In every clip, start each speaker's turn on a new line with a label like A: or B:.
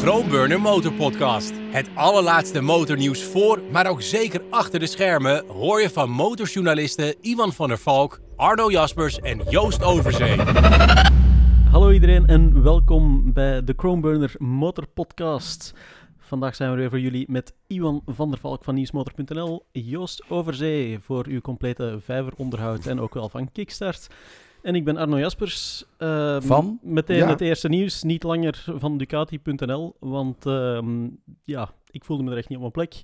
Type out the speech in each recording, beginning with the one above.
A: Chromeburner Motor Podcast. Het allerlaatste motornieuws voor, maar ook zeker achter de schermen hoor je van motorjournalisten Ivan van der Valk, Arno Jaspers en Joost Overzee.
B: Hallo iedereen en welkom bij de Chromeburner Motor Podcast. Vandaag zijn we weer voor jullie met Iwan van der Valk van nieuwsmotor.nl, Joost Overzee voor uw complete vijveronderhoud en ook wel van Kickstart. En ik ben Arno Jaspers. Ehm,
C: Van?
B: Meteen
C: Ja.
B: het eerste nieuws, niet langer van Ducati.nl, want ehm, ja, ik voelde me er echt niet op mijn plek.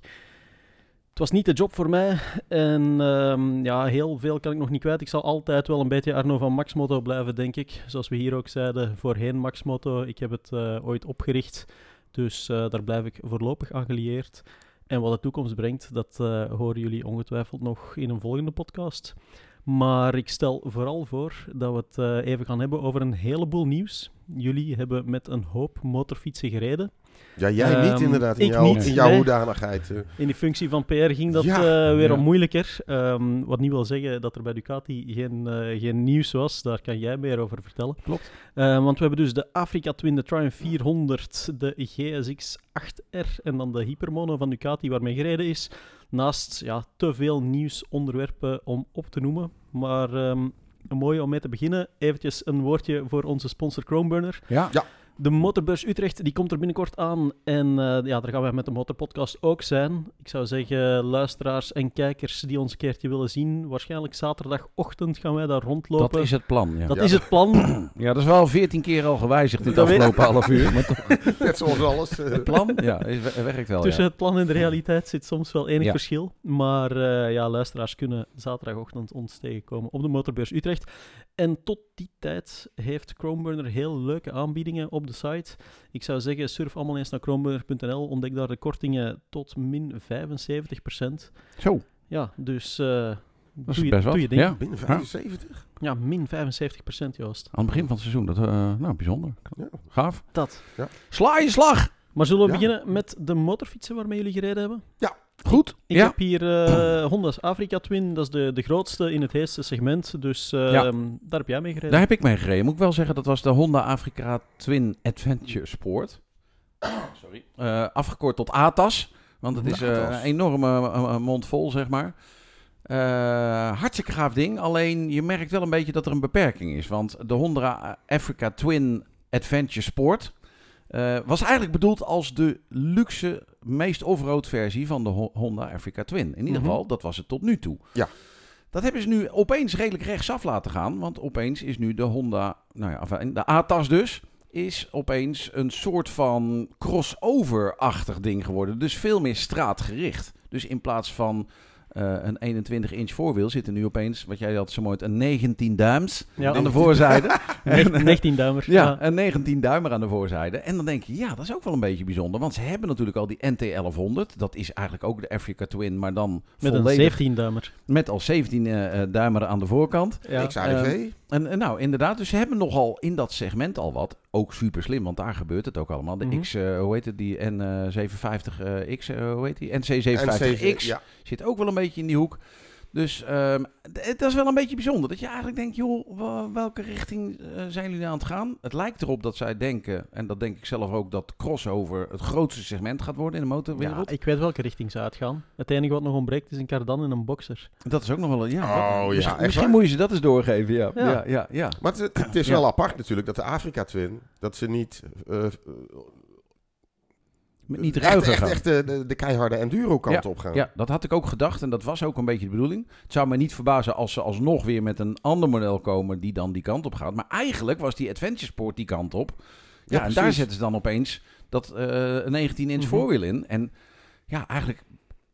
B: Het was niet de job voor mij en ehm, ja, heel veel kan ik nog niet kwijt. Ik zal altijd wel een beetje Arno van Maxmoto blijven, denk ik. Zoals we hier ook zeiden, voorheen Maxmoto. Ik heb het eh, ooit opgericht, dus eh, daar blijf ik voorlopig aan gelieerd. En wat de toekomst brengt, dat eh, horen jullie ongetwijfeld nog in een volgende podcast. Maar ik stel vooral voor dat we het eh, even gaan hebben over een heleboel nieuws. Jullie hebben met een hoop motorfietsen gereden.
D: Ja, jij niet
B: Ehm,
D: inderdaad in
B: ik
D: jouw,
B: niet,
D: in jouw
B: nee.
D: hoedanigheid.
B: In die functie van PR ging dat
D: Ja.
B: eh, weer
C: Ja.
B: moeilijker. Ehm, wat niet wil zeggen dat er bij Ducati geen, eh, geen nieuws was. Daar kan jij meer over vertellen.
C: Klopt.
B: Eh, want we hebben dus de Africa Twin, de Triumph 400, de GSX 8R en dan de Hypermono van Ducati waarmee gereden is. Naast ja, te veel nieuwsonderwerpen om op te noemen. Maar een mooie om mee te beginnen. Eventjes een woordje voor onze sponsor Chromeburner.
C: Ja.
D: Ja.
B: De Motorbeurs Utrecht die komt er binnenkort aan. En eh, ja, daar gaan wij met de Motorpodcast ook zijn. Ik zou zeggen, luisteraars en kijkers die ons een keertje willen zien. Waarschijnlijk zaterdagochtend gaan wij daar rondlopen.
C: Dat is het plan. Ja.
B: Dat
D: Ja.
B: is het plan.
C: ja, dat is wel veertien keer al gewijzigd in het afgelopen half uur. Maar toch,
D: Net zoals alles.
C: het plan ja, is, werkt wel.
B: Tussen
C: Ja.
B: het plan en de realiteit zit soms wel enig
C: Ja.
B: verschil. Maar eh, ja, luisteraars kunnen zaterdagochtend ons tegenkomen op de Motorbeurs Utrecht. En tot die tijd heeft Chromeburner heel leuke aanbiedingen op de site. Ik zou zeggen, surf allemaal eens naar chromeburner.nl. Ontdek daar de kortingen tot min 75%.
C: Zo,
B: Ja, dus eh
C: dat is
B: doe, je,
C: best wat.
B: doe je ding.
C: Ja.
D: Binnen 75?
B: Ja, min 75% Joost.
C: Aan het begin van het seizoen. Dat, eh, nou, bijzonder.
D: Ja.
C: Gaaf.
B: Dat.
C: Sla je slag!
B: Maar zullen we
D: Ja.
B: beginnen met de motorfietsen waarmee jullie gereden hebben?
C: Goed.
B: Ik
C: ja.
B: heb hier eh, Honda's Africa Twin, dat is de, de grootste in het heetste segment. Dus eh,
C: Ja.
B: daar heb jij mee gereden.
C: Daar heb ik mee gereden. Moet ik wel zeggen, dat was de Honda Africa Twin Adventure Sport. Sorry. Eh, afgekort tot ATAS. Want het is eh, een enorme mond vol, zeg maar. Eh, hartstikke gaaf ding. Alleen je merkt wel een beetje dat er een beperking is. Want de Honda Africa Twin Adventure Sport eh, was eigenlijk bedoeld als de luxe, meest off-road versie van de Ho- Honda Africa Twin. In ieder
B: Mhm.
C: geval, dat was het tot nu toe.
D: Ja.
C: Dat hebben ze nu opeens redelijk rechtsaf laten gaan. Want opeens is nu de Honda, nou ja, de ATAS dus, is opeens een soort van crossover-achtig ding geworden. Dus veel meer straatgericht. Dus in plaats van een 21-inch voorwiel zit er nu opeens, wat jij had zo mooi, een 19 duims
B: Ja.
C: aan de voorzijde.
B: Negen- 19 duimer.
C: Ja, een 19 duimer aan de voorzijde. En dan denk je, ja, dat is ook wel een beetje bijzonder. Want ze hebben natuurlijk al die NT1100. Dat is eigenlijk ook de Africa Twin, maar dan
B: Met een
C: volledig
B: 17 duimer.
C: met al 17 eh, eh, duimer aan de voorkant.
B: Ja.
D: XADV.
C: En, en nou, inderdaad, dus ze hebben nogal in dat segment al wat. Ook super slim, want daar gebeurt het ook allemaal. De
B: Mhm.
C: X, eh, hoe heet het, die N750X, eh, hoe heet die? NC750X
D: ja.
C: zit ook wel een beetje in die hoek. Dus ehm, het is wel een beetje bijzonder. Dat je eigenlijk denkt, joh, welke richting eh, zijn jullie aan het gaan? Het lijkt erop dat zij denken, en dat denk ik zelf ook, dat crossover het grootste segment gaat worden in de
B: Ja,
C: motorwereld.
B: ik weet welke richting ze uitgaan. Het enige wat nog ontbreekt is een cardan en een boxer.
C: Dat is ook nog wel een, ja.
D: Oh, ja,
C: misschien moet je ze dat eens doorgeven, ja.
B: Ja.
C: Ja, ja, ja.
D: Maar het, het is
C: Ja.
D: wel apart natuurlijk dat de Afrika Twin, dat ze niet eh, eh,
C: niet
D: echt,
C: ruiger
D: echt,
C: gaan.
D: echt de, de, de keiharde enduro kant op gaan.
C: Ja, dat had ik ook gedacht en dat was ook een beetje de bedoeling. Het zou me niet verbazen als ze alsnog weer met een ander model komen die dan die kant op gaat. Maar eigenlijk was die Adventure Sport die kant op. Ja,
D: Ja,
C: en daar zetten ze dan opeens dat eh 19 inch
B: Mhm.
C: voorwiel in. En ja, eigenlijk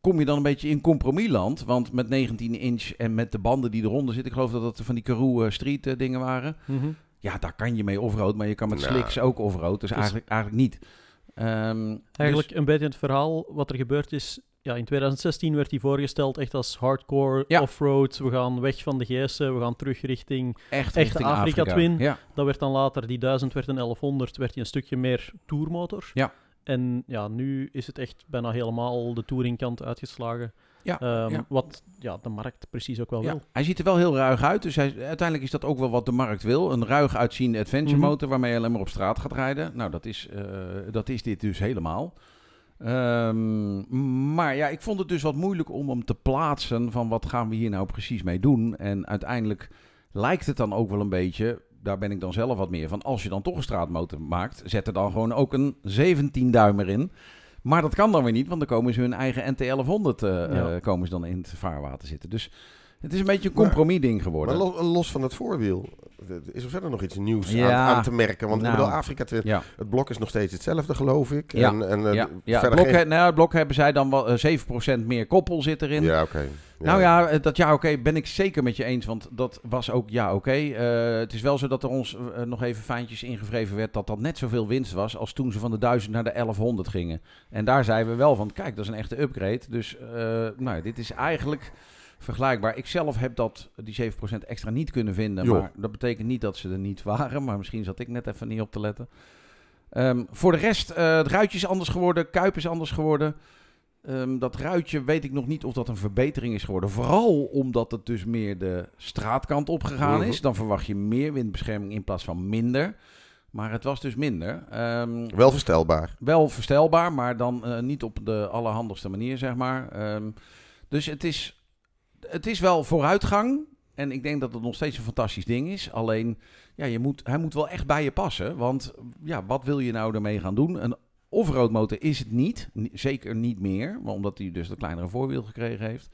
C: kom je dan een beetje in compromisland. Want met 19 inch en met de banden die eronder zitten, ik geloof dat dat van die Karoo eh, Street eh, dingen waren.
B: Mhm.
C: Ja, daar kan je mee offroad, maar je kan met
D: Nou.
C: slicks ook offroad. Dus
B: Dus-
C: eigenlijk, eigenlijk niet. Ehm,
B: Eigenlijk
C: dus-
B: een beetje het verhaal wat er gebeurd is. Ja, in 2016 werd hij voorgesteld echt als hardcore
C: Ja.
B: off-road. We gaan weg van de GS'en, we gaan terug richting...
C: echt
B: echte
C: richting
B: Afrika Twin.
C: Ja,
B: Dat werd dan later, die 1000 werd een 1100, werd hij een stukje meer tourmotor.
C: Ja.
B: En ja, nu is het echt bijna helemaal de touringkant uitgeslagen.
C: Ja,
B: Ehm,
C: ja.
B: Wat ja, de markt precies ook wel
C: Ja,
B: wil.
C: hij ziet er wel heel ruig uit. Dus hij, uiteindelijk is dat ook wel wat de markt wil. Een ruig uitziende adventure
B: Mhm.
C: motor waarmee je alleen maar op straat gaat rijden. Nou, dat is, eh, dat is dit dus helemaal. Ehm, maar ja, ik vond het dus wat moeilijk om hem te plaatsen van wat gaan we hier nou precies mee doen. En uiteindelijk lijkt het dan ook wel een beetje, daar ben ik dan zelf wat meer van. Als je dan toch een straatmotor maakt, zet er dan gewoon ook een 17 duimer in. Maar dat kan dan weer niet, want dan komen ze hun eigen NT1100 eh,
B: Ja.
C: eh, komen ze dan in het vaarwater zitten. Dus het is een beetje een
D: Maar-
C: compromis ding
D: Maar
C: geworden.
D: los, los van het voorwiel, eh, is er verder nog iets nieuws
C: Ja.
D: aan, aan te merken? Want
C: Nou.
D: ik bedoel, Afrika
C: ja.
D: het blok is nog steeds hetzelfde, geloof ik.
C: Ja.
D: En, en, eh,
C: ja, ja het,
D: verder
C: blok,
D: geen-
C: he- nou, het blok hebben zij dan wel eh, 7% meer koppel zit erin.
D: Ja, oké.
C: Nou ja, eh, dat ja oké ben ik zeker met je eens, want dat was ook ja oké. Eh, het is wel zo dat er ons eh, nog even fijntjes ingevreven werd dat dat net zoveel winst was als toen ze van de 1000 naar de 1100 gingen. En daar zeiden we wel van, kijk dat is een echte upgrade. Dus nou, dit is eigenlijk vergelijkbaar. Ik zelf heb dat, die 7% extra niet kunnen vinden, maar dat betekent niet dat ze er niet waren. Maar misschien zat ik net even niet op te letten. Ehm, voor de rest, het ruitje is anders geworden, kuip is anders geworden. Ehm, dat ruitje weet ik nog niet of dat een verbetering is geworden. Vooral omdat het dus meer de straatkant opgegaan
D: Mhm.
C: is. Dan verwacht je meer windbescherming in plaats van minder. Maar het was dus minder. Ehm,
D: Wel verstelbaar.
C: wel verstelbaar, maar dan eh, niet op de allerhandigste manier, zeg maar. Ehm, dus het is, het is wel vooruitgang. En ik denk dat het nog steeds een fantastisch ding is. Alleen, ja, je moet, hij moet wel echt bij je passen. Want ja, wat wil je nou ermee gaan doen? Een off-road motor is het niet. Ni- Zeker niet meer, maar omdat hij dus de kleinere voorwiel gekregen heeft.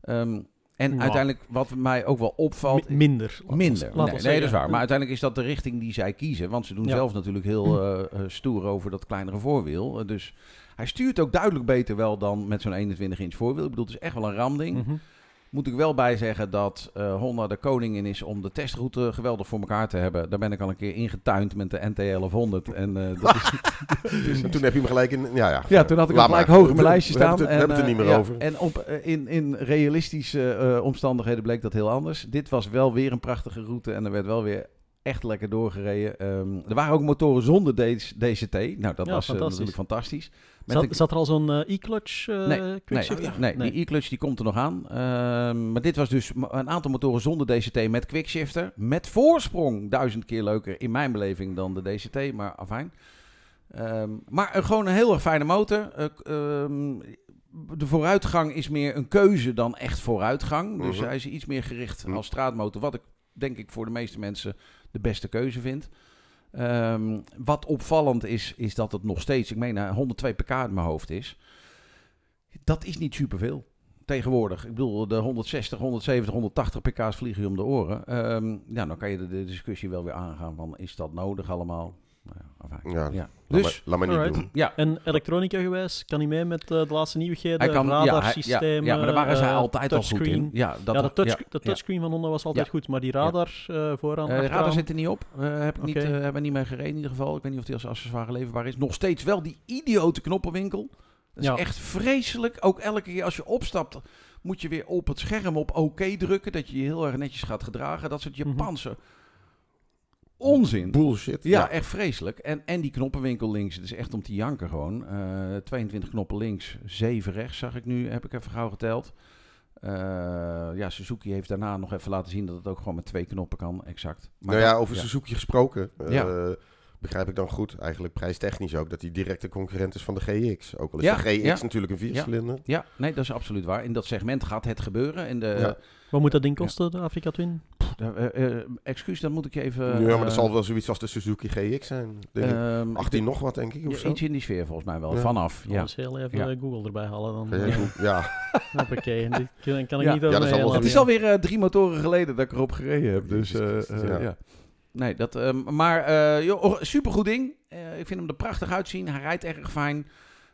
C: Ehm, en
B: Ja.
C: uiteindelijk, wat mij ook wel opvalt...
B: Mi- minder. ons-
C: Minder. nee, nee, dat is waar. Maar uiteindelijk is dat de richting die zij kiezen. Want ze doen
B: Ja.
C: zelf natuurlijk heel eh, eh, stoer over dat kleinere voorwiel. Eh, dus hij stuurt ook duidelijk beter wel dan met zo'n 21 inch voorwiel. Ik bedoel, het is echt wel een ramding.
B: Mhm.
C: Moet ik wel bij zeggen dat eh, Honda de koningin is om de testroute geweldig voor elkaar te hebben. Daar ben ik al een keer ingetuind met de NT1100. En eh, dat is
D: En toen heb je hem gelijk in... Ja, ja,
C: ja, toen had ik hem gelijk
D: maar.
C: hoog in mijn lijstje
D: we
C: staan.
D: hebben het- we hebben het er
C: eh,
D: niet meer
C: ja,
D: over.
C: En op, eh, in, in realistische eh, omstandigheden bleek dat heel anders. Dit was wel weer een prachtige route en er werd wel weer echt lekker doorgereden. Ehm, er waren ook motoren zonder DCT. Nou, dat
B: Ja,
C: was eh,
B: fantastisch.
C: natuurlijk fantastisch. Met
B: Zat,
C: een-
B: zat er al zo'n eh, e-clutch eh
C: Nee, nee, nee, die e-clutch die komt er nog aan. Ehm, maar dit was dus een aantal motoren zonder DCT met quickshifter. Met voorsprong duizend keer leuker in mijn beleving dan de DCT, maar afijn. Ehm, maar een- gewoon een heel erg fijne motor. De vooruitgang is meer een keuze dan echt vooruitgang. Dus
D: Mhm.
C: hij is iets meer gericht
D: Mhm.
C: als straatmotor. Wat ik denk ik voor de meeste mensen de beste keuze vind. Ehm, wat opvallend is, is dat het nog steeds, ik meen, eh, 102 pk in mijn hoofd is. Dat is niet superveel tegenwoordig. Ik bedoel, de 160, 170, 180 pk's vliegen je om de oren. Ehm, ja, dan kan je de discussie wel weer aangaan van, is dat nodig allemaal? Ja.
D: Ja. Laat,
C: Dus,
D: maar, laat maar niet
B: alright.
D: doen.
C: ja,
B: En elektronica gewijs, kan hij mee met eh, de laatste nieuwigheden?
C: hij kan, ja, hij- ja,
B: radarsysteem,
C: ja, maar daar waren zij
B: eh,
C: altijd al goed in. Ja, dat,
B: ja, de, touch,
C: ja,
B: de
C: ja.
B: touchscreen van Honda was altijd
C: Ja.
B: goed, maar die radar eh, vooraan,
C: de radar zit er niet op. Eh heb ik niet, eh, hebben we niet mee gereden in ieder geval. Ik weet niet of die als accessoire leverbaar is. Nog steeds wel die idiote knoppenwinkel. Dat is
B: Ja.
C: echt vreselijk. Ook elke keer als je opstapt, moet je weer op het scherm op oké drukken. Dat je je heel erg netjes gaat gedragen. Dat soort
B: Mhm.
C: Japanse onzin.
D: Bullshit.
C: Ja, echt vreselijk. En, en die knoppenwinkel links, het is echt om te janken gewoon. Eh 22 knoppen links, 7 rechts zag ik nu, heb ik even gauw geteld. Eh, ja, Suzuki heeft daarna nog even laten zien dat het ook gewoon met twee knoppen kan, exact. Maar
D: nou ja, over Suzuki gesproken. eh,
C: Ja.
D: Begrijp ik dan goed, eigenlijk prijstechnisch ook, dat hij directe concurrent is van de GX. Ook al is
C: Ja,
D: de GX
C: ja.
D: natuurlijk een viercilinder.
C: Ja, nee, dat is absoluut waar. In dat segment gaat het gebeuren. In de,
D: Ja.
B: Wat moet dat ding kosten, de Afrika Twin?
C: Eh, eh, excuus, dan moet ik je even...
D: ja, maar dat zal wel zoiets als de Suzuki GX zijn. Denk ik.
C: ehm,
D: 18 nog wat, denk ik, of
C: ja,
D: zo.
C: iets in die sfeer volgens mij wel.
D: Ja.
C: Vanaf, ja.
B: Anders heel even
C: Ja.
B: Google erbij halen. Dan
D: Ja,
B: hoppakee. Dit kan, kan ik
C: Ja.
B: niet
D: Ja,
B: over
D: dat
B: mij
D: wel
C: Het is alweer drie motoren geleden dat ik erop gereden heb. Dus, eh, eh, ja.
D: ja.
C: Nee, dat, ehm, maar eh joh, oh, supergoed ding. Eh, ik vind hem er prachtig uitzien. Hij rijdt erg fijn.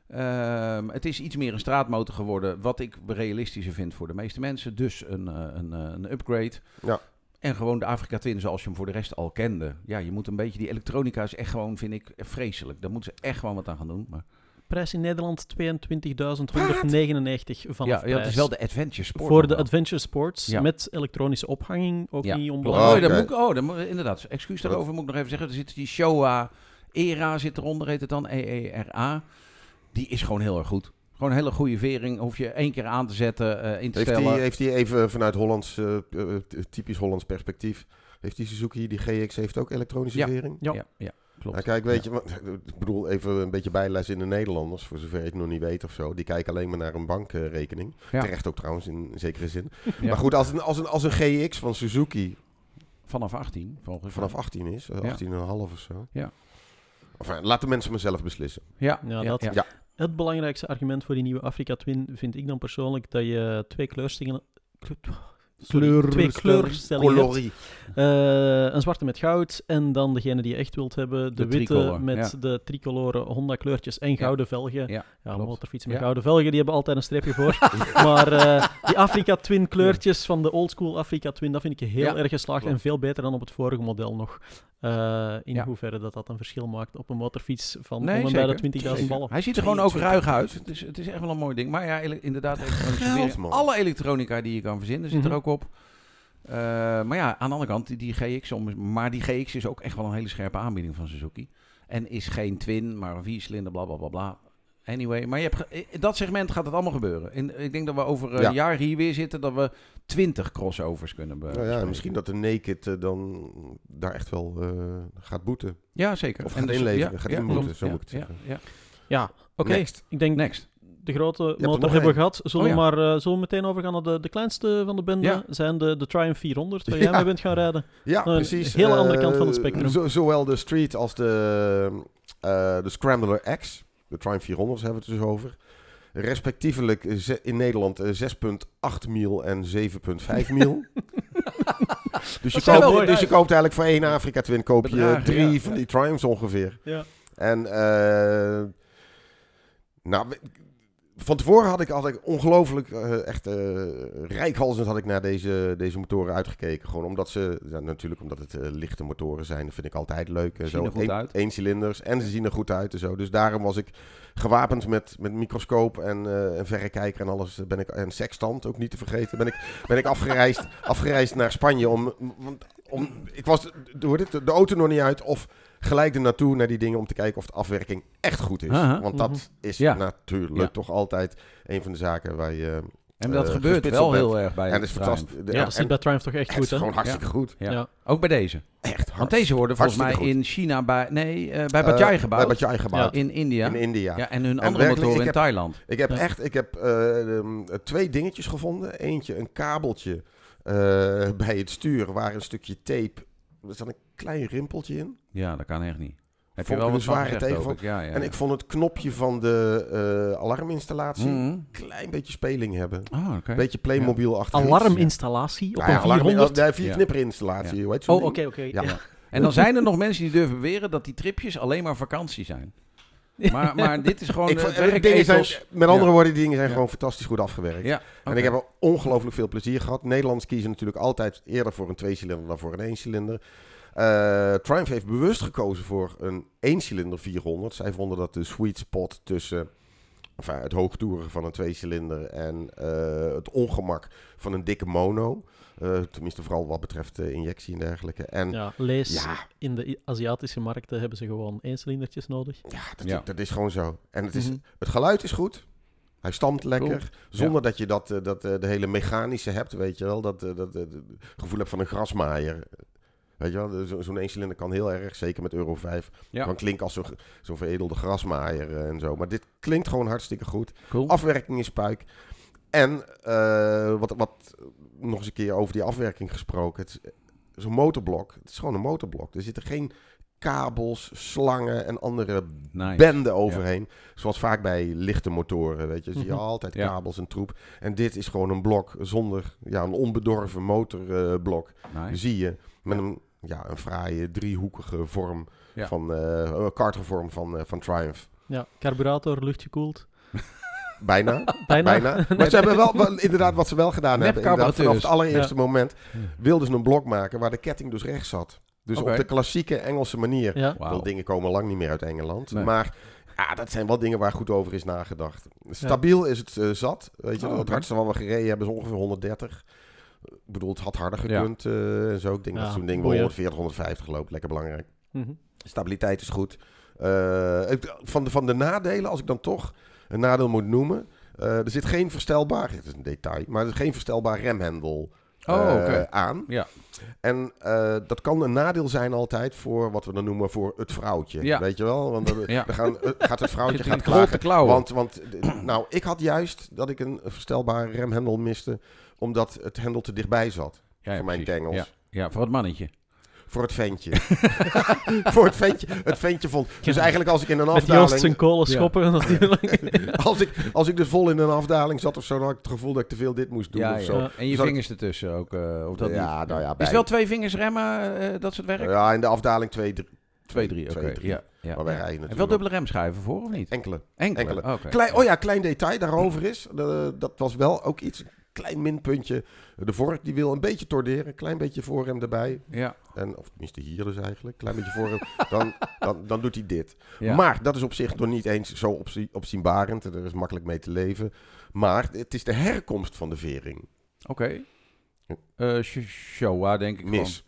C: Ehm, het is iets meer een straatmotor geworden. Wat ik realistischer vind voor de meeste mensen. Dus een, een, een upgrade.
D: Ja.
C: En gewoon de Afrika Twin zoals je hem voor de rest al kende. Ja, je moet een beetje... Die elektronica is echt gewoon, vind ik, vreselijk. Daar moeten ze echt gewoon wat aan gaan doen. Maar,
B: Prijs in Nederland 22.199 vanaf
C: ja, ja, het
B: prijs.
C: is wel de Adventure Sport.
B: Voor de. Adventure Sports
C: Ja.
B: met elektronische ophanging. Ook
C: Ja,
B: niet
C: klopt.
B: onbelangrijk.
C: Oh, dat moet oh, dat moet, inderdaad. Excuus daarover moet ik nog even zeggen. Er zit die Showa ERA zit eronder, heet het dan. EERA. Die is gewoon heel erg goed. Gewoon een hele goede vering. Hoef je één keer aan te zetten, eh, in te
D: Heeft
C: stellen.
D: hij, heeft hij even vanuit Hollands, eh, eh, typisch Hollands perspectief, heeft die Suzuki, die GX, heeft ook elektronische
C: Ja.
D: vering?
B: Ja.
C: Ja, ja, klopt.
D: Nou, kijk, weet je, want, ik bedoel even een beetje bijles in de Nederlanders, voor zover het nog niet weet of zo. Die kijken alleen maar naar een bankrekening.
C: Ja.
D: Terecht ook trouwens, in, in zekere zin.
C: Ja.
D: Maar goed, als een, als, een, als een GX van Suzuki
C: Vanaf 18, volgens
D: vanaf 18 is, eh,
C: Ja.
D: 18,5 of zo.
C: Ja.
D: Enfin, laat de mensen maar zelf beslissen.
C: Ja,
B: Ja,
C: ja,
B: dat-
C: ja.
B: Het belangrijkste argument voor die nieuwe Afrika Twin vind ik dan persoonlijk dat je twee kleurstellingen... Sorry, twee kleurstellingen hebt. Eh, een zwarte met goud en dan degene die je echt wilt hebben, de,
C: De
B: witte
C: tricolor,
B: met
C: ja.
B: de tricolore Honda kleurtjes en gouden velgen.
C: Ja,
B: Ja, motorfietsen met gouden velgen, die hebben altijd een streepje voor. maar eh, die Afrika Twin kleurtjes van de oldschool Afrika Twin, dat vind ik heel erg geslaagd en veel beter dan op het vorige model nog. Eh, in
C: Ja.
B: hoeverre dat dat een verschil maakt op een motorfiets van
C: Nee,
B: om en bij
C: zeker.
B: de 20.000
C: Zeker.
B: ballen.
C: Hij ziet er gewoon ook
D: 22.
C: ruig uit. Het is, het is echt wel een mooi ding. Maar ja, ele- inderdaad,
D: Geld,
C: alle elektronica die je kan verzinnen zit
B: Mhm.
C: er ook op. Eh, maar ja, aan de andere kant, die, die GX, om- maar die GX is ook echt wel een hele scherpe aanbieding van Suzuki. En is geen twin, maar een viercilinder, bla bla bla bla. Anyway, maar je hebt ge- in dat segment gaat het allemaal gebeuren. In, ik denk dat we over een
D: Ja.
C: jaar hier weer zitten, dat we 20 crossovers kunnen be-
D: Nou ja, misschien dat de Naked eh, dan daar echt wel eh, gaat boeten.
C: Ja, zeker.
D: Of
C: En
D: gaat
C: dus-
D: inleveren,
C: ja,
D: gaat
C: ja,
D: inboeten, zo
C: Ja,
D: moet ik het
C: ja,
D: zeggen.
C: ja.
B: Ja, oké.
D: Next.
B: Ik denk
C: Next.
B: de grote motor hebben we gehad. Zullen,
C: Oh,
B: we maar, eh, zullen we meteen overgaan naar de, de kleinste van de bende?
C: Ja.
B: Zijn de, de Triumph 400, waar
D: Ja.
B: jij mee bent gaan rijden.
D: Ja, precies.
B: hele
D: Eh,
B: andere kant van het spectrum.
D: zo- zowel de Street als de, eh, de Scrambler X, de Triumph 400 hebben we het dus over. Respectievelijk eh, in Nederland eh, 6,8 mil en 7,5 mil. dus, je koopt,
C: mooi
D: dus je koopt eigenlijk voor één Afrika Twin koop je drie
C: ja.
D: van die Triumphs ongeveer.
B: Ja.
D: En eh, nou, van tevoren had ik, had ik ongelooflijk, eh, echt eh rijkhalsend had ik naar deze, deze motoren uitgekeken. Gewoon omdat ze, ja, natuurlijk omdat het eh, lichte motoren zijn, dat vind ik altijd leuk. eh,
C: Zien er goed
D: Eén-
C: uit.
D: Eencilinders en ze zien er goed uit en zo. Dus daarom was ik gewapend met, met microscoop en een verrekijker en alles. Ben ik, en sextant, ook niet te vergeten. Ben ik, ben ik afgereisd, afgereisd naar Spanje om, om ik was dit, de auto nog niet uit of gelijk er naartoe naar die dingen om te kijken of de afwerking echt goed is.
C: Aha.
D: Want dat
B: Mhm.
D: is
C: Ja.
D: natuurlijk
C: Ja.
D: toch altijd een van de zaken waar je...
C: En dat
D: eh,
C: gebeurt wel
D: bent.
C: heel erg bij
D: En dat is fantastisch.
B: Ja,
D: Ja,
B: dat zit
D: en
B: bij Triumph toch echt
D: het
B: goed, hè?
D: gewoon hartstikke goed.
C: Ja.
B: Ja.
C: Ook bij deze.
D: Echt
C: Want deze worden volgens mij
D: goed.
C: in China bij, nee, eh, bij
D: Eh,
C: Bajaj gebouwd.
D: Bij Bajaj gebouwd.
C: In India.
D: In India.
C: Ja, en hun
D: En
C: andere
D: ik
C: in
D: heb-
C: Thailand.
D: Ik heb
B: Ja.
D: echt ik heb, eh, ehm, twee dingetjes gevonden. Eentje, een kabeltje eh, bij het stuur waar een stukje tape... Er zat een klein rimpeltje in.
C: Ja, dat kan echt niet. Heb je
D: Vond
C: wel
D: ik
C: wat
D: een zware tegenval.
C: Ja, ja,
D: En ik vond het knopje van de eh, alarminstallatie...
C: Mhm.
D: een klein beetje speling hebben.
C: Oh, oké.
D: Een beetje Playmobil-achtig. iets.
B: Alarminstallatie op
D: ja,
B: een
D: alarm-
B: 400.
D: Ja, vier knipperinstallatie. Hoe heet
B: Oh, oké, oké.
D: Ja.
B: ja.
C: En dan zijn er nog mensen die durven beweren dat die tripjes alleen maar vakantie zijn. Maar, maar dit is gewoon
D: Ik
C: eh,
D: die dingen zijn, met andere
C: Ja.
D: woorden, die dingen zijn
C: Ja.
D: gewoon fantastisch goed afgewerkt.
C: Ja,
D: En ik heb er ongelooflijk veel plezier gehad. Nederlanders kiezen natuurlijk altijd eerder voor een tweecilinder dan voor een eencilinder. Eh Triumph heeft bewust gekozen voor een eencilinder 400. Zij vonden dat de sweet spot tussen enfin, het hoogtoeren van een tweecilinder en eh, het ongemak van een dikke mono. Eh, tenminste, vooral wat betreft injectie en dergelijke. En ja,
B: lees,
D: Ja.
B: in de Aziatische markten hebben ze gewoon eencilindertjes nodig.
D: dat,
C: Ja.
D: dat is gewoon zo. En het, is,
C: Mhm.
D: het geluid is goed. Hij stamt lekker. Zonder dat je dat, dat de hele mechanische hebt, weet je wel. Dat, dat, het gevoel hebt van een grasmaaier. Weet je wel, zo- zo'n eencilinder kan heel erg, zeker met Euro 5,
C: Ja.
D: kan klinken als zo'n veredelde grasmaaier eh, en zo. Maar dit klinkt gewoon hartstikke goed.
C: Cool.
D: Afwerking is puik. En eh, wat, wat nog eens een keer over die afwerking gesproken. Het is zo'n motorblok. Het is gewoon een motorblok. Er zitten geen kabels, slangen en andere
C: Nice.
D: benden overheen. Zoals vaak bij lichte motoren, weet je. Zie je
B: Mhm.
D: altijd
C: Ja.
D: kabels en troep. En dit is gewoon een blok zonder, ja, een onbedorven motorblok.
C: Nice.
D: Zie je, met een, ja, een fraaie driehoekige vorm
C: Ja.
D: van, eh een kartervorm van, eh, van Triumph.
B: Ja, carburator, luchtgekoeld.
D: Bijna,
B: Bijna.
D: bijna. Maar ze hebben wel, wel- inderdaad, wat ze wel gedaan hebben, inderdaad, vanaf het
C: carburateurs.
D: allereerste moment, wilden ze een blok maken waar de ketting dus rechts zat. Dus op de klassieke Engelse manier.
B: Ja.
D: Dingen komen lang niet meer uit Engeland.
C: Nee.
D: Maar ja, dat zijn wel dingen waar goed over is nagedacht. Stabiel is het eh, zat. Weet je,
C: Oh,
D: het hardste wat we gereden hebben is ongeveer 130. Ik bedoel, het had harder gekund eh, en zo. Ik denk dat zo'n ding wel
B: boeien.
D: 140, 150 loopt. Lekker belangrijk.
B: Mhm.
D: Stabiliteit is goed. Eh, van, de, van de nadelen, als ik dan toch een nadeel moet noemen. eh, er zit geen verstelbaar, het is een detail, maar er is geen verstelbaar remhendel
C: Oh,
D: eh,
C: oké.
D: aan.
C: Ja.
D: En dat kan een nadeel zijn altijd voor wat we dan noemen voor het vrouwtje.
C: Ja.
D: Weet je wel? Want
C: Ja.
D: dan gaan, gaat het vrouwtje gaat klagen.
C: klauwen.
D: Want, want nou, ik had juist dat ik een verstelbare remhendel miste, omdat het hendel te dichtbij zat.
C: Ja, ja,
D: voor mijn
C: precies.
D: tengels.
C: Ja. ja, voor het mannetje.
D: Voor het ventje. voor het ventje. Het ventje vond. Dus eigenlijk als ik in een
B: Met Joost
D: afdaling.
B: zijn kolen
C: Ja.
B: schoppen natuurlijk.
D: Als ik, als ik dus vol in een afdaling zat of zo, dan had ik het gevoel dat ik te veel dit moest doen
C: Ja,
D: of zo.
B: Ja.
C: En je
D: ik-
C: vingers ertussen ook. eh of dat
D: Ja,
C: niet?
D: nou ja,
C: Is
D: bij-
C: het wel twee vingers remmen, eh, dat soort werk?
D: Ja, in de afdaling 2, 3.
C: Twee, drie, oké.
D: Twee, drie.
C: Ja, ja.
D: Maar wij rijden
C: wel dubbele remschijven voor, of niet?
D: Enkele.
C: Enkele.
D: Klein, oh ja, klein detail daarover is. de- dat was wel ook iets. Klein minpuntje. De vork die wil een beetje torderen. Een klein beetje voorrem erbij.
C: Ja.
D: En, of tenminste hier dus eigenlijk. Klein beetje voorrem. dan, dan, dan doet hij dit.
C: ja.
D: Maar dat is op zich nog niet eens zo opzie- opzienbarend. Er is makkelijk mee te leven. Maar het is de herkomst van de vering.
C: Oké. Eh, Sh- Showa, denk ik.
D: Mis.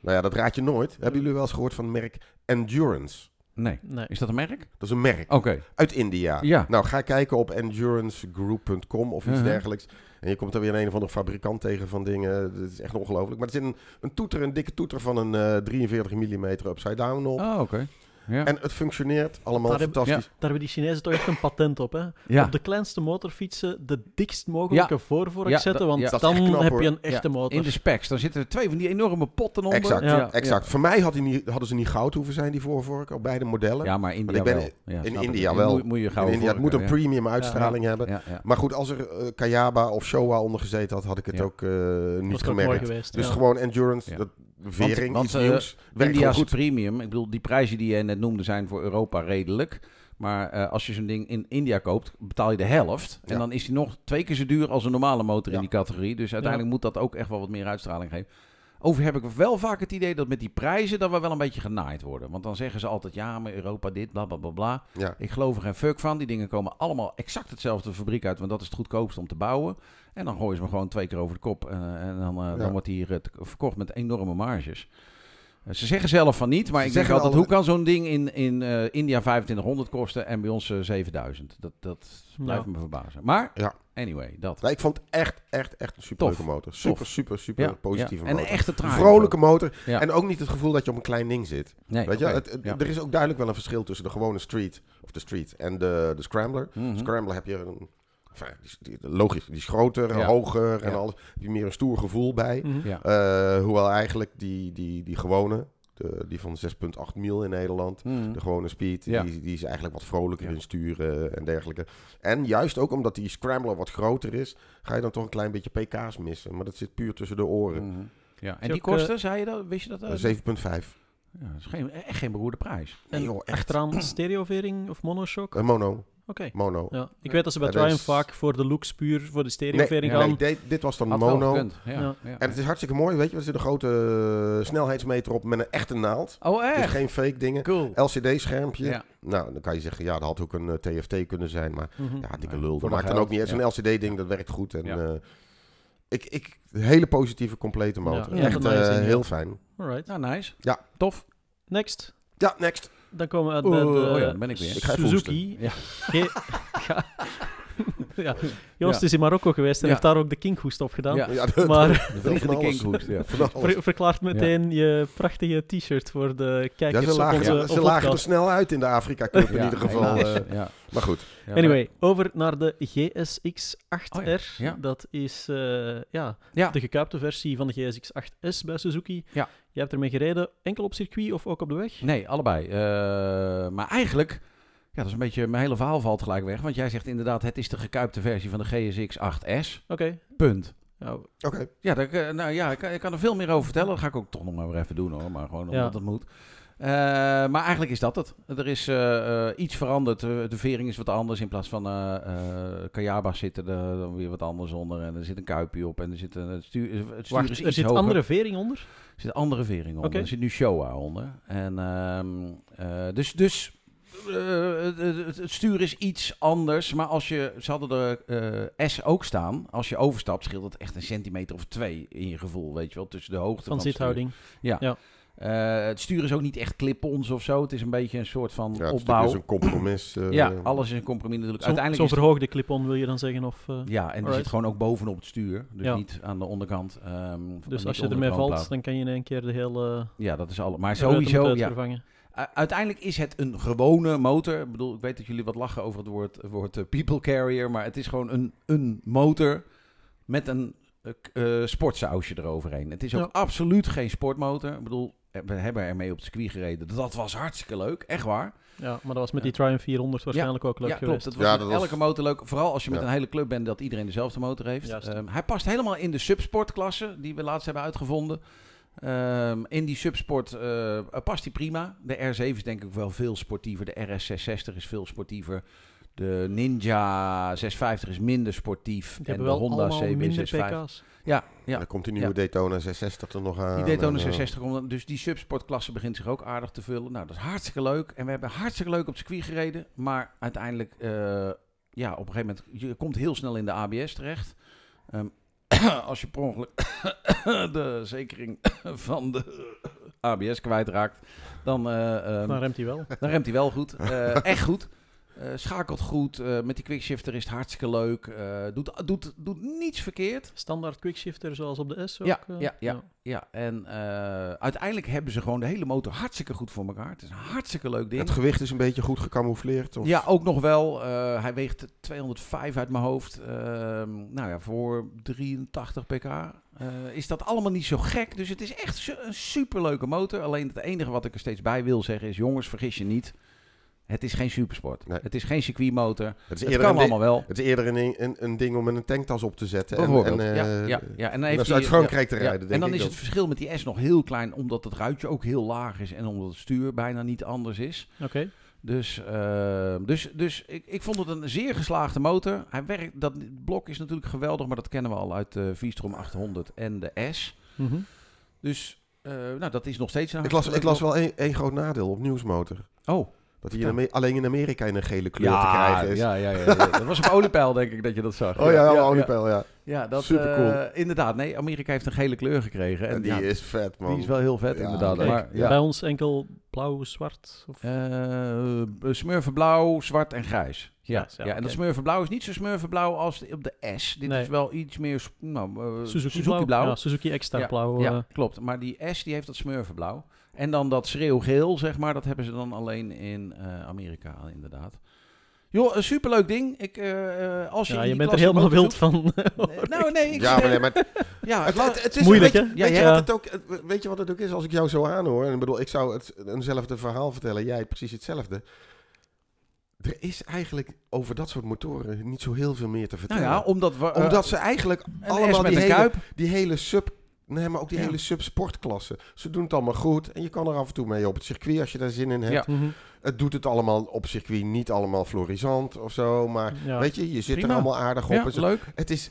D: Nou ja, dat raad je nooit. Hebben jullie wel eens gehoord van het merk Endurance?
C: Nee. Is dat een merk?
D: Dat is een merk
C: Oké.
D: uit India.
C: Ja.
D: Nou, ga kijken op endurancegroup.com of iets
C: Uh-huh.
D: dergelijks. En je komt daar weer een of andere fabrikant tegen van dingen. Dat is echt ongelooflijk. Maar er zit een, een toeter, een dikke toeter van een eh 43 mm upside down op.
C: Oh, oké. Ja.
D: En het functioneert allemaal
B: Daar
D: fantastisch.
B: Daar hebben die Chinezen toch echt een patent op, hè?
C: ja.
B: Op de kleinste motorfietsen de dikst mogelijke voorvork
C: Ja,
B: zetten, want.
D: Dat
B: dan
D: knap,
B: heb
D: hoor.
B: je een echte
C: Ja,
B: motor.
C: In de specs, dan zitten er twee van die enorme potten onder.
D: Exact,
B: Ja.
D: exact. Voor mij had die niet, hadden ze niet goud hoeven zijn, die voorvorken, op beide modellen.
C: Ja, maar India
D: ik ben
C: wel. Ja,
D: in. India wel.
C: Moet, je
D: In India, het moet een premium uitstraling hebben.
C: Ja, ja.
D: Maar goed, als er eh, Kayaba of Showa onder gezeten had, had ik het
C: Ja.
D: ook eh, niet gemerkt. Dus gewoon endurance, vering,
C: want,
D: iets
C: eh,
D: gewoon
C: India's
D: goed.
C: premium, ik bedoel, die prijzen die je net noemde zijn voor Europa redelijk. Maar eh, als je zo'n ding in India koopt, betaal je de helft. En
D: Ja.
C: dan is die nog twee keer zo duur als een normale motor
D: Ja.
C: in die categorie. Dus uiteindelijk moet dat ook echt wel wat meer uitstraling geven. Over heb ik wel vaak het idee dat met die prijzen dat we wel een beetje genaaid worden. Want dan zeggen ze altijd, ja, maar Europa dit, bla bla bla bla.
D: Ja.
C: Ik geloof er geen fuck van. Die dingen komen allemaal exact hetzelfde fabriek uit, want dat is het goedkoopste om te bouwen. En dan gooien ze me gewoon twee keer over de kop. eh, en dan, eh,
D: Ja.
C: dan wordt hier het verkocht met enorme marges. Eh, Ze zeggen zelf van niet, maar
D: Ze
C: ik
D: zeggen
C: altijd,
D: al-
C: hoe kan zo'n ding in, in eh, India 2500 kosten en bij ons eh, 7000? Dat, dat blijft
B: Ja.
C: me verbazen. Maar,
D: Ja.
C: anyway, dat.
D: Nou, ik vond het echt, echt, echt een superleuke
C: Tof.
D: motor. Super,
C: Tof.
D: super, super
C: Ja,
D: positieve
C: ja. En
D: motor.
C: een echte
D: vrolijke motor.
C: Ja.
D: En ook niet het gevoel dat je op een klein ding zit.
C: Nee,
D: Weet je,
C: oké.
D: het, het-
C: Ja.
D: er is ook duidelijk wel een verschil tussen de gewone street, of de street, en de, de scrambler.
C: Mhm.
D: Scrambler heb je een, enfin, die, is- die- logisch, die is groter,
C: Ja.
D: hoger en
C: Ja.
D: alles. Heb je meer een stoer gevoel bij.
B: Mhm.
C: Ja.
D: Eh, hoewel eigenlijk die, die, die gewone, de, die van 6.8 mil in Nederland,
C: Mhm.
D: de gewone speed,
C: Ja.
D: die, die is eigenlijk wat vrolijker
C: Ja.
D: in sturen en dergelijke. En juist ook omdat die scrambler wat groter is, ga je dan toch een klein beetje pk's missen. Maar dat zit puur tussen de oren.
C: Mhm. Ja. En die
B: ook, eh,
C: kosten, zei je dat? Wist je dat?
D: Eh,
C: eh?
D: 7.5.
C: Ja, dat is geen, echt geen beroerde prijs.
B: En
D: Nee, joh, echt.
B: achteraan stereovering of monoshock?
D: Een mono.
B: Oké.
D: Mono.
B: Ja. Ik weet dat ze bij Triumph
D: is-
B: vaak voor de looks puur voor de
D: Nee,
B: stereovering
C: ja,
B: gaan.
D: nee, dit, dit was dan
C: Had
D: mono.
C: Ja.
B: Ja.
C: Ja.
D: En het is hartstikke mooi, weet je. Er zit een grote eh, snelheidsmeter op met een echte naald.
C: Oh,
D: Dus
C: echt?
D: geen fake dingen.
C: Cool.
D: LCD-schermpje.
C: Ja.
D: Nou, dan kan je zeggen, ja, dat had ook een eh, TFT kunnen zijn. Maar
B: Mhm.
D: ja, dikke lul. Dat maakt dan ook niet uit.
C: ja.
D: Zo'n LCD-ding, dat werkt goed. En
C: Ja.
D: eh, ik, ik, een hele positieve, complete motor.
B: Ja,
D: Echt eh, heel fijn.
B: Alright.
C: Nou, nice.
D: Ja.
C: Tof.
B: Next.
D: Ja, next.
B: Dan komen we uit bij de
C: oh ja, dan ben ik weer.
D: Ik
B: Suzuki. Ge- Ga- ja. Joost
C: Ja.
B: is in Marokko geweest en
C: Ja.
B: heeft daar ook de kinkhoest op gedaan.
C: Ja.
D: Ja, de-
B: Maar
C: De kinkhoest, ja.
D: Van alles.
B: ver- verklaart meteen je prachtige t-shirt voor de
D: Ja,
B: kijkers
D: ze
B: op
D: lagen,
B: onze
D: ze
B: op
D: lagen er snel uit in de Afrika Cup in ieder geval. eh,
C: ja.
D: maar goed.
C: Ja,
B: Anyway, over naar de GSX-8R.
C: Oh ja, ja.
B: Dat is eh, ja,
C: Ja.
B: de gekuipte versie van de GSX-8S bij Suzuki.
C: Ja.
B: Je hebt ermee gereden, enkel op circuit of ook op de weg?
C: Nee, allebei. Eh, maar eigenlijk, ja, dat is een beetje, mijn hele verhaal valt gelijk weg. Want jij zegt inderdaad, het is de gekuipte versie van de GSX 8S.
B: Oké.
C: Punt.
B: Ja,
D: Oké.
C: Ja, daar, eh, nou, ja ik, kan- ik kan er veel meer over vertellen. Dat ga ik ook toch nog maar weer even doen hoor. Maar gewoon omdat
B: Ja.
C: het moet. Eh, maar eigenlijk is dat het. Er is eh, eh, iets veranderd. De, vering is wat anders. In plaats van eh eh Kayaba zitten er dan weer wat anders onder. En er zit een kuipje op. En er zit een, het stuur, het stuur
B: Wacht,
C: is
B: er zit
C: hoger.
B: andere vering onder?
C: Er zit een andere vering onder. Er zit nu Showa onder. En, ehm, eh, dus dus eh, het, het- stuur is iets anders. Maar als je, ze hadden er eh, S ook staan. Als je overstapt scheelt het echt een centimeter of twee in je gevoel. Weet je wel, tussen de hoogte van,
B: Van
C: het stuur.
B: zithouding.
C: Eh, het stuur is ook niet echt clip-ons of zo. Het is een beetje een soort van
D: Ja, het is
C: opbouw.
D: dus een compromis. eh,
C: ja, alles is een compromis natuurlijk.
B: Zo'n
C: is
B: verhoogde clip-on wil je dan zeggen? Of, eh,
C: Ja, en die zit gewoon ook bovenop het stuur. Dus
B: Ja.
C: niet aan de onderkant. ehm,
B: dus als je ermee
C: de
B: valt, dan kan je in één keer de hele
C: Ja, dat is al. Maar sowieso, ja.
B: uitvervangen.
C: Uiteindelijk is het een gewone motor. Ik bedoel, ik weet dat jullie wat lachen over het woord, het woord eh, people carrier. Maar het is gewoon een, een motor met een eh, eh, sportsausje eroverheen. Het is ook
B: Ja.
C: absoluut geen sportmotor. Ik bedoel, we hebben ermee op het circuit gereden. Dat was hartstikke leuk, echt waar.
B: Ja, maar dat was met die Triumph 400 waarschijnlijk ook leuk
C: ja,
B: geweest.
C: klopt. Was
D: Ja, dat was-
C: elke motor leuk. Vooral als je met een hele club bent dat iedereen dezelfde motor heeft. Ehm, hij past helemaal in de subsportklasse die we laatst hebben uitgevonden. Ehm, in die subsport eh, past hij prima. De R7 is denk ik wel veel sportiever. De RS660 is veel sportiever. De Ninja 650 is minder sportief.
B: Die
C: en
B: hebben
C: de
B: wel
C: Honda
B: allemaal minder
C: CB65.
B: pk's.
C: Ja, ja.
D: Dan komt die nieuwe Daytona 660 er nog aan.
C: Die Daytona
D: en, eh,
C: 660 komt. Dus die subsportklasse begint zich ook aardig te vullen. Nou, dat is hartstikke leuk. En we hebben hartstikke leuk op het circuit gereden. Maar uiteindelijk, eh, ja, op een gegeven moment, je komt heel snel in de ABS terecht. Ehm, als je per ongeluk de zekering van de ABS kwijtraakt, dan, eh, ehm,
B: Dan remt hij wel.
C: dan remt hij wel goed. Eh, echt goed. Eh, schakelt goed. Eh, met die quickshifter is het hartstikke leuk. Eh, doet, doet, doet niets verkeerd.
B: Standaard quickshifter zoals op de S ook.
C: Ja,
B: eh,
C: ja, ja. Ja, en eh, uiteindelijk hebben ze gewoon de hele motor hartstikke goed voor elkaar. Het is een hartstikke leuk ding.
D: Het gewicht is een beetje goed gecamoufleerd. Of...
C: Ja, ook nog wel. Eh, hij weegt 205 uit mijn hoofd. Ehm, nou ja, voor 83 pk eh, is dat allemaal niet zo gek. Dus het is echt su- een superleuke motor. Alleen het enige wat ik er steeds bij wil zeggen is... jongens, vergis je niet. Het is geen supersport.
D: Nee.
C: Het is geen circuitmotor.
D: Het is
C: Het
D: eerder,
C: kan
D: een, ding,
C: allemaal wel.
D: het is eerder een, een, een ding om in een tanktas op te zetten. En,
C: Bijvoorbeeld.
D: en,
C: ja,
D: eh,
C: ja, ja. En dan
D: en
C: heeft
D: als
C: hij-
D: uit Frankrijk te
C: ja,
D: rijden,
C: ja.
D: denk
C: En dan
D: ik
C: is
D: dat-
C: het verschil met die S nog heel klein, omdat het ruitje ook heel laag is en omdat het stuur bijna niet anders is.
B: Oké.
C: Dus, eh, dus, dus ik, ik vond het een zeer geslaagde motor. Hij werkt, dat blok is natuurlijk geweldig, maar dat kennen we al uit de V-Strom 800 en de S.
B: Mhm.
C: Dus eh, nou, dat is nog steeds een
D: Ik las, ik las wel één één groot nadeel op nieuwsmotor.
C: Oh,
D: Dat in Ame- alleen in Amerika in een gele kleur te krijgen is.
C: ja, ja, ja, ja. Dat was op oliepeil, denk ik, dat je dat zag.
D: Oh ja, ja,
C: ja,
D: oliepeil, ja.
C: Ja, dat
D: Supercool.
C: eh, inderdaad. Nee, Amerika heeft een gele kleur gekregen. En,
D: En die
C: ja,
D: is vet, man.
C: die is wel heel vet,
D: Ja,
C: inderdaad.
D: kijk,
C: Maar, ja.
B: Bij ons enkel blauw, zwart. Of...
C: Eh, smurfenblauw, zwart en grijs. Ja,
B: ja,
C: en dat smurfenblauw is niet zo smurfenblauw als op de S. Dit
B: Nee.
C: is wel iets meer nou, eh,
B: Suzuki,
C: Suzuki blauw.
B: Ja, Suzuki extra
C: Ja,
B: blauw.
C: ja, klopt. Maar die S die heeft dat smurfenblauw. En dan dat schreeuwgeel, zeg maar, dat hebben ze dan alleen in eh, Amerika, inderdaad. Joh, een superleuk ding. Ik, eh, eh, als je
B: ja, je bent er helemaal wild van.
C: Nee, nou, nee. Ik,
D: Ja, maar, nee, maar
C: ja,
D: het,
C: la-
D: het, het is
B: Moeilijk,
D: weet,
B: hè?
D: je- Weet,
C: Ja,
D: je
B: ja.
D: wat het ook, weet je wat het ook is als ik jou zo aanhoor? En ik bedoel, ik zou het, eenzelfde verhaal vertellen. Jij precies hetzelfde. Er is eigenlijk over dat soort motoren niet zo heel veel meer te
C: nou
D: vertellen.
C: ja, omdat we...
D: Omdat ze eigenlijk allemaal
C: met
D: die hele,
C: kuip.
D: die hele sub... Nee, maar ook die
C: Ja.
D: hele subsportklasse. Ze doen het allemaal goed. En je kan er af en toe mee op het circuit als je daar zin in hebt.
C: Ja.
B: Mhm.
D: Het doet het allemaal op circuit niet allemaal florisant of zo. Maar
B: Ja.
D: weet je, je zit
C: Prima.
D: er allemaal aardig op.
C: Ja,
D: En zo-
C: leuk.
D: het is,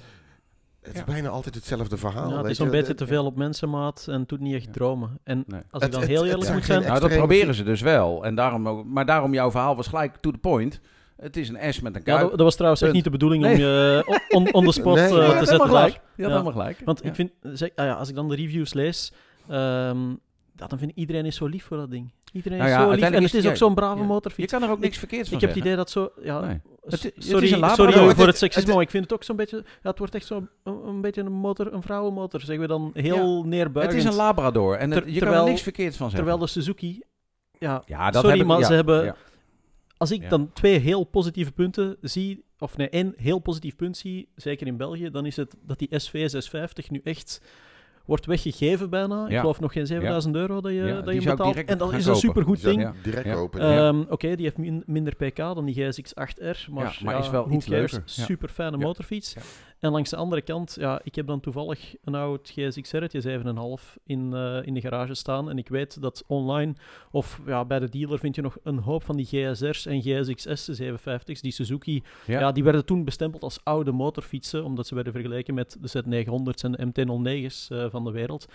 D: het is
C: Ja.
D: bijna altijd hetzelfde verhaal.
B: Ja, het is
D: je.
B: een beetje te veel op mensenmaat en het doet niet echt dromen. En
C: Nee.
B: als ik dan
D: het-
B: heel eerlijk moet zijn...
C: Nou, dat proberen ze dus wel. En daarom, ook- maar daarom jouw verhaal was gelijk to the point. Het is een S met een
B: Ja,
C: kuip.
B: dat, dat was trouwens echt niet de bedoeling om je on, on the spot
D: Nee,
B: te zetten.
C: gelijk. Je had helemaal gelijk.
B: Want ik vind, zeg, ah ja, als ik dan de reviews lees, ehm, dan vind ik iedereen is zo lief voor dat ding. Iedereen
C: Nou
B: is zo lief. En het
C: is-
B: ook zo'n brave
C: ja.
B: motorfiets.
C: Je kan er ook niks verkeerds van
B: Ik heb het idee dat zo... Ja,
C: Nee. Het- het
B: sorry, sorry
D: Het-
B: voor het
D: het-
B: seksisme,
D: het-
B: maar ik vind het ook zo'n beetje... Ja, het wordt echt zo een, een beetje een motor, een vrouwenmotor. Zeggen we dan heel
C: Het
B: neerbuigend.
C: is een Labrador. En het- je kan
B: terwijl-
C: er niks verkeerds van zeggen.
B: Terwijl de Suzuki... Ja,
C: dat
B: sorry,
C: heb ik-
B: maar
C: ja,
B: ze hebben... Als ik
C: Ja.
B: dan twee heel positieve punten zie, of nee, één heel positief punt zie, zeker in België, dan is het dat die SV650 nu echt wordt weggegeven bijna. Ik geloof nog geen 7000 euro dat je, dat je betaalt. En dat is een supergoed ding.
C: Ja.
D: Direct.
C: Ja.
B: Ehm, Oké, die heeft min- minder pk dan die GSX-8R, maar,
C: maar is wel iets leuker.
B: Super fijne
C: Ja.
B: motorfiets. En langs de andere kant, ja, ik heb dan toevallig een oud GSX-R'tje 7,5 in, eh, in de garage staan. En ik weet dat online of ja, bij de dealer vind je nog een hoop van die GSR's en GSX-S 750's. Die Suzuki, ja.
C: Ja.
B: die werden toen bestempeld als oude motorfietsen, omdat ze werden vergeleken met de Z900's en de MT-09's eh, van de wereld.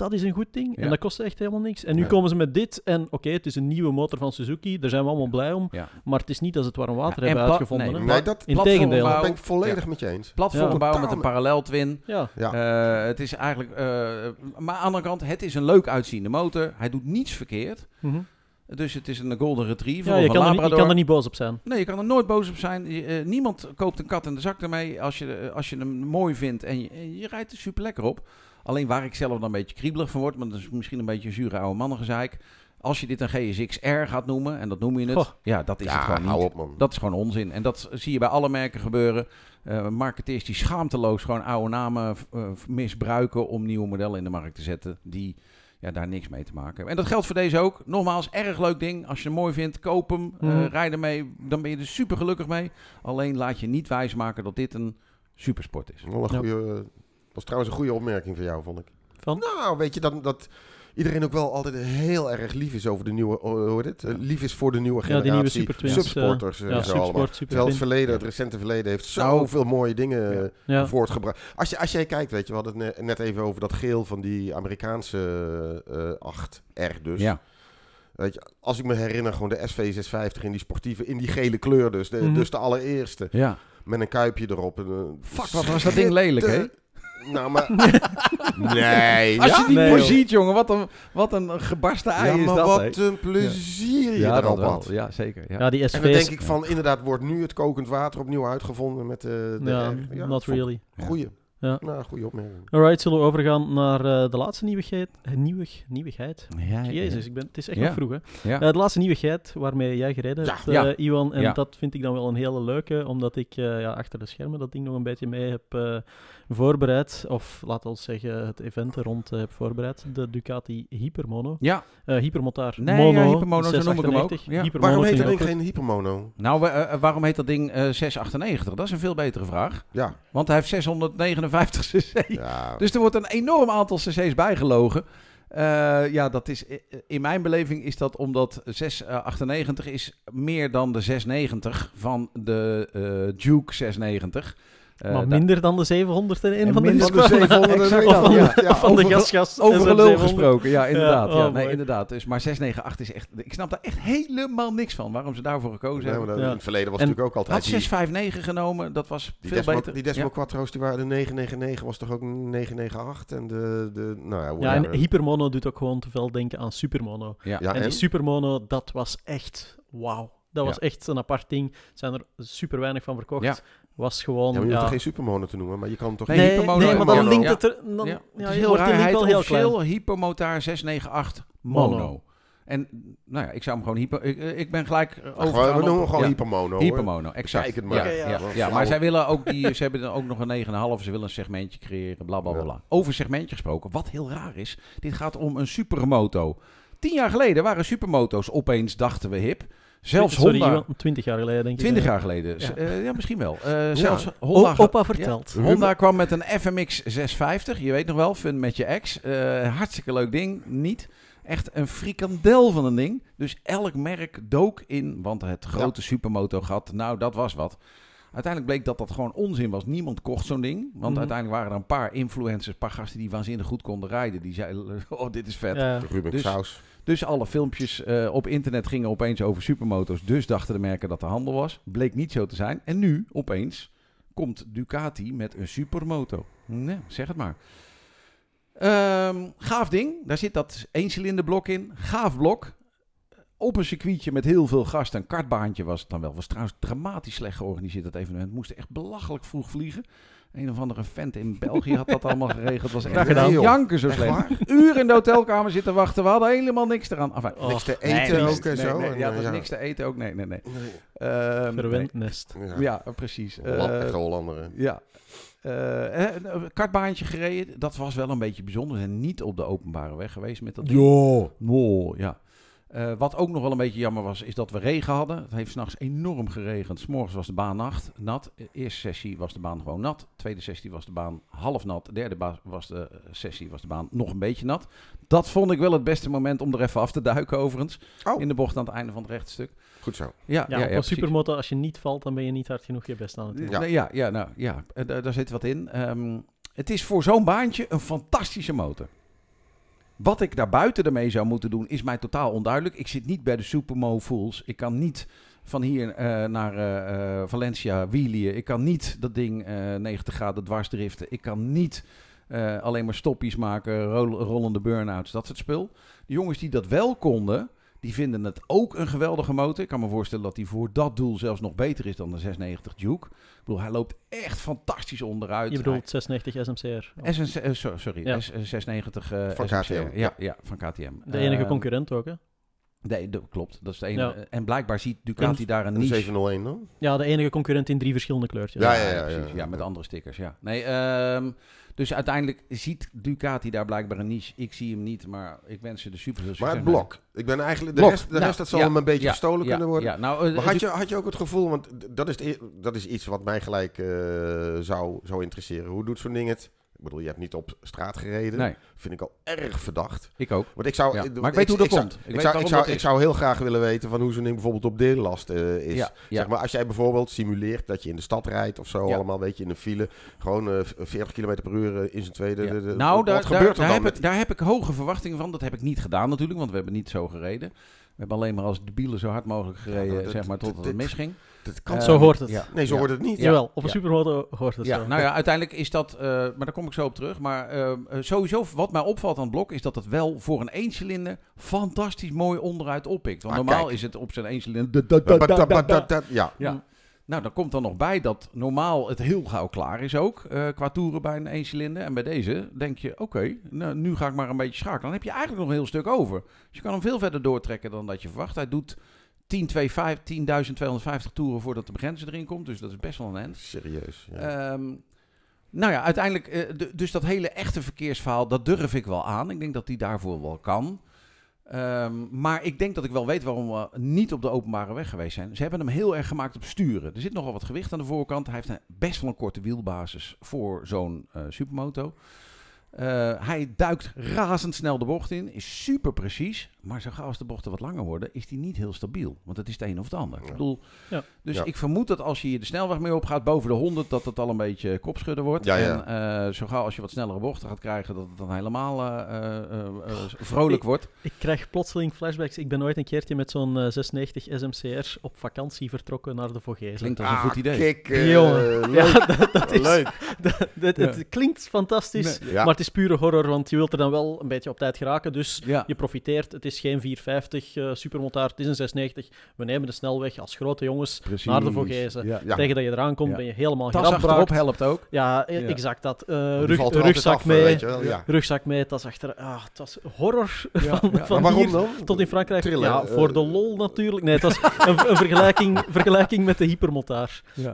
B: Dat is een goed ding.
C: Ja.
B: En dat kostte echt helemaal niks. En nu
D: Ja.
B: komen ze met dit. En oké, het is een nieuwe motor van Suzuki. Daar zijn we allemaal blij om.
C: Ja.
B: Maar het is niet dat ze het warm water hebben uitgevonden.
C: nee,
B: hè.
D: Nee, dat,
B: Integendeel.
D: dat ben ik volledig met je eens.
C: Platform
B: Ja.
C: bouwen met een parallel twin.
B: Ja.
D: Ja.
C: Eh, het is eigenlijk... eh, maar aan de andere kant, het is een leuk uitziende motor. Hij doet niets verkeerd.
B: Mhm.
C: Dus het is een golden retriever
B: ja
C: of
B: je,
C: een
B: kan er, niet- je
C: labrador.
B: kan er niet boos op zijn.
C: Nee, je kan er nooit boos op zijn. Je, eh, niemand koopt een kat in de zak ermee als je, als je hem mooi vindt en je, en je rijdt er super lekker op. Alleen waar ik zelf dan een beetje kriebelig van word, maar dat is misschien een beetje een zure oude mannengezeik. Als je dit een GSX-R gaat noemen, en dat noem je het,
B: Goh.
C: ja, dat is het gewoon niet.
D: op man.
C: Dat is gewoon onzin. En dat zie je bij alle merken gebeuren. Eh marketeers die schaamteloos gewoon oude namen eh, misbruiken om nieuwe modellen in de markt te zetten. Die ja, daar niks mee te maken hebben. En dat geldt voor deze ook. Nogmaals, erg leuk ding. Als je hem mooi vindt, koop hem. rij ermee. Dan ben je er super gelukkig mee. Alleen laat je niet wijsmaken dat dit een supersport is.
D: Wel een
B: Ja.
D: Was trouwens een goede opmerking van jou, vond ik.
B: Van?
D: Nou, weet je, dat, dat iedereen ook wel altijd heel erg lief is over de nieuwe, hoe heet het? Eh, lief is voor de nieuwe
B: Ja, die
D: generatie.
B: nieuwe Super Twins.
D: subsporters
B: eh,
D: en
B: ja,
D: zo allemaal. Terwijl het verleden, het recente verleden, heeft
C: Nou,
D: zoveel mooie dingen
C: ja.
D: eh,
B: Ja.
D: voortgebracht. Als, je, als jij kijkt, weet je, we hadden het ne- net even over dat geel van die Amerikaanse eh 8R dus.
C: Ja.
D: Weet je, als ik me herinner, gewoon de SV650 in die sportieve, in die gele kleur dus. De,
B: Mhm.
D: Dus de allereerste.
C: Ja.
D: Met een kuipje erop. En, eh,
C: Fuck, wat was dat ding lelijk, hè?
D: Nou, maar... nee.
C: Als je die
B: Nee,
C: ziet, jongen, wat een, wat een gebarsten ei
D: Ja,
C: is
D: maar
C: dat,
D: wat een plezier je
C: Ja, dat
D: erop
C: wel.
D: had.
C: Ja, zeker. Ja.
B: Ja, die
D: En dan
B: SV's.
D: denk ik van, inderdaad, wordt nu het kokend water opnieuw uitgevonden met de... de
B: ja,
D: ja,
B: not really.
D: Goeie.
B: Ja.
D: Nou, goede opmerking.
B: Alright, zullen we overgaan naar eh, de laatste nieuwigheid? eh, Nieuwig, nieuwigheid?
C: Ja, ja.
B: Jezus, ik ben, het is echt
C: Ja.
B: nog vroeg, hè?
C: Ja.
B: Eh, de laatste nieuwigheid waarmee jij gereden
D: Ja.
B: hebt, eh,
C: Ja.
B: Iwan. En
C: Ja.
B: dat vind ik dan wel een hele leuke, omdat ik eh, ja, achter de schermen dat ding nog een beetje mee heb eh, voorbereid. Of laten we zeggen, het event er rond eh, heb voorbereid. De Ducati Hypermono.
C: Ja,
B: Eh Hypermotaar
C: Nee,
B: Mono.
C: ja, Hypermono, zo noem ik hem ook.
B: 698.
C: Ja.
B: Hypermono
D: Waarom heet
B: ik
D: ding
B: ook
D: geen hypermono?
C: nou, eh, waarom heet dat ding eh 698? Dat is een veel betere vraag.
D: Ja.
C: Want hij heeft 659 cc.
D: ja.
C: Dus er wordt een enorm aantal cc's bijgelogen. Eh, ja, dat is, in mijn beleving is dat omdat 698 is meer dan de 690 van de eh, Duke 690. Eh,
B: Maar minder dan de 701
C: En
B: van de
C: minder
D: van de
B: Husqvarna.
D: 700
C: Exact,
B: Of van,
C: ja.
D: Ja,
B: van de
C: over-
B: gasgas.
C: Over gelul
B: 700.
C: gesproken, ja, inderdaad.
B: Ja,
C: Ja,
B: oh,
C: nee, inderdaad. Dus, maar 698 is echt... Ik snap daar echt helemaal niks van, waarom ze daarvoor gekozen hebben.
D: In het verleden was
B: En
D: natuurlijk ook altijd...
C: Had
D: die-
C: 659 genomen, dat was
D: Die
C: veel
D: Desmo,
C: beter.
D: die Desmo
C: Ja.
D: Quattro's, die waren de 999, was toch ook 998? En de, de nou ja,
B: en Hypermono doet ook gewoon te veel denken aan Supermono.
C: Ja.
D: Ja,
B: en,
D: en?
B: die Supermono, dat was echt wauw. Dat was
C: Ja.
B: echt een apart ding. Er zijn er super weinig van verkocht. Was gewoon.
D: Ja, je hoeft er geen supermono te noemen, maar je kan hem toch...
C: Nee,
B: Nee,
C: Hypermono
B: nee, maar dan
C: mono.
B: linkt het er. Dan,
C: Ja.
B: ja.
C: het is
B: je
C: heel
B: wordt
C: raar, hij
B: wel heel klein.
C: Hypermotaar 698 mono.
B: Mono.
C: En nou ja, ik zou hem gewoon hyper... Ik, ik ben gelijk eh, overgegaan
D: we noemen gewoon
C: ja.
D: hypermono. hoor.
C: Hypermono, exact.
D: Kijk het maar.
C: Ja, ja,
B: ja.
C: ja,
D: Flauw.
C: maar zij willen ook die, ze hebben er ook nog een 9,5. Ze willen een segmentje creëren, bla bla bla.
D: Ja.
C: bla. Over segmentje gesproken, wat heel raar is. Dit gaat om een supermoto. Tien jaar geleden waren supermoto's opeens, dachten we hip. Zelfs
B: Sorry,
C: Honda...
B: Iwan, 20 jaar geleden denk ik.
C: 20
B: eh.
C: jaar geleden.
B: Ja.
C: Ja, ja misschien wel. Eh, zelfs Honda...
B: O- opa vertelt.
C: Ja. Honda kwam met een FMX 650. Je weet nog wel, fun met je ex. Eh, hartstikke leuk ding. Niet. Echt een frikandel van een ding. Dus elk merk dook in, want het grote supermoto gat, nou dat was wat. Uiteindelijk bleek dat dat gewoon onzin was. Niemand kocht zo'n ding. Want
B: Mhm.
C: uiteindelijk waren er een paar influencers, een paar gasten die waanzinnig goed konden rijden. Die zeiden, oh dit is vet.
B: Ja.
D: Ruben
C: Dus-
D: Saus.
C: Dus alle filmpjes eh, op internet gingen opeens over supermoto's. Dus dachten de merken dat de handel was. Bleek niet zo te zijn. En nu, opeens, komt Ducati met een supermoto. Nee, zeg het maar. Ehm, gaaf ding. Daar zit dat eencilinderblok in. Gaaf blok. Op een circuitje met heel veel gast. Een kartbaantje was het dan wel. Was trouwens dramatisch slecht georganiseerd dat evenement. Moesten echt belachelijk vroeg vliegen. Een of andere vent in België had dat allemaal geregeld. Was echt
B: gedaan.
C: gedaan. janken zo
D: Echt
C: slecht. Uren in de hotelkamer zitten wachten. We hadden helemaal niks eraan. Enfin,
B: Oh,
D: Niks te eten ook en
C: nee,
D: zo.
C: nee,
D: En,
C: ja, dat was niks te eten ook. Nee, nee, nee. Ehm,
B: nest.
D: Ja,
C: precies.
D: Holland-
C: Eh,
D: Echte Hollanderen.
C: ja. Eh, eh, een kartbaantje gereden. Dat was wel een beetje bijzonder. We zijn niet op de openbare weg geweest met dat ding.
D: Jo.
C: Ja. Eh, wat ook nog wel een beetje jammer was, is dat we regen hadden. Het heeft s'nachts enorm geregend. S'morgens was de baan nacht, nat. De eerste sessie was de baan gewoon nat. Tweede sessie was de baan half nat. De derde was de eh, sessie was de baan nog een beetje nat. Dat vond ik wel het beste moment om er even af te duiken overigens.
D: Oh.
C: In de bocht aan het einde van het rechtstuk.
D: Goed zo.
C: Ja,
B: Ja,
C: ja,
B: op een
C: precies.
B: supermoto, als je niet valt, dan ben je niet hard genoeg je best aan het doen.
C: Ja, ja, ja, nou, ja eh, daar, daar zit wat in. Ehm, het is voor zo'n baantje een fantastische motor. Wat ik daar buiten ermee zou moeten doen, is mij totaal onduidelijk. Ik zit niet bij de Supermo Fools. Ik kan niet van hier eh, naar eh, eh, Valencia wielien. Ik kan niet dat ding eh 90 graden dwars driften. Ik kan niet alleen maar stoppies maken, rol- rollende burn-outs, dat soort spul. De jongens die dat wel konden, die vinden het ook een geweldige motor. Ik kan me voorstellen dat die voor dat doel zelfs nog beter is dan de 690 Duke. Ik bedoel, hij loopt echt fantastisch onderuit.
B: Je bedoelt 690 SMCR.
C: Hij- SN, eh, so- sorry,
B: Ja.
C: S- 690 eh,
D: Van
C: SMCR.
D: KTM,
C: Ja,
D: ja.
C: ja, van KTM.
B: De enige
C: Eh,
B: concurrent ook, hè?
C: Nee, dat klopt. Dat is de enige.
B: Ja.
C: En blijkbaar ziet Ducati daar een niche.
D: 701 dan?
B: Ja, de enige concurrent in drie verschillende kleurtjes.
D: Ja, ja, ja.
C: precies. Ja, met andere stickers, ja. Nee, ehm, dus uiteindelijk ziet Ducati daar blijkbaar een niche. Ik zie hem niet, maar ik wens ze de super veel
D: Maar
C: succes
D: het blok. Ik ben eigenlijk, de
C: Blok.
D: rest, de
C: Nou,
D: rest dat zal
C: ja,
D: hem een beetje
C: ja,
D: gestolen
C: ja,
D: kunnen worden.
C: Ja, nou, eh,
D: Maar had je, had je ook het gevoel, want dat is, e- dat is iets wat mij gelijk eh, zou, zou interesseren. Hoe doet zo'n ding het? Ik bedoel, je hebt niet op straat gereden.
C: Nee,
D: Vind ik al erg verdacht.
C: ik ook.
D: Want ik zou,
C: Ja,
D: ik-
C: maar ik weet hoe dat komt. Ik,
D: zou, ik, zou, ik heel graag willen weten van hoe zo'n ding bijvoorbeeld op deellast eh, is.
C: Ja, ja.
D: Zeg maar, als jij bijvoorbeeld simuleert dat je in de stad rijdt of zo, allemaal weet je in een file, gewoon eh, 40 km per uur eh, in zijn tweede. De- de-
C: nou,
D: wat
C: daar,
D: gebeurt
C: daar,
D: er
C: daar, heb
D: met
C: ik, daar heb ik hoge verwachtingen van. Dat heb ik niet gedaan natuurlijk, want we hebben niet zo gereden. We hebben alleen maar als debielen zo hard mogelijk gereden,
D: dat-
C: zeg maar, totdat het misging.
D: Dat kan
B: Zo hoort het.
C: Ja.
D: Nee, zo
C: Ja.
D: wordt het niet.
C: Ja.
B: Jawel, op een
C: Ja.
B: supermoto hoort het
C: Ja,
B: zo.
C: nou ja, uiteindelijk is dat, eh, maar daar kom ik zo op terug. Maar eh, eh, sowieso, wat mij opvalt aan het blok, is dat het wel voor een eencilinder fantastisch mooi onderuit oppikt. Want
D: Ah,
C: normaal
D: kijk.
C: is het op zijn eencilinder.
D: Ja.
C: Ja. Nou, dan komt er nog bij dat normaal het heel gauw klaar is ook, eh, qua toeren bij een eencilinder. En bij deze denk je, oké, nou, nu ga ik maar een beetje schakelen. Dan heb je eigenlijk nog een heel stuk over. Dus je kan hem veel verder doortrekken dan dat je verwacht. Hij doet 10.250 10.250 toeren voordat de begrenzer erin komt. Dus dat is best wel een end.
D: Serieus. Ja.
C: Ehm, nou ja, uiteindelijk, eh, dus dat hele echte verkeersverhaal, dat durf ik wel aan. Ik denk dat die daarvoor wel kan. Ehm, maar ik denk dat ik wel weet waarom we niet op de openbare weg geweest zijn. Ze hebben hem heel erg gemaakt op sturen. Er zit nogal wat gewicht aan de voorkant. Hij heeft een, best wel een korte wielbasis voor zo'n eh, supermoto. Eh, hij duikt razendsnel de bocht in, is super precies. Maar zo gauw als de bochten wat langer worden, is hij niet heel stabiel. Want het is het een of het ander.
D: Ja.
C: Ik bedoel,
B: Ja.
C: dus
D: Ja.
C: ik vermoed dat als je hier de snelweg mee opgaat boven de 100, dat het al een beetje kopschudden wordt.
D: Ja, ja.
C: En eh, zo gauw als je wat snellere bochten gaat krijgen, dat het dan helemaal eh, eh, eh, eh, vrolijk wordt.
B: Ik krijg plotseling flashbacks. Ik ben ooit een keertje met zo'n eh, 690 SMCR op vakantie vertrokken naar de Vogezen.
C: Klinkt als een
D: Ah,
C: goed idee.
D: Kijk,
B: Jongen.
D: leuk.
B: Ja, dat, dat is,
D: leuk.
B: dat- dat- het klinkt fantastisch,
C: Nee.
D: Ja.
B: maar het is pure horror, want je wilt er dan wel een beetje op tijd geraken. Dus
C: Ja.
B: je profiteert. Het is geen 450 eh supermotaar, het is een 690. We nemen de snelweg als grote jongens
C: Precies.
B: naar de Vogezen.
C: Ja.
D: Ja.
B: Tegen dat je eraan komt,
C: Ja.
B: ben je helemaal
C: Tas achterop
B: geradbraakt.
C: helpt ook.
B: Ja, e-
C: Ja.
B: exact dat. Eh, rug- rugzak
D: af,
B: mee, rugzak mee, tas achter. Ah, het was horror
C: Ja,
B: van,
C: ja.
B: van
D: Maar waarom
B: hier
D: dan?
B: tot in Frankrijk.
D: Trillen,
B: ja,
D: eh,
B: voor de lol natuurlijk. Nee, het was een, een vergelijking, vergelijking met de.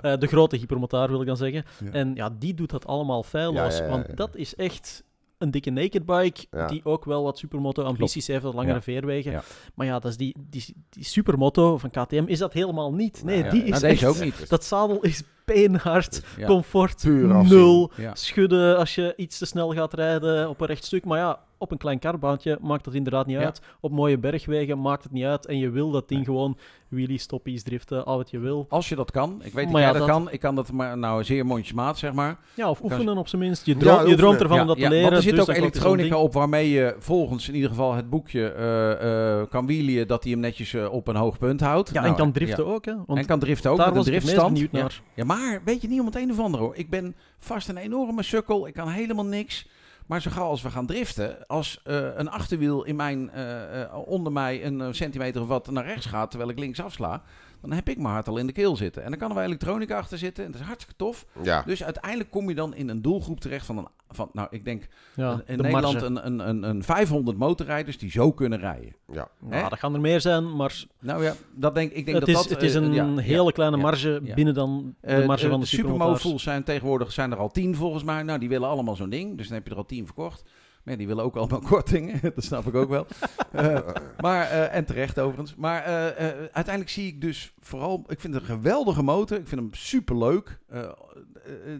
B: Eh, de grote hypermotaar wil ik dan zeggen.
C: Ja.
B: En ja, die doet dat allemaal feilloos.
D: Ja, ja, ja,
B: Want dat is echt een dikke naked bike,
D: Ja.
B: die ook wel wat supermoto-ambities heeft, wat langere
C: Ja.
B: veerwegen.
C: Ja.
B: Maar ja, dat is die, die, die supermoto van KTM is dat helemaal niet. Nee, die
C: nou,
B: is
C: deze
B: echt...
C: ook niet.
B: Dat zadel is beenhard,
C: Ja.
B: comfort, nul.
C: Ja.
B: Schudden als je iets te snel gaat rijden op een recht stuk. Maar ja, op een klein karbaantje maakt het inderdaad niet
C: Ja.
B: uit. Op mooie bergwegen maakt het niet uit. En je wil dat ding gewoon wheelie, stoppies, driften, al wat je wil.
C: Als je dat kan. Ik weet dat jij
B: ja,
C: dat,
B: dat-
C: kan. Ik kan dat maar nou zeer mondjesmaat, zeg maar.
B: Ja, of
C: Kan-
B: oefenen op zijn minst. Je,
D: Ja,
B: droom, je droomt ervan
C: Ja,
B: om dat
C: ja,
B: te leren.
C: Want er zit
B: dus
C: ook elektronica op waarmee je volgens in ieder geval het boekje eh, eh, kan wielen dat hij hem netjes eh, op een hoog punt houdt.
B: Ja,
C: Nou,
B: en kan driften ook, hè. Want
C: en kan driften ook
B: daar
C: met een
B: was ik
C: driftstand. Ja.
B: naar.
C: Ja, maar weet je niet om het een of ander hoor. Ik ben vast een enorme sukkel. Ik kan helemaal niks. Maar zo gauw als we gaan driften, als eh, een achterwiel in mijn, eh, eh, onder mij een centimeter of wat naar rechts gaat, terwijl ik links afsla, dan heb ik mijn hart al in de keel zitten. En dan kan er wel elektronica achter zitten en dat is hartstikke tof.
D: Ja.
C: Dus uiteindelijk kom je dan in een doelgroep terecht van, een, van nou ik denk
B: Ja,
C: in- in
B: de
C: Nederland een, een, een, een 500
B: motorrijders
C: die zo kunnen rijden.
D: ja.
B: Nou, dat gaan er meer zijn, maar
C: Nou ja, dat denk, ik denk
B: het,
C: dat
B: is,
C: dat...
B: het is
C: eh,
B: een
C: ja,
B: hele kleine
C: ja,
B: marge
C: ja.
B: binnen dan de
C: Eh,
B: marge
C: eh,
B: van de.
C: Supermofuls zijn tegenwoordig zijn er al tien volgens mij. Nou, die willen allemaal zo'n ding. Dus dan heb je er al tien verkocht. Maar ja, die willen ook allemaal kortingen. dat snap ik ook wel. Eh, maar, eh, en terecht overigens. Maar eh, uiteindelijk zie ik dus vooral... Ik vind het een geweldige motor. Ik vind hem superleuk.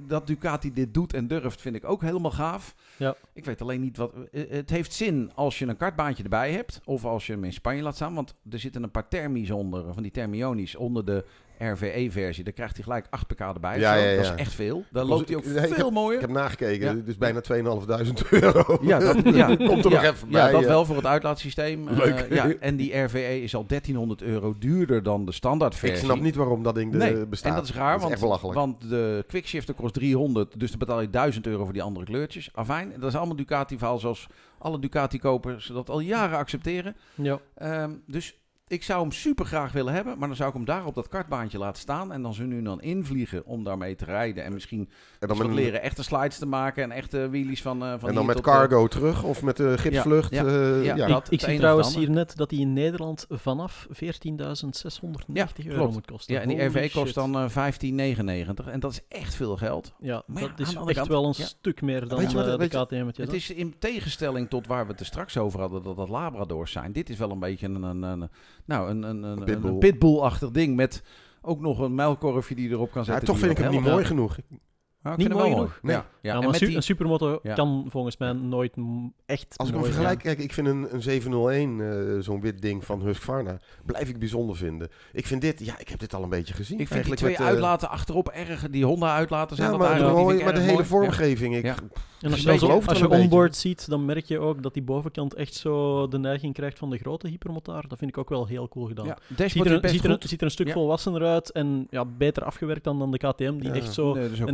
C: Dat Ducati dit doet en durft vind ik ook helemaal gaaf.
B: Ja.
C: Ik weet alleen niet wat... het heeft zin als je een kartbaantje erbij hebt. Of als je hem in Spanje laat staan. Want er zitten een paar thermies onder. Van die thermionisch onder de RVE-versie, daar krijgt hij gelijk 8 pk erbij.
D: Ja,
C: Zo,
D: ja, ja.
C: Dat is echt veel. Dan
D: Ik
C: loopt hij ook
D: nee, ik
C: veel
D: heb-
C: mooier.
D: Ik heb nagekeken,
C: Ja.
D: dus bijna 2.500 euro.
C: Ja, dat, ja.
D: Komt er
C: ja,
D: nog even
C: Ja,
D: bij,
C: dat
D: ja.
C: wel voor het uitlaatsysteem. Eh,
D: Leuk.
C: ja, en die RVE is al 1300 euro duurder dan de standaardversie.
D: Ik snap niet waarom dat ding
C: Nee,
D: bestaat.
C: en dat is raar,
D: Dat is
C: want,
D: echt belachelijk.
C: want de quickshifter kost 300, dus dan betaal je 1000 euro voor die andere kleurtjes. Afijn, dat is allemaal Ducati-verhaal zoals alle Ducati-kopers dat al jaren accepteren.
B: Ja.
C: Ehm, dus ik zou hem super graag willen hebben, maar dan zou ik hem daar op dat kartbaantje laten staan. En dan ze nu dan invliegen om daarmee te rijden. En misschien
D: en dan met,
C: leren echte slides te maken en echte wheelies van, eh van
D: en
C: hier
D: dan met
C: tot, eh,
D: cargo terug of met de gipsvlucht.
C: Ja,
D: eh,
C: ja,
D: ja.
C: ja.
B: ik ik zie trouwens hier net dat hij in Nederland vanaf 14.690 euro
C: klopt.
B: moet kosten.
C: Ja, en die
B: Holy
C: RVE kost dan eh 15,99 en dat is echt veel geld.
B: Ja,
C: Maar
B: dat is
C: de andere
B: echt
C: kant-
B: wel een
C: ja.
B: stuk meer dan
D: Weet je wat-
B: eh, de KTM'tjes.
C: Het is in tegenstelling tot waar we het er straks over hadden, dat dat Labradors zijn. Dit is wel een beetje een, een, een, nou, een, een, een,
D: Pitbull.
C: een pitbull-achtig ding met ook nog een muilkorfje die erop kan
D: Ja,
C: zetten.
D: toch
C: die
D: vind ik hem niet mooi genoeg.
C: Ik
B: Niet mooi genoeg?
D: Nee.
C: Ja,
B: maar
C: met
B: su-
C: die,
B: een supermoto
C: Ja.
B: kan volgens mij nooit echt
D: Als ik hem vergelijk, kijk, ik vind een, een 701, eh, zo'n wit ding van Husqvarna, blijf ik bijzonder vinden. Ik vind dit, ja, ik heb dit al een beetje gezien.
C: ik vind die
D: Eigenlijk
C: twee
D: met, eh,
C: uitlaten achterop erg. Die Honda-uitlaten zijn
D: Ja,
C: dat
D: maar,
C: eigenlijk.
D: mooi,
C: die
D: maar de hele
C: mooi. Ja.
D: vormgeving. Ik,
C: Ja.
B: En als je,
C: beetje
B: zo- als je onboard ziet, dan merk je ook dat die bovenkant echt zo de neiging krijgt van de grote hypermotor. Dat vind ik ook wel heel cool gedaan. Ziet
C: dashboard
B: er, ziet, er, een- stuk volwassener uit en ja, beter afgewerkt dan, dan de KTM, die echt zo
C: dat
B: een
C: zo.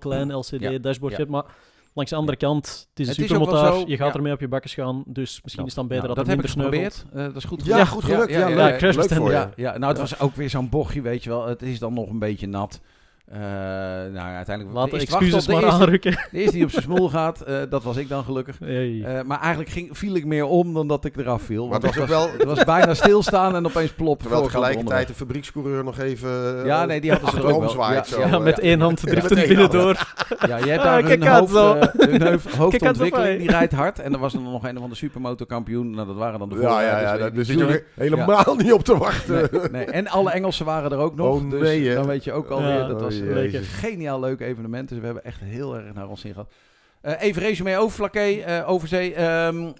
B: Heel klein LCD-dashboardje
C: Ja.
B: heeft. Maar langs de andere kant, het is een supermotor, je gaat
C: ja.
B: ermee op je bakken gaan, dus misschien is het dan beter
C: Nou,
B: dat,
C: dat
B: het
C: heb ik
B: minder sneuvelt.
C: Eh, dat is goed
D: Ja,
C: gelukt.
D: goed gelukt. Ja,
C: ja,
B: ja.
C: Ja, ja, nou, het was ook weer zo'n bochtje, weet je wel. Het is dan nog een beetje nat. Eh, nou, ja, uiteindelijk...
B: Laat de excuses
C: op de
B: maar
C: eerste-
B: aanrukken.
C: De eerste die op zijn smoel gaat, eh, dat was ik dan gelukkig.
B: Hey.
C: Eh, maar eigenlijk ging, viel ik meer om dan dat ik eraf viel.
D: Maar
C: Want
D: het was wel,
C: het was bijna stilstaan en opeens plop.
D: terwijl tegelijkertijd de fabriekscoureur nog even
C: Ja, nee, die hadden ze er ook wel. Ja,
D: zo,
B: ja, met één hand
D: Ja,
B: driftend
D: met één hand.
B: binnendoor.
C: Ja, je hebt
B: Ah,
C: daar
B: kijk
C: hun, hoofd, hoofdontwikkeling, die rijdt hard. En er was dan nog een van de supermotorkampioen. Nou, dat waren dan de
D: Ja, ja, ja,
C: weet
D: daar zit je helemaal niet op te wachten.
C: En alle Engelsen waren er ook nog.
D: Oh,
C: dus dan weet je ook alweer.
B: Ja.
C: dat was Een geniaal leuk evenement. Dus we hebben echt heel erg naar ons zin gehad. Eh, even resume over Flaké, eh Overzee. Ehm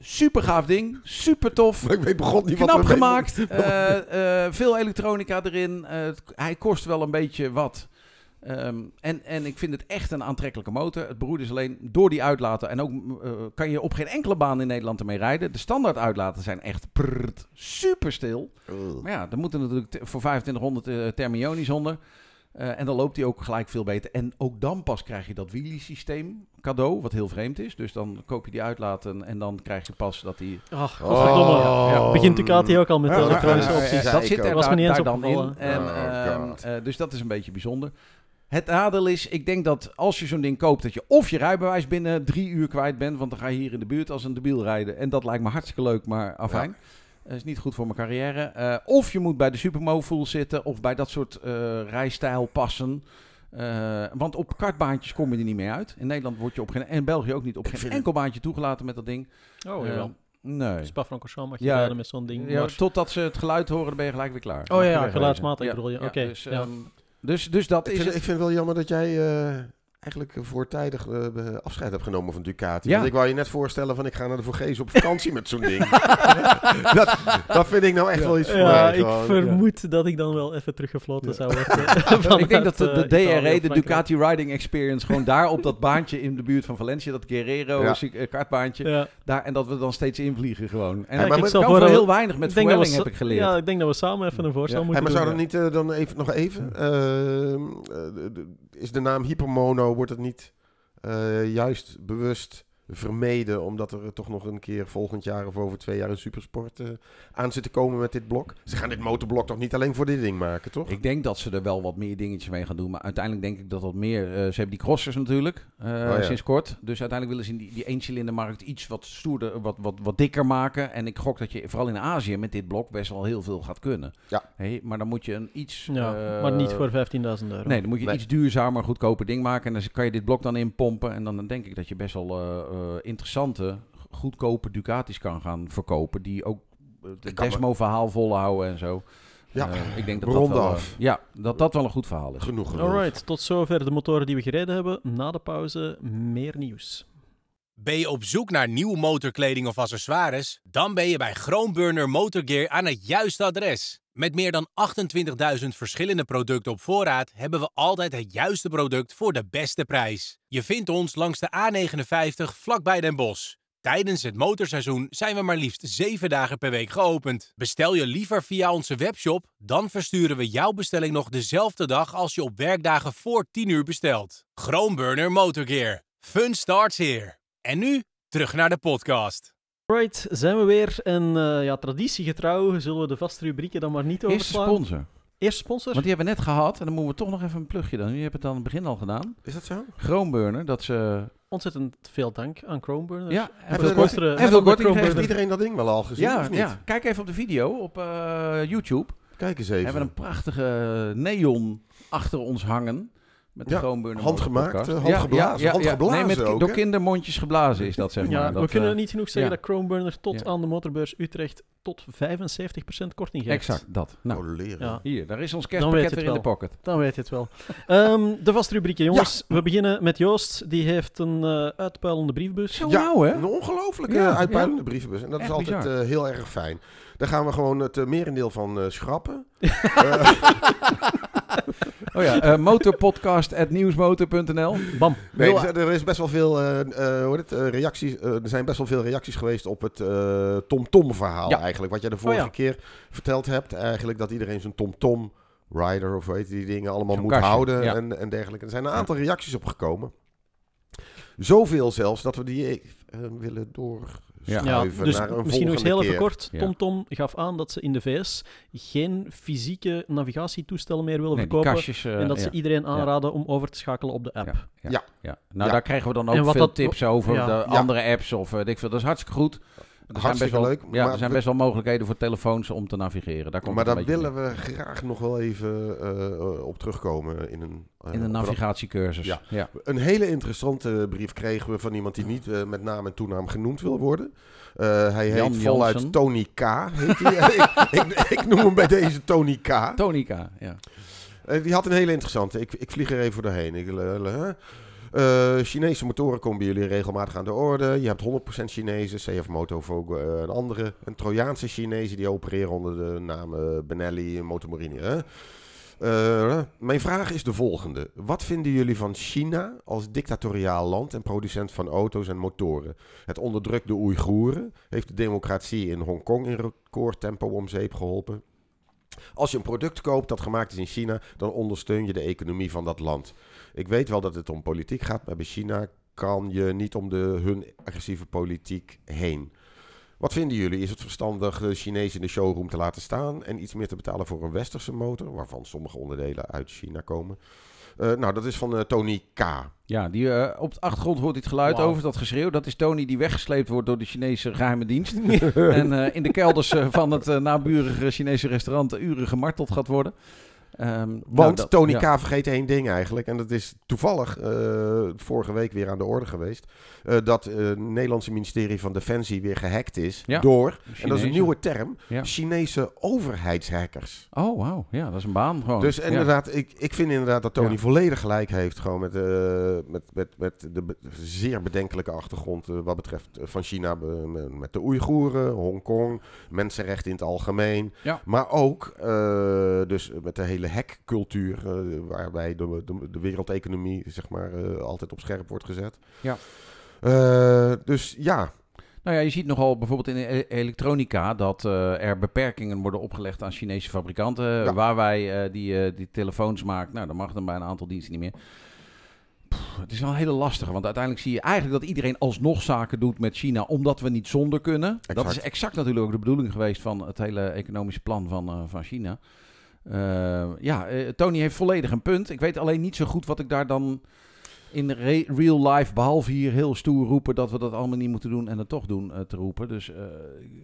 C: super gaaf ding. Super tof.
D: ik weet begon niet wat
C: Knap gemaakt. Eh, veel elektronica erin. Het- hij kost wel een beetje wat. Ehm, en, en ik vind het echt een aantrekkelijke motor. Het beroert is alleen door die uitlaten. En ook kan je op geen enkele baan in Nederland ermee rijden. De standaard uitlaten zijn echt prrrt, super stil. Maar ja, dan moeten natuurlijk voor 2500 eh Thermioni's onder. Eh, en dan loopt hij ook gelijk veel beter. En ook dan pas krijg je dat wheelie systeem cadeau, wat heel vreemd is. Dus dan koop je die uitlaten en dan krijg je pas dat die...
B: Ach,
D: Oh,
B: godverdomme.
C: ja.
B: Begint Ducati ook al met de elektronische opties.
D: ja.
C: dat zit er
B: Was me
C: daar,
B: niet eens
C: daar dan in. En,
D: Oh,
C: ehm, eh, dus dat is een beetje bijzonder. Het nadeel is, ik denk dat als je zo'n ding koopt, dat je of je rijbewijs binnen drie uur kwijt bent, want dan ga je hier in de buurt als een debiel rijden. En dat lijkt me hartstikke leuk, maar afijn. Dat is niet goed voor mijn carrière. Eh, of je moet bij de Supermofull zitten, of bij dat soort eh, rijstijl passen. Eh, want op kartbaantjes kom je er niet meer uit. In Nederland word je op geen, en in België ook niet, op
D: Ik
C: geen enkel baantje toegelaten met dat ding.
B: Oh,
C: Eh,
B: jawel.
C: nee.
B: Spa-Francorchamps je
C: Ja,
B: met zo'n ding.
C: Ja, totdat ze het geluid horen, dan ben je gelijk weer klaar.
B: Oh ja, ja, geluidsmatig bedoel je. Oké,
C: Dus,
B: ja.
C: ehm, dus, dus dat
D: Ik
C: is
D: vind,
C: het.
D: ik vind het wel jammer dat jij eh, eigenlijk voortijdig eh, afscheid hebt genomen van Ducati.
C: Ja.
D: Want ik wou je net voorstellen van ik ga naar de Vorgees op vakantie met zo'n ding. dat, dat vind ik nou echt wel iets voor
B: Ja,
D: mij.
B: ik
D: gewoon.
B: vermoed dat ik dan wel even teruggefloten
D: Ja.
B: zou worden.
C: ik denk dat de,
B: eh,
C: DRE, de
B: Frankrijk.
C: Ducati Riding Experience, gewoon daar op dat baantje in de buurt van Valencia, dat Guerrero
D: Ja.
C: eh, kartbaantje,
B: Ja.
C: daar, en dat we dan steeds invliegen gewoon. En
D: Ja,
C: ik
D: maar
C: kan
D: ik
B: stel
C: kan
B: voor
C: heel
B: we-
C: weinig met
B: we
C: verwelling heb ik geleerd.
B: Ja, ik denk dat we samen even een voorstel
C: Ja.
D: Hey,
B: moeten
D: maar zou
B: doen.
D: dat niet eh, dan even, nog even, ehm, eh, de- is de naam Hypermono, wordt het niet eh, juist bewust vermeden, omdat er toch nog een keer volgend jaar of over twee jaar een supersport eh, aan zit te komen met dit blok? Ze gaan dit motorblok toch niet alleen voor dit ding maken, toch?
C: Ik denk dat ze er wel wat meer dingetjes mee gaan doen. Maar uiteindelijk denk ik dat dat meer... eh, ze hebben die crossers natuurlijk, eh,
D: ja.
C: sinds kort. Dus uiteindelijk willen ze in die, die eencilindermarkt iets wat stoerder, wat, wat, wat dikker maken. En ik gok dat je vooral in Azië met dit blok best wel heel veel gaat kunnen.
D: Ja.
C: Hey, maar dan moet je een iets...
B: Ja, maar niet voor 15.000 euro.
C: Nee, dan moet je
D: Nee.
C: iets duurzamer, goedkoper ding maken. En dan kan je dit blok dan inpompen. En dan denk ik dat je best wel interessante, goedkope Ducatis kan gaan verkopen. Die ook eh, het
D: me-
C: Desmo-verhaal volhouden en zo.
D: Ja,
C: Eh, ik denk dat dat wel, eh,
D: af.
C: ja, dat dat wel een goed verhaal is.
D: Genoeg genoeg.
B: Alright, tot zover de motoren die we gereden hebben. Na de pauze meer nieuws.
A: Ben je op zoek naar nieuwe motorkleding of accessoires? Dan ben je bij Groenburner Motorgear aan het juiste adres. Met meer dan 28.000 verschillende producten op voorraad hebben we altijd het juiste product voor de beste prijs. Je vindt ons langs de A59 vlakbij Den Bosch. Tijdens het motorseizoen zijn we maar liefst 7 dagen per week geopend. Bestel je liever via onze webshop, dan versturen we jouw bestelling nog dezelfde dag als je op werkdagen voor 10 uur bestelt. Groenburner Motorgear. Fun starts here. En nu terug naar de podcast.
B: Right, zijn we weer. En eh, ja, traditiegetrouw zullen we de vaste rubrieken dan maar niet
C: Eerste
B: overslaan.
C: sponsor.
B: Eerste sponsor?
C: Want die hebben we net gehad. En dan moeten we toch nog even een plugje doen. Jullie hebben het aan het begin al gedaan.
D: Is dat zo?
C: Groenburner, dat ze...
B: Ontzettend veel dank aan Chromeburner.
C: Ja,
B: En
C: hebben
B: veel
C: we-
B: luisteren
C: hebben we
B: van de
C: korting
D: Heeft
B: Chromeburner.
D: iedereen dat ding wel al gezien
C: Ja,
D: of niet?
C: ja, kijk even op de video op eh, YouTube.
D: Kijk eens
C: We
D: even.
C: hebben een prachtige neon achter ons hangen. Met de
D: Ja,
C: Groenburner
D: handgemaakt, eh, handgeblazen, handgeblazen
C: Nee, met,
D: ook,
C: door kindermondjes geblazen is dat, zeg maar.
B: Ja,
C: Dat,
B: we kunnen
C: eh,
B: niet genoeg zeggen
C: ja.
B: dat Chromeburner tot
C: Ja.
B: aan de motorbeurs Utrecht tot 75% korting geeft.
C: Exact, dat. Nou,
D: Oh, leren.
B: Ja.
C: hier, daar is ons kerstpakket weer in de pocket.
B: Dan weet je het wel. Ehm, de vaste rubrieken, jongens. We beginnen met Joost. Die heeft een eh, uitpuilende briefbus.
C: Zo
D: Ja,
C: nou, hè?
D: Een ongelooflijke
C: Ja,
D: uitpuilende brievenbus. En dat
C: Echt
D: is altijd eh, heel erg fijn. Daar gaan we gewoon het eh, merendeel van eh, schrappen.
C: Oh ja, eh motorpodcast.nieuwsmotor.nl
B: Bam.
D: nee, er, er is best wel veel eh, eh, hoe heet het, eh, reacties. er zijn best wel veel reacties geweest op het eh, TomTom-verhaal
C: Ja.
D: eigenlijk. Wat jij de vorige
B: ja.
D: keer verteld hebt. Eigenlijk dat iedereen zijn TomTom rider of weet je die dingen allemaal moet
C: kastje,
D: houden
C: ja.
D: en, en dergelijke. Er zijn een aantal reacties op gekomen. Zoveel zelfs dat we die willen doorschuiven
B: Ja, dus
D: naar een
B: misschien nog eens heel even
D: keer.
B: kort.
C: Ja.
B: TomTom gaf aan dat ze in de VS geen fysieke navigatietoestellen meer willen
C: Nee,
B: verkopen.
C: kastjes... eh,
B: en dat
C: ja.
B: ze iedereen aanraden om over te schakelen op de app.
C: Ja, ja,
D: Ja.
C: ja. Nou,
D: Ja.
C: daar krijgen we dan ook
B: En wat
C: veel
B: dat-
C: tips over.
B: ja.
C: De andere apps of weet ik veel. Dat is hartstikke goed. Er zijn best wel,
D: leuk,
C: Ja, er zijn best wel mogelijkheden voor telefoons om te navigeren. Daar komt
D: Maar daar willen we graag nog wel even eh, op terugkomen in een, eh,
C: in een navigatiecursus.
D: Ja.
C: ja.
D: Een hele interessante brief kregen we van iemand die niet eh, met naam en toenaam genoemd wil worden. Hij heet voluit
C: Jansen.
D: Tony K. Heet hij. ik, ik, ik noem hem bij deze Tony K.
C: Tonica, ja.
D: Eh, die had een hele interessante. Ik, ik vlieg er even doorheen. Ik, eh, Chinese motoren komen jullie regelmatig aan de orde. Je hebt 100% Chinezen, CF Moto, Vogue, eh, een andere. Een Trojaanse Chinezen die opereren onder de naam eh, Benelli en Motomorini. Mijn vraag is de volgende. Wat vinden jullie van China als dictatoriaal land en producent van auto's en motoren? Het onderdrukt de Oeigoeren, heeft de democratie in Hongkong in recordtempo om zeep geholpen. Als je een product koopt dat gemaakt is in China, dan ondersteun je de economie van dat land. Ik weet wel dat het om politiek gaat, maar bij China kan je niet om de, hun agressieve politiek heen. Wat vinden jullie? Is het verstandig de Chinezen in de showroom te laten staan en iets meer te betalen voor een westerse motor, waarvan sommige onderdelen uit China komen? Eh, nou, dat is van eh, Tony K.
C: Ja, die, eh, op de achtergrond hoort dit geluid over, dat geschreeuw. Dat is Tony die weggesleept wordt door de Chinese geheime dienst. en eh, in de kelders van het naburige Chinese restaurant uren gemarteld gaat worden. Ehm, nou,
D: Want
C: dat-
D: Tony
C: ja.
D: K. vergeet één ding eigenlijk. En dat is toevallig eh, vorige week weer aan de orde geweest. eh, dat eh, het Nederlandse ministerie van Defensie weer gehackt is
C: Ja.
D: door, en dat is een nieuwe term,
C: Ja.
D: Chinese overheidshackers.
C: Oh, wauw. Ja, dat is een baan gewoon.
D: Dus inderdaad, ik, ik vind inderdaad dat Tony volledig gelijk heeft. Gewoon met, met, met, met de be- zeer bedenkelijke achtergrond wat betreft van China. met, de Oeigoeren, Hongkong, mensenrechten in het algemeen. Maar ook dus met de hele hackcultuur eh, waarbij de, de, de wereldeconomie zeg maar, eh, altijd op scherp wordt gezet.
C: Ja.
D: Eh, dus ja,
C: Nou ja, je ziet nogal bijvoorbeeld in de e- elektronica dat er beperkingen worden opgelegd aan Chinese fabrikanten.
D: Ja.
C: Waar wij die, die telefoons maken, nou, dat mag dan bij een aantal diensten niet meer. Het is wel een hele lastige, want uiteindelijk zie je eigenlijk dat iedereen alsnog zaken doet met China, omdat we niet zonder kunnen. Dat is exact natuurlijk ook de bedoeling geweest van het hele economische plan van, van China. Eh, ja, eh, Tony heeft volledig een punt. Ik weet alleen niet zo goed wat ik daar dan in re- real life, behalve hier heel stoer roepen dat we dat allemaal niet moeten doen en het toch doen, eh, te roepen. Dus eh,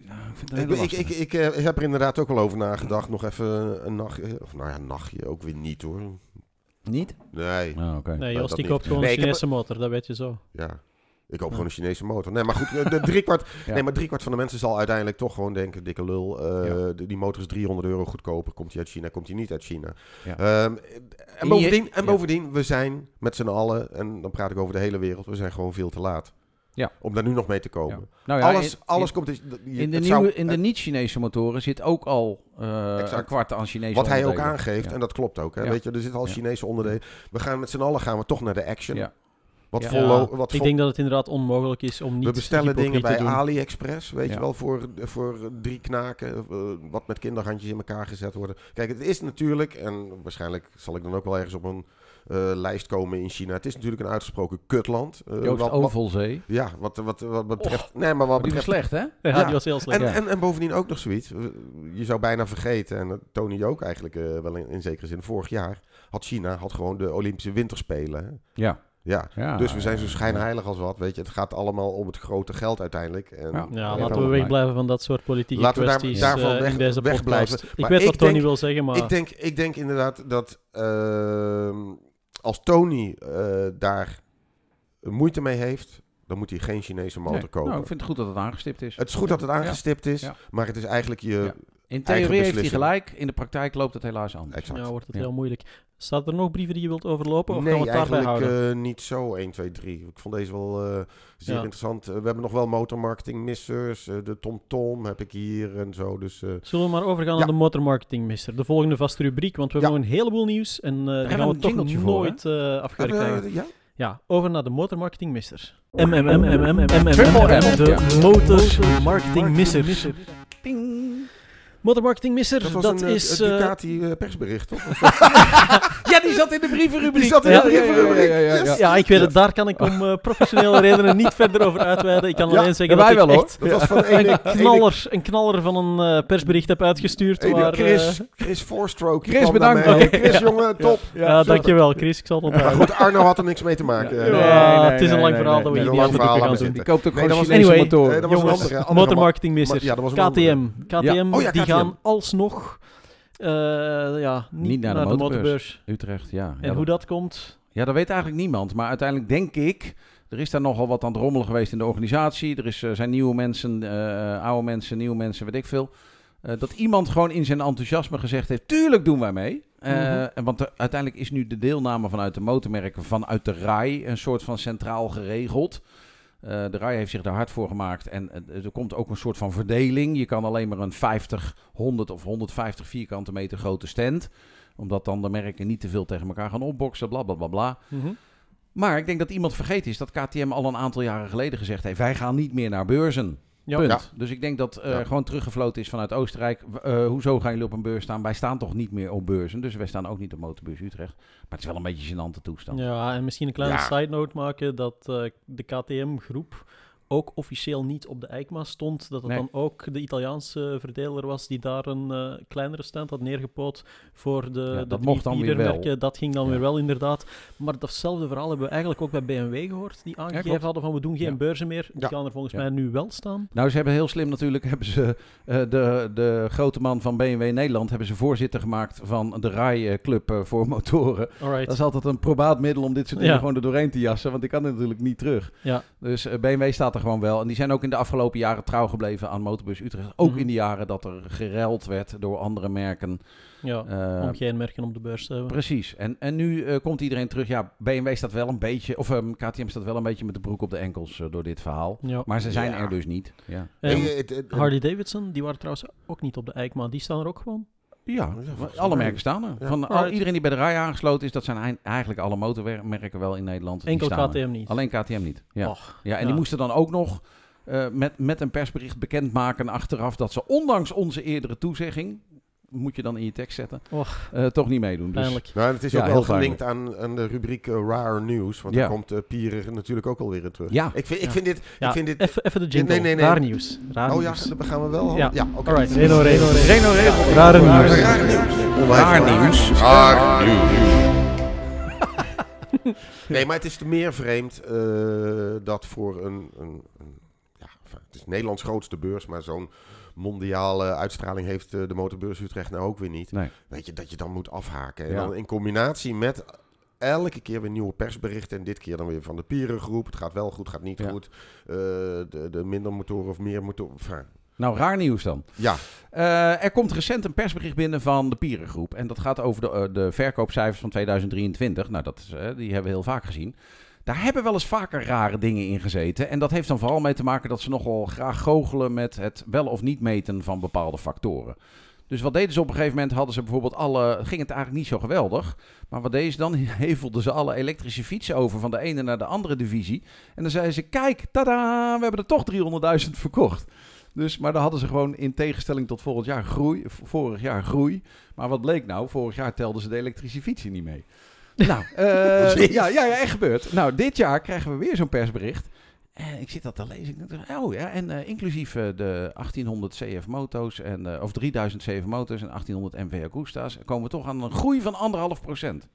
C: ja, ik vind het een
D: Ik, ik, ik, eh, heb er inderdaad ook al over nagedacht. Nog even een nachtje. Of nou ja, een nachtje ook weer niet hoor.
C: Niet?
D: Nee.
C: Oké.
B: Nee,
D: Nou,
B: Jos,
D: dat
B: die koopt gewoon
D: Nee,
B: een
D: ik heb-
B: Chinese motor, dat weet je zo.
D: Ja. Ik koop gewoon een Chinese motor. Nee, maar goed, de driekwart,
C: Ja.
D: nee, maar driekwart van de mensen zal uiteindelijk toch gewoon denken, dikke lul, eh,
C: Ja.
D: de- die motor is 300 euro goedkoper. Komt die uit China, komt die niet uit China. Ehm,
C: En
D: en bovendien, en bovendien, we zijn met z'n allen, en dan praat ik over de hele wereld, we zijn gewoon veel te laat.
C: Ja.
D: Om daar nu nog mee te komen.
C: Ja. Nou ja,
D: alles
C: in-
D: alles
C: in-
D: komt... je-
C: In de, nieuwe, in de niet-Chinese motoren zit ook al eh een kwart aan Chinese
D: Wat hij ook aangeeft, en dat klopt ook. Hè? Weet je, er zitten al. Chinese onderdelen. We gaan met z'n allen gaan we toch naar de action. Wat
C: Ja.
D: Wat
B: ik denk dat het inderdaad onmogelijk is om niet
D: we bestellen dingen bij. AliExpress, weet
C: Ja.
D: je wel, voor, voor drie knaken, eh, wat met kinderhandjes in elkaar gezet worden. Kijk, het is natuurlijk, en waarschijnlijk zal ik dan ook wel ergens op een eh, lijst komen in China. Het is natuurlijk een uitgesproken kutland. Eh,
C: Joost
D: wat- wat-
C: Ovalzee.
D: ja, wat, wat, wat betreft... nee, maar wat
C: Die was
D: betreft...
C: slecht, hè?
B: Ja,
D: Ja.
B: die was heel slecht.
D: En,
C: Ja.
D: en, en bovendien ook nog zoiets. Je zou bijna vergeten, en dat Tony je ook eigenlijk eh, wel in, in zekere zin. Vorig jaar had China had gewoon de Olympische Winterspelen. hè.
C: Ja.
D: Ja.
C: ja.
D: dus we zijn zo schijnheilig als wat. Weet je, het gaat allemaal om het grote geld uiteindelijk. En,
C: Ja.
B: Laten we wegblijven van dat soort politieke
D: Laten we daar- daarvan
B: eh,
D: weg-
B: in deze
D: wegblijven.
B: podcast. Ik
D: Maar
B: weet
D: ik
B: wat Tony
D: denk-
B: wil zeggen, maar
D: Ik, denk, ik denk inderdaad dat ehm, als Tony eh, daar moeite mee heeft, dan moet hij geen Chinese motor
C: Nee.
D: kopen.
C: Nou, ik vind het goed dat het aangestipt is.
D: het is goed dat het aangestipt is,
C: Ja.
D: maar het is eigenlijk je...
C: In theorie heeft hij gelijk, in de praktijk loopt het helaas anders.
D: Exact.
B: ja, wordt het
C: Ja.
B: heel moeilijk. Staat er nog brieven die je wilt overlopen of
D: nee,
B: gaan we het daarbij
D: eigenlijk
B: houden?
D: eh, niet zo 1, 2, 3. Ik vond deze wel eh, zeer
B: Ja.
D: interessant. Eh, we hebben nog wel motormarketing missers. eh, de TomTom Tom heb ik hier en zo. Dus, eh,
B: Zullen we maar overgaan
D: Ja.
B: naar de motormarketing, mister. De volgende vaste rubriek, want we
D: Ja.
B: hebben nog een heleboel nieuws en eh die
C: hebben
B: gaan
C: we
B: toch
C: voor,
B: nooit eh afgewerkt krijgen.
D: ja?
B: Ja, over naar de motormarketing mister. MMM,
C: Triple M.
B: de motormarketing misser.
C: Ting.
B: Motormarketing misser,
D: Dat
B: dat,
D: was een, eh,
B: is...
D: een
B: eh,
D: Ducati eh, persbericht, toch?
C: Ja, die zat in de brievenrubriek.
D: Die zat in
B: de
D: brievenrubriek,
C: Ja, ja, ja, ja,
D: yes.
B: ja, ik weet het, daar kan ik om eh, professionele redenen niet verder over uitweiden. Ik kan
D: Ja,
B: alleen zeggen
C: ja,
B: dat ik
C: wel,
B: echt
D: Dat was van een,
B: een knaller, een knaller van een eh, persbericht heb uitgestuurd.
D: Ene
B: waar,
D: Chris,
B: eh,
D: Chris Fourstroke. die
C: Chris, bedankt.
D: Chris, jongen, top.
B: ja, dankjewel Chris, ik zal het
D: Maar goed, Arno had er niks mee te maken.
C: Ja. Nee,
B: Ja,
C: nee,
B: het is een lang verhaal dat we hier niet aan gaan doen.
C: Die koopt ook gewoon Chinese
D: een
B: Jongens,
D: ja, een
B: KTM. KTM,
C: Ja.
D: Oh ja,
B: die
D: KTM.
B: Gaan alsnog eh, ja, niet, naar, de, motorbeurs.
C: Utrecht, ja.
B: En
C: ja,
B: hoe
C: dat,
B: dat komt,
C: ja, dat weet eigenlijk niemand. Maar uiteindelijk denk ik... Er is daar nogal wat aan het rommelen geweest in de organisatie. Er is, eh, zijn nieuwe mensen, eh, oude mensen, nieuwe mensen, weet ik veel. Dat iemand gewoon in zijn enthousiasme gezegd heeft... Tuurlijk doen wij mee.
B: Mhm.
C: en want er- uiteindelijk is nu de deelname vanuit de motormerken... vanuit de RAI een soort van centraal geregeld... Eh, de RAI heeft zich daar hard voor gemaakt. En er komt ook een soort van verdeling. Je kan alleen maar een 50, 100 of 150 vierkante meter grote stand. Omdat dan de merken niet te veel tegen elkaar gaan opboksen. Bla bla bla bla. Maar ik denk dat iemand vergeten is dat KTM al een aantal jaren geleden gezegd heeft: wij gaan niet meer naar beurzen.
B: Ja.
C: Punt.
D: Ja.
C: Dus ik denk dat eh
D: Ja.
C: gewoon teruggefloten is vanuit Oostenrijk. Eh, hoezo gaan jullie op een beurs staan? Wij staan toch niet meer op beurzen. Dus wij staan ook niet op Motorbeurs Utrecht. Maar het is wel een beetje een gênante toestand.
B: Ja, en misschien een kleine
D: Ja.
B: side note maken dat eh, de KTM-groep ook officieel niet op de EICMA stond. Dat het
C: Nee.
B: dan ook de Italiaanse verdeler was die daar een eh, kleinere stand had neergepoot voor de,
C: Ja,
B: de
C: dat
B: drie
C: mocht dan weer wel.
B: Dat ging dan
C: Ja.
B: weer wel, inderdaad. Maar datzelfde verhaal hebben we eigenlijk ook bij BMW gehoord, die aangegeven hadden van we doen geen beurzen meer. Die gaan er volgens mij nu wel staan.
C: Nou, ze hebben heel slim natuurlijk, hebben ze eh, de, de grote man van BMW Nederland, hebben ze voorzitter gemaakt van de RAI-club eh, voor motoren.
B: Alright.
C: Dat is altijd een probaat middel om dit soort dingen gewoon er doorheen te jassen, want ik kan natuurlijk niet terug.
B: Ja.
C: Dus BMW staat er gewoon wel. En die zijn ook in de afgelopen jaren trouw gebleven aan Motorbus Utrecht. Ook
B: Mhm.
C: in de jaren dat er gereld werd door andere merken.
B: ja,
C: Eh,
B: om geen merken op de beurs te hebben.
C: Precies. En, en nu eh, komt iedereen terug. Ja, BMW staat wel een beetje, of ehm, KTM staat wel een beetje met de broek op de enkels eh, door dit verhaal.
B: Ja.
C: Maar ze zijn
D: Ja.
C: er dus niet. Ja,
B: En Harley Davidson, die waren trouwens ook niet op de EICMA. Die staan er ook gewoon.
C: Ja alle merken staan er.
D: Ja.
C: Van al, iedereen die bij de rij aangesloten is, dat zijn eigenlijk alle motormerken wel in Nederland. die
B: Enkel
C: er.
B: KTM niet.
C: Alleen KTM niet. Ja,
B: Och,
C: ja en
B: ja.
C: die moesten dan ook nog eh, met, met een persbericht bekendmaken achteraf dat ze ondanks onze eerdere toezegging, moet je dan in je tekst zetten,
B: Och.
C: eh, toch niet meedoen. Dus.
D: Nou, het is
C: Ja,
D: ook wel gelinkt aan, aan de rubriek eh, Rare News. Want
C: Ja.
D: daar komt uh, Pierer natuurlijk ook alweer in terug.
C: Ja.
D: Ik vind, ik
B: Ja.
D: vind dit...
B: Ja,
D: ik vind dit
B: even, even de jingle.
D: Nee, nee, nee.
B: Raar nieuws.
D: Oh ja, dat gaan we wel.
B: Ja.
D: ja oké.
B: Alright, Reno, Reno, Reno. Rare nieuws.
D: Raar nieuws.
C: Raar nieuws.
D: Raar nieuws. nee, maar het is te meer vreemd eh, dat voor een... een, een ja, het is Nederlands grootste beurs, maar zo'n mondiale uitstraling heeft eh, de motorbeurs Utrecht nou ook weer niet.
C: Nee.
D: Weet je, dat je dan moet afhaken. En
C: Ja.
D: dan in combinatie met elke keer weer nieuwe persberichten. En dit keer dan weer van de Pierengroep. Het gaat wel goed, gaat niet
C: Ja.
D: goed. Eh, de, de minder motoren of meer motoren. Enfin,
C: Nou, raar nieuws dan.
D: ja,
C: Eh, er komt recent een persbericht binnen van de Pierengroep. En dat gaat over de, de verkoopcijfers van 2023. Nou, dat is, die hebben we heel vaak gezien. Daar hebben wel eens vaker rare dingen in gezeten. En dat heeft dan vooral mee te maken dat ze nogal graag goochelen met het wel of niet meten van bepaalde factoren. Dus wat deden ze op een gegeven moment? Hadden ze bijvoorbeeld alle. Ging het eigenlijk niet zo geweldig. Maar wat deden ze dan? Hevelden ze alle elektrische fietsen over van de ene naar de andere divisie. En dan zeiden ze: Kijk, tada, we hebben er toch 300.000 verkocht. Dus, maar dan hadden ze gewoon in tegenstelling tot vorig jaar groei. Vorig jaar groei. Maar wat bleek nou? Vorig jaar telden ze de elektrische fietsen niet mee. Nou, eh, ja, ja, ja, echt gebeurd. Nou, dit jaar krijgen we weer zo'n persbericht. En ik zit dat te lezen. Ik denk, oh ja, en eh, inclusief eh, de 1800 CF moto's en of 3000 CF moto's en 1800 MV Agusta's komen we toch aan een groei van anderhalf procent.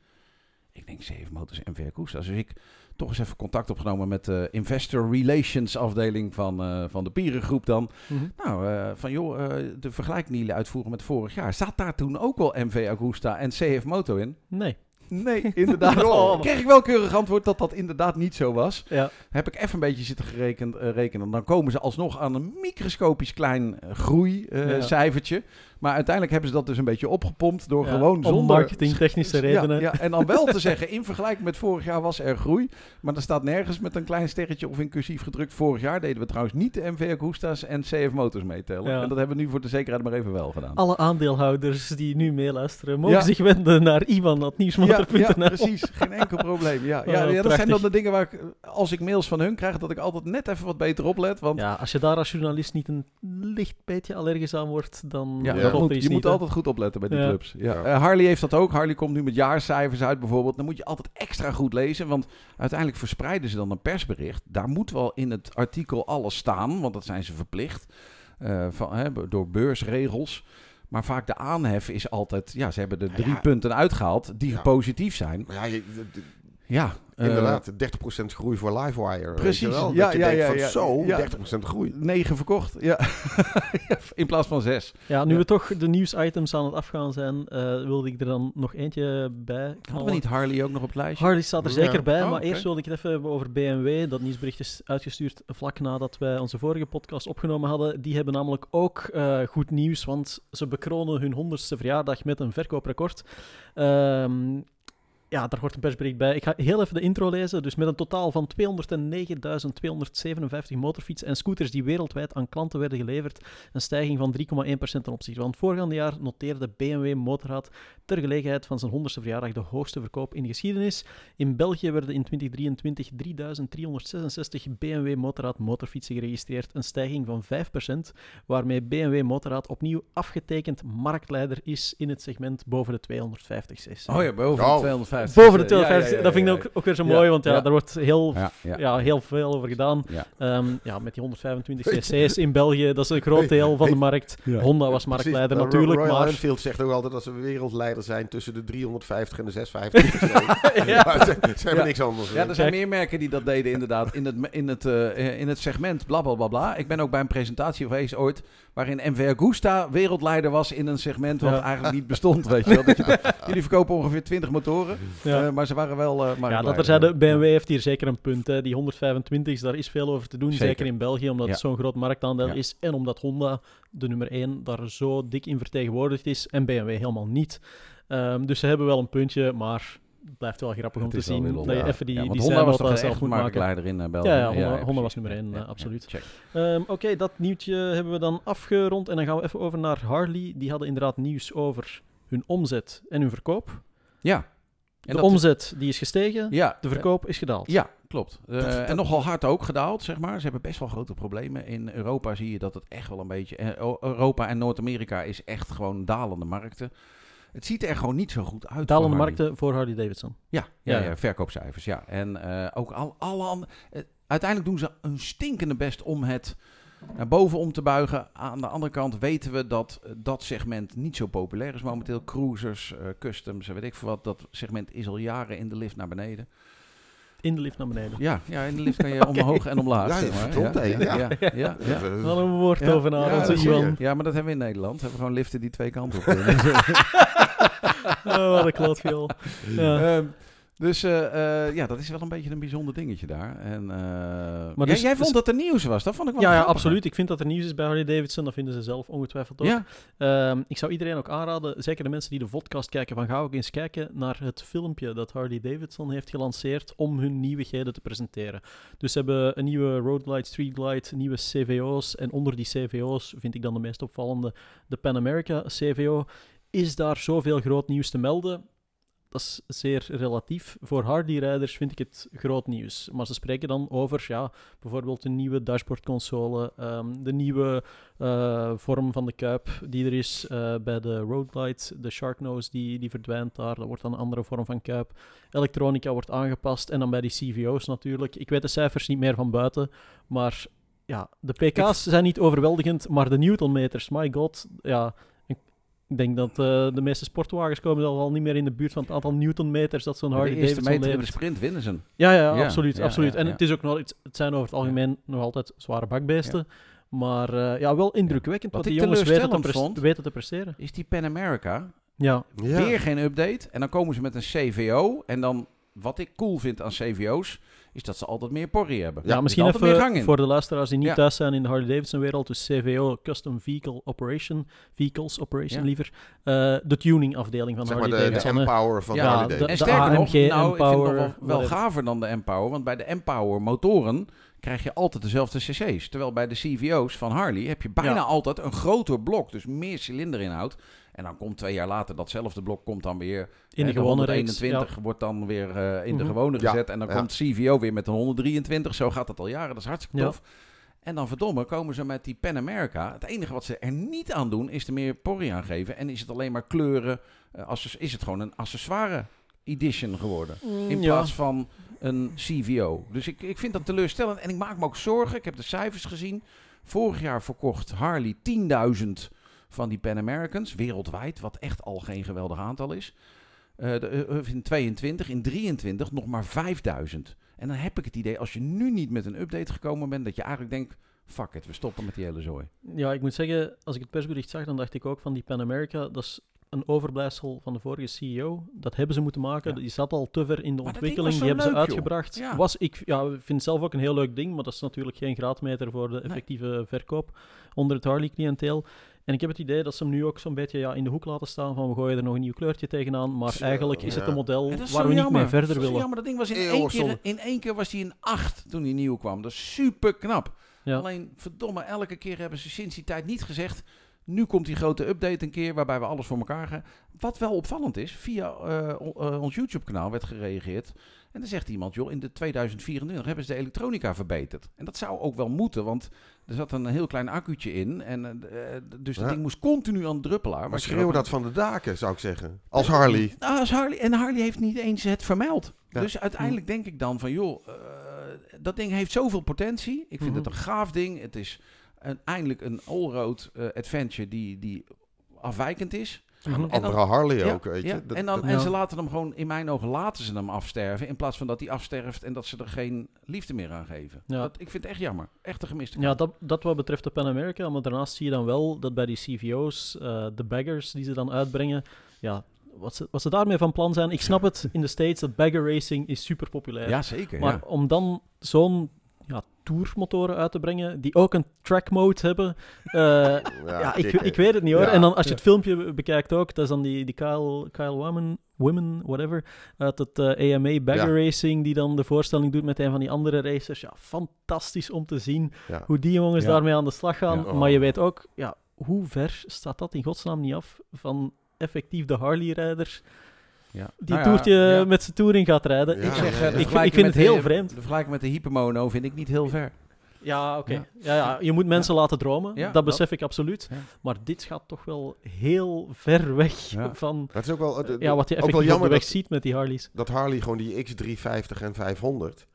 C: Ik denk CF motors en MV Agusta's. Dus ik toch eens even contact opgenomen met de Investor Relations afdeling van, van de Pierengroep dan.
B: Mhm.
C: Nou, van joh, de vergelijking die jullie uitvoeren met vorig jaar. Staat daar toen ook wel MV Agusta en CF Moto in?
B: Nee.
C: Nee, inderdaad.
B: Oh.
C: Kreeg ik wel keurig antwoord dat dat inderdaad niet zo was.
B: Ja.
C: Heb ik even een beetje zitten gerekend, eh, rekenen. Dan komen ze alsnog aan een microscopisch klein eh,
B: Ja.
C: Maar uiteindelijk hebben ze dat dus een beetje opgepompt door
B: Ja,
C: gewoon zonder...
B: marketingtechnische redenen.
C: Ja, ja, en dan wel te zeggen, in vergelijking met vorig jaar was er groei. Maar er staat nergens met een klein sterretje of in cursief gedrukt. Vorig jaar deden we trouwens niet de MV Agusta's en CF Motors meetellen.
B: Ja.
C: En dat hebben we nu voor de zekerheid maar even wel gedaan.
B: Alle aandeelhouders die nu meeluisteren, mogen zich wenden naar
C: Ja,
B: ivan.nieuwsmotor.nl.
C: ja, precies. Geen enkel probleem. Ja, ja,
B: Oh,
C: ja, dat zijn dan de dingen waar ik, als ik mails van hun krijg, dat ik altijd net even wat beter oplet. Want
B: Ja, als je daar als journalist niet een licht beetje allergisch aan wordt, dan
C: Ja,
B: klopt
C: dat
B: er
C: moet,
B: iets
C: je
B: niet,
C: moet
B: hè.
C: altijd goed opletten bij die
B: Ja.
C: clubs. Ja.
D: Ja.
C: Eh, Harley heeft dat ook. Harley komt nu met jaarcijfers uit bijvoorbeeld. Dan moet je altijd extra goed lezen, want uiteindelijk verspreiden ze dan een persbericht. Daar moet wel in het artikel alles staan, want dat zijn ze verplicht eh, van, hè, door beursregels. Maar vaak de aanhef is altijd, ja, ze hebben de
D: Ja,
C: drie
D: ja.
C: punten uitgehaald die
D: Ja.
C: positief zijn.
D: Maar ja, je- de- de-
C: Ja, eh,
D: inderdaad, 30% groei voor Livewire. weet
C: Precies.
D: je wel?
C: Ja,
D: Dat je
C: ja,
D: denkt
C: ja,
D: van
C: ja.
D: zo,
C: Ja.
D: 30% groei.
C: negen verkocht. Ja. in plaats van zes.
B: Ja, nu
C: Ja.
B: we toch de nieuwsitems aan het afgaan zijn, eh, wilde ik er dan nog eentje bij
C: Hadden we niet Harley ook nog op het lijstje?
B: Harley staat er
D: Ja.
B: zeker bij,
C: Oh,
B: maar eerst wilde ik het even hebben over BMW. Dat nieuwsbericht is uitgestuurd vlak nadat wij onze vorige podcast opgenomen hadden. Die hebben namelijk ook eh, goed nieuws, want ze bekronen hun 100ste verjaardag met een verkooprecord. Ehm, ja, daar hoort een persbericht bij. Ik ga heel even de intro lezen. Dus met een totaal van 209.257 motorfietsen en scooters die wereldwijd aan klanten werden geleverd, een stijging van 3,1% ten opzichte van het voorgaande jaar, noteerde BMW Motorrad ter gelegenheid van zijn 100ste verjaardag de hoogste verkoop in de geschiedenis. In België werden in 2023 3366 BMW Motorrad motorfietsen geregistreerd, een stijging van 5%, waarmee BMW Motorrad opnieuw afgetekend marktleider is in het segment boven de 250 cc.
C: Oh ja, boven de 250.
B: Boven de
C: Ja, ja,
B: 250,
C: ja, ja,
B: dat vind ik
C: ja.
B: ook, ook weer zo
C: Ja,
B: mooi, want ja,
C: ja.
B: daar wordt heel,
C: Ja, ja.
B: ja, heel veel over gedaan.
C: Ja.
B: Ehm, ja, met die 125 cc's in België, dat is een groot deel van de markt.
C: Ja.
B: Honda was marktleider
D: Precies.
B: natuurlijk,
D: Royal
B: maar...
D: Enfield zegt ook altijd dat ze wereldleider zijn tussen de 350 en de 650.
B: Ja.
D: Maar ze, ze hebben niks anders.
C: Ja, er zijn meer merken die dat deden inderdaad in het, in het, eh, in het segment bla bla bla bla. Ik ben ook bij een presentatie geweest ooit waarin MV Agusta wereldleider was in een segment wat
B: Ja.
C: eigenlijk niet bestond. Weet je wel. Dat je, jullie verkopen ongeveer 20 motoren,
B: Ja.
C: eh, maar ze waren wel eh
B: Ja, dat er zeiden, BMW heeft hier zeker een punt. Hè. Die 125, daar is veel over te doen, zeker,
C: Zeker.
B: in België, omdat het zo'n groot marktaandeel
C: Ja.
B: is. En omdat Honda, de nummer 1, daar zo dik in vertegenwoordigd is en BMW helemaal niet. Ehm, dus ze hebben wel een puntje, maar het blijft wel grappig om te zien dat je
C: ja.
B: even die,
C: Ja,
B: die
C: Honda was toch
B: zelf moet maken.
C: in eh, België.
B: Ja, ja, Honda-
C: ja,
B: Honda was nummer één,
C: Ja,
B: eh,
C: ja,
B: absoluut.
C: check.
B: Ehm, Oké, dat nieuwtje hebben we dan afgerond. En dan gaan we even over naar Harley. Die hadden inderdaad nieuws over hun omzet en hun verkoop.
C: Ja. En
B: de
C: dat-
B: omzet die is gestegen,
C: Ja,
B: de verkoop is gedaald.
C: Ja, klopt. Eh,
D: Dat- dat-
C: en nogal hard ook gedaald, zeg maar. Ze hebben best wel grote problemen. In Europa zie je dat het echt wel een beetje... eh, Europa en Noord-Amerika is echt gewoon dalende markten. Het ziet er gewoon niet zo goed uit.
B: Dalende markten voor Harley Davidson.
C: Ja, ja,
B: Ja,
C: ja,
B: ja.
C: verkoopcijfers, ja. En eh, ook al, alle andere... uiteindelijk doen ze een stinkende best om het naar boven om te buigen. Aan de andere kant weten we dat eh, dat segment niet zo populair is momenteel. Cruisers, eh, customs, weet ik veel wat. Dat segment is al jaren in de lift naar beneden.
B: In de lift naar beneden.
C: Ja, ja in de lift kan je omhoog en omlaag.
D: Ja,
C: zeg maar. ja,
D: ja.
C: ja, ja, ja, ja.
D: Even-
B: Wat een woord
C: Ja.
B: over naar
C: Ja,
B: onze. Iwan.
C: Ja, maar dat hebben we in Nederland. We hebben gewoon liften die twee kanten op kunnen.
B: Oh, wat een klootviool. Ja.
C: Ehm, Dus eh, eh, ja, dat is wel een beetje een bijzonder dingetje daar. En, eh,
B: Maar dus-
C: jij
B: dus-
C: vond dat er nieuws was, dat vond ik wel
B: Ja, ja, absoluut. Ik vind dat er nieuws is bij Harley Davidson. Dat vinden ze zelf ongetwijfeld ook.
C: Ja,
B: Ehm, ik zou iedereen ook aanraden, zeker de mensen die de podcast kijken, van ga ook eens kijken naar het filmpje dat Harley Davidson heeft gelanceerd om hun nieuwigheden te presenteren. Dus ze hebben een nieuwe Road Glide, Street Glide, nieuwe CVO's. En onder die CVO's vind ik dan de meest opvallende de Pan America CVO. Is daar zoveel groot nieuws te melden? Dat is zeer relatief. Voor Harley-rijders vind ik het groot nieuws. Maar ze spreken dan over ja, bijvoorbeeld een nieuwe dashboardconsole, ehm, de nieuwe eh, vorm van de kuip die er is eh, bij de Road Glide, de Sharknose die, die verdwijnt daar, dat wordt dan een andere vorm van kuip. Elektronica wordt aangepast en dan bij die CVO's natuurlijk. Ik weet de cijfers niet meer van buiten, maar ja, de pk's zijn niet overweldigend, maar de newtonmeters, my god, ja... Ik denk dat eh, de meeste sportwagens komen al niet meer in de buurt van het aantal newtonmeters dat zo'n Harley
C: de eerste
B: Davidson
C: meter in de
B: levert.
C: sprint winnen ze.
B: Ja, ja,
C: Ja,
B: absoluut.
C: ja,
B: absoluut.
C: ja,
B: en
C: ja.
B: het, is ook nog, het, zijn over het algemeen nog altijd zware bakbeesten. Maar eh, ja, wel indrukwekkend
C: Wat
B: die jongens weten te,
C: teleurstellend
B: pres-
C: vond-
B: weten te presteren.
C: Is die Pan America
B: Ja,
D: Ja.
C: weer geen update? En dan komen ze met een CVO. En dan, wat ik cool vind aan CVO's, is dat ze altijd meer porrie hebben.
B: ja, misschien
C: meer gang
B: even
C: in.
B: voor de luisteraars die niet
C: Ja.
B: thuis zijn in de Harley Davidson wereld. Dus CVO, Custom Vehicle Operation, Vehicles Operation
C: Ja.
B: liever. Eh, de tuning afdeling van
D: Zeg maar
B: Harley
D: de. Empower van
C: Ja,
D: Harley
B: de-
D: Davidson.
C: En
B: de
C: sterker nog,
B: AMG,
C: nou, ik vind het nog wel, wel gaver dan de Empower. Want bij de Empower motoren krijg je altijd dezelfde cc's. Terwijl bij de CVO's van Harley heb je bijna
B: Ja.
C: altijd een groter blok. Dus meer cilinderinhoud. En dan komt twee jaar later datzelfde blok komt dan weer...
B: In de gewone reeks.
C: 121 wordt dan weer eh, in de
B: Mhm.
C: gewone
D: Ja,
C: gezet. En dan
D: ja.
C: komt CVO weer met een 123. Zo gaat dat al jaren. Dat is hartstikke
B: Ja.
C: tof. En dan verdomme komen ze met die Pan America. Het enige wat ze er niet aan doen is er meer porrie aan geven. En is het alleen maar kleuren. eh, access- is het gewoon een accessoire edition geworden.
B: Mm,
C: In
B: ja.
C: plaats van een CVO. Dus ik, ik vind dat teleurstellend. En ik maak me ook zorgen. Ik heb de cijfers gezien. Vorig jaar verkocht Harley 10.000 van die Pan Americans wereldwijd. Wat echt al geen geweldig aantal is. Eh, de, eh, in 22, in 23 nog maar 5000. En dan heb ik het idee, als je nu niet met een update gekomen bent, dat je eigenlijk denkt: fuck it, we stoppen met die hele zooi.
B: Ja, ik moet zeggen, als ik het persbericht zag, dan dacht ik ook van die Pan America, dat is een overblijfsel van de vorige CEO. Dat hebben ze moeten maken.
C: Ja.
B: Die zat al te ver in de
C: Maar
B: ontwikkeling. Die hebben ze
C: leuk, joh.
B: uitgebracht.
C: Ja.
B: Was, ik ja, vind het zelf ook een heel leuk ding, maar dat is natuurlijk geen graadmeter voor de effectieve verkoop onder het Harley-cliënteel. En ik heb het idee dat ze hem nu ook zo'n beetje ja, in de hoek laten staan van we gooien er nog een nieuw kleurtje tegenaan. Maar eigenlijk is het
D: ja.
B: een model waar we niet
C: jammer.
B: mee verder
C: Dat is zo
B: willen.
C: jammer, dat ding was in één, keer, in één keer was hij een 8 toen hij nieuw kwam. Dat is super knap.
B: Ja.
C: Alleen, verdomme, elke keer hebben ze sinds die tijd niet gezegd... Nu komt die grote update een keer waarbij we alles voor elkaar gaan. Wat wel opvallend is, via eh, eh, ons YouTube-kanaal werd gereageerd. En dan zegt iemand, joh, in de 2024 hebben ze de elektronica verbeterd. En dat zou ook wel moeten, want er zat een heel klein accu'tje in. En, eh, eh, dus dat
D: Ja.
C: ding moest continu aan het druppelen.
D: Maar schreeuw dat van de daken, zou ik zeggen. Als Harley.
C: nou, als Harley. En Harley heeft niet eens het vermeld.
D: Ja.
C: Dus uiteindelijk denk ik dan van, joh, eh, dat ding heeft zoveel potentie. Ik vind het een gaaf ding. Het is een, eindelijk een all-road eh, adventure die, die afwijkend is. En dan-
D: Andere Harley
C: Ja,
D: ook, weet je.
C: ja.
D: Dat-
C: en, dan,
D: dat-
C: en ze laten hem gewoon, in mijn ogen, laten ze hem afsterven. In plaats van dat hij afsterft en dat ze er geen liefde meer aan geven.
B: Ja.
C: Dat, ik vind het echt jammer. Echt een gemiste
B: Ja, dat, dat wat betreft de Pan America. Maar daarnaast zie je dan wel dat bij die CVO's, eh, de baggers die ze dan uitbrengen, ja, wat ze, wat ze daarmee van plan zijn. Ik snap het in de States dat bagger racing is super populair.
C: Ja, zeker.
B: maar
C: ja.
B: om dan zo'n ja, tourmotoren uit te brengen die ook een track mode hebben. eh, ja, ik, ik weet het niet hoor.
D: Ja.
B: En dan als je het filmpje bekijkt ook, dat is dan die, die Kyle, Kyle Women, Women, whatever, uit het eh, AMA Bagger Racing, die dan de voorstelling doet met een van die andere racers. Ja, fantastisch om te zien
D: Ja.
B: hoe die jongens
C: Ja.
B: daarmee aan de slag gaan.
D: Ja.
B: Maar je weet ook, ja, hoe ver staat dat in godsnaam niet af van effectief de Harley-rijder
C: Ja.
B: die
C: Nou ja,
B: toertje
C: ja.
B: met zijn touring gaat rijden.
D: Ja,
B: ik, zeg,
D: ja.
B: eh, ik, vind- ik
C: vergelijking
B: vind het
C: met
B: heel
C: de-
B: vreemd.
C: De vergelijking met de hypermono vind ik niet heel ver.
B: Ja, oké.
C: Ja.
B: Ja. Ja, je moet mensen laten dromen.
C: Ja,
B: dat
C: dat.
B: besef ik absoluut.
C: Ja.
B: Maar dit gaat toch wel heel ver weg
C: Ja.
B: van
D: Dat is ook wel,
B: ja, wat je
D: ook wel
B: effectief op de
D: jammer
B: weg
D: dat,
B: ziet met die Harleys.
D: dat Harley gewoon die X350 en 500,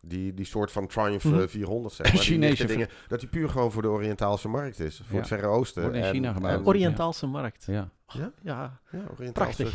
D: die, die soort van Triumph
B: Mhm.
D: eh, 400 zeg maar, die
C: Chinese
D: dingen, dat die puur gewoon voor de Oriëntaalse markt is. Voor
C: Ja.
D: het Verre Oosten.
C: Wordt in
D: En-
C: China gemaakt.
D: en-
B: Oriëntaalse markt.
C: Ja.
D: Ja?
B: Ja, Prachtig.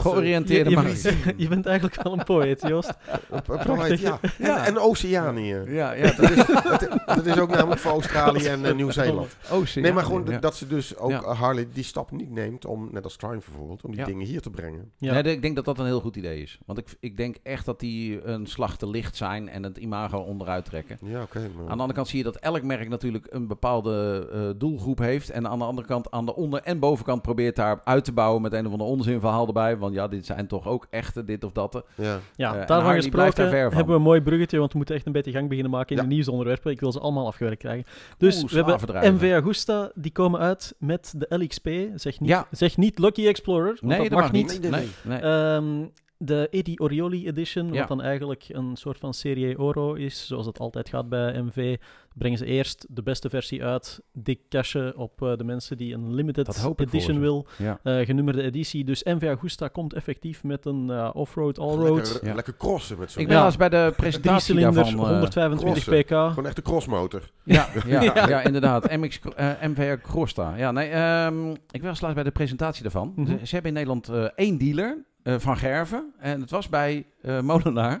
C: Georiënteerde
B: je, bent, je bent eigenlijk wel een poëet, Joost.
D: Op- op- Pride, ja.
C: Ja.
D: En, en Oceanië.
C: Ja, ja.
D: Dat is, dat, dat is ook namelijk voor Australië en eh, Nieuw-Zeeland. Nee, maar gewoon dat ze dus ook eh, Harley die stap niet neemt om, net als Triumph bijvoorbeeld, om die dingen hier te brengen.
B: Ja.
C: Nee, ik denk dat dat een heel goed idee is. Want ik, ik denk echt dat die een slag te licht zijn en het imago onderuit trekken.
D: Ja, oké. maar-
C: Aan de andere kant zie je dat elk merk natuurlijk een bepaalde eh, doelgroep heeft. En aan de andere kant, aan de onder- en bovenkant probeert daar uit te bouwen met een of ander onzinverhaal erbij. Want ja, dit zijn toch ook echte dit of dat.
D: ja.
B: Ja,
C: en
B: daarvan gesproken
C: daar
B: hebben we een mooi bruggetje, want we moeten echt een beetje gang beginnen maken in
D: Ja.
B: de nieuwsonderwerpen. Ik wil ze allemaal afgewerkt krijgen. Dus
C: Oeh,
B: we hebben. MV Agusta, die komen uit met de LXP. Zeg niet,
C: Ja.
B: zeg niet Lucky Explorer, want
C: Nee,
B: dat,
C: dat
B: mag
C: mag
B: niet.
C: niet.
D: Nee,
C: Nee,
D: nee.
C: nee.
B: De Eddie Orioli Edition,
C: Ja.
B: wat dan eigenlijk een soort van Serie Oro is, zoals het altijd gaat bij MV, brengen ze eerst de beste versie uit, dik cashen op eh, de mensen die een limited edition wil,
C: ja.
B: eh, genummerde editie. Dus MV Agusta komt effectief met een eh, off-road, all-road,
D: Lekker,
C: Ja.
D: lekker crossen met zo'n...
C: Ik ben
B: Ja.
C: laatst bij de presentatie daarvan... eh,
B: 125
D: crossen.
B: pk.
D: Gewoon echt de crossmotor.
C: Ja, ja,
B: Ja.
C: ja. inderdaad. MX, MVR Crosta. Ja, nee, ehm, ik was laatst bij de presentatie daarvan.
B: Mhm.
C: ze, ze hebben in Nederland eh, één dealer eh, van Gerven. En het was bij eh, Molenaar.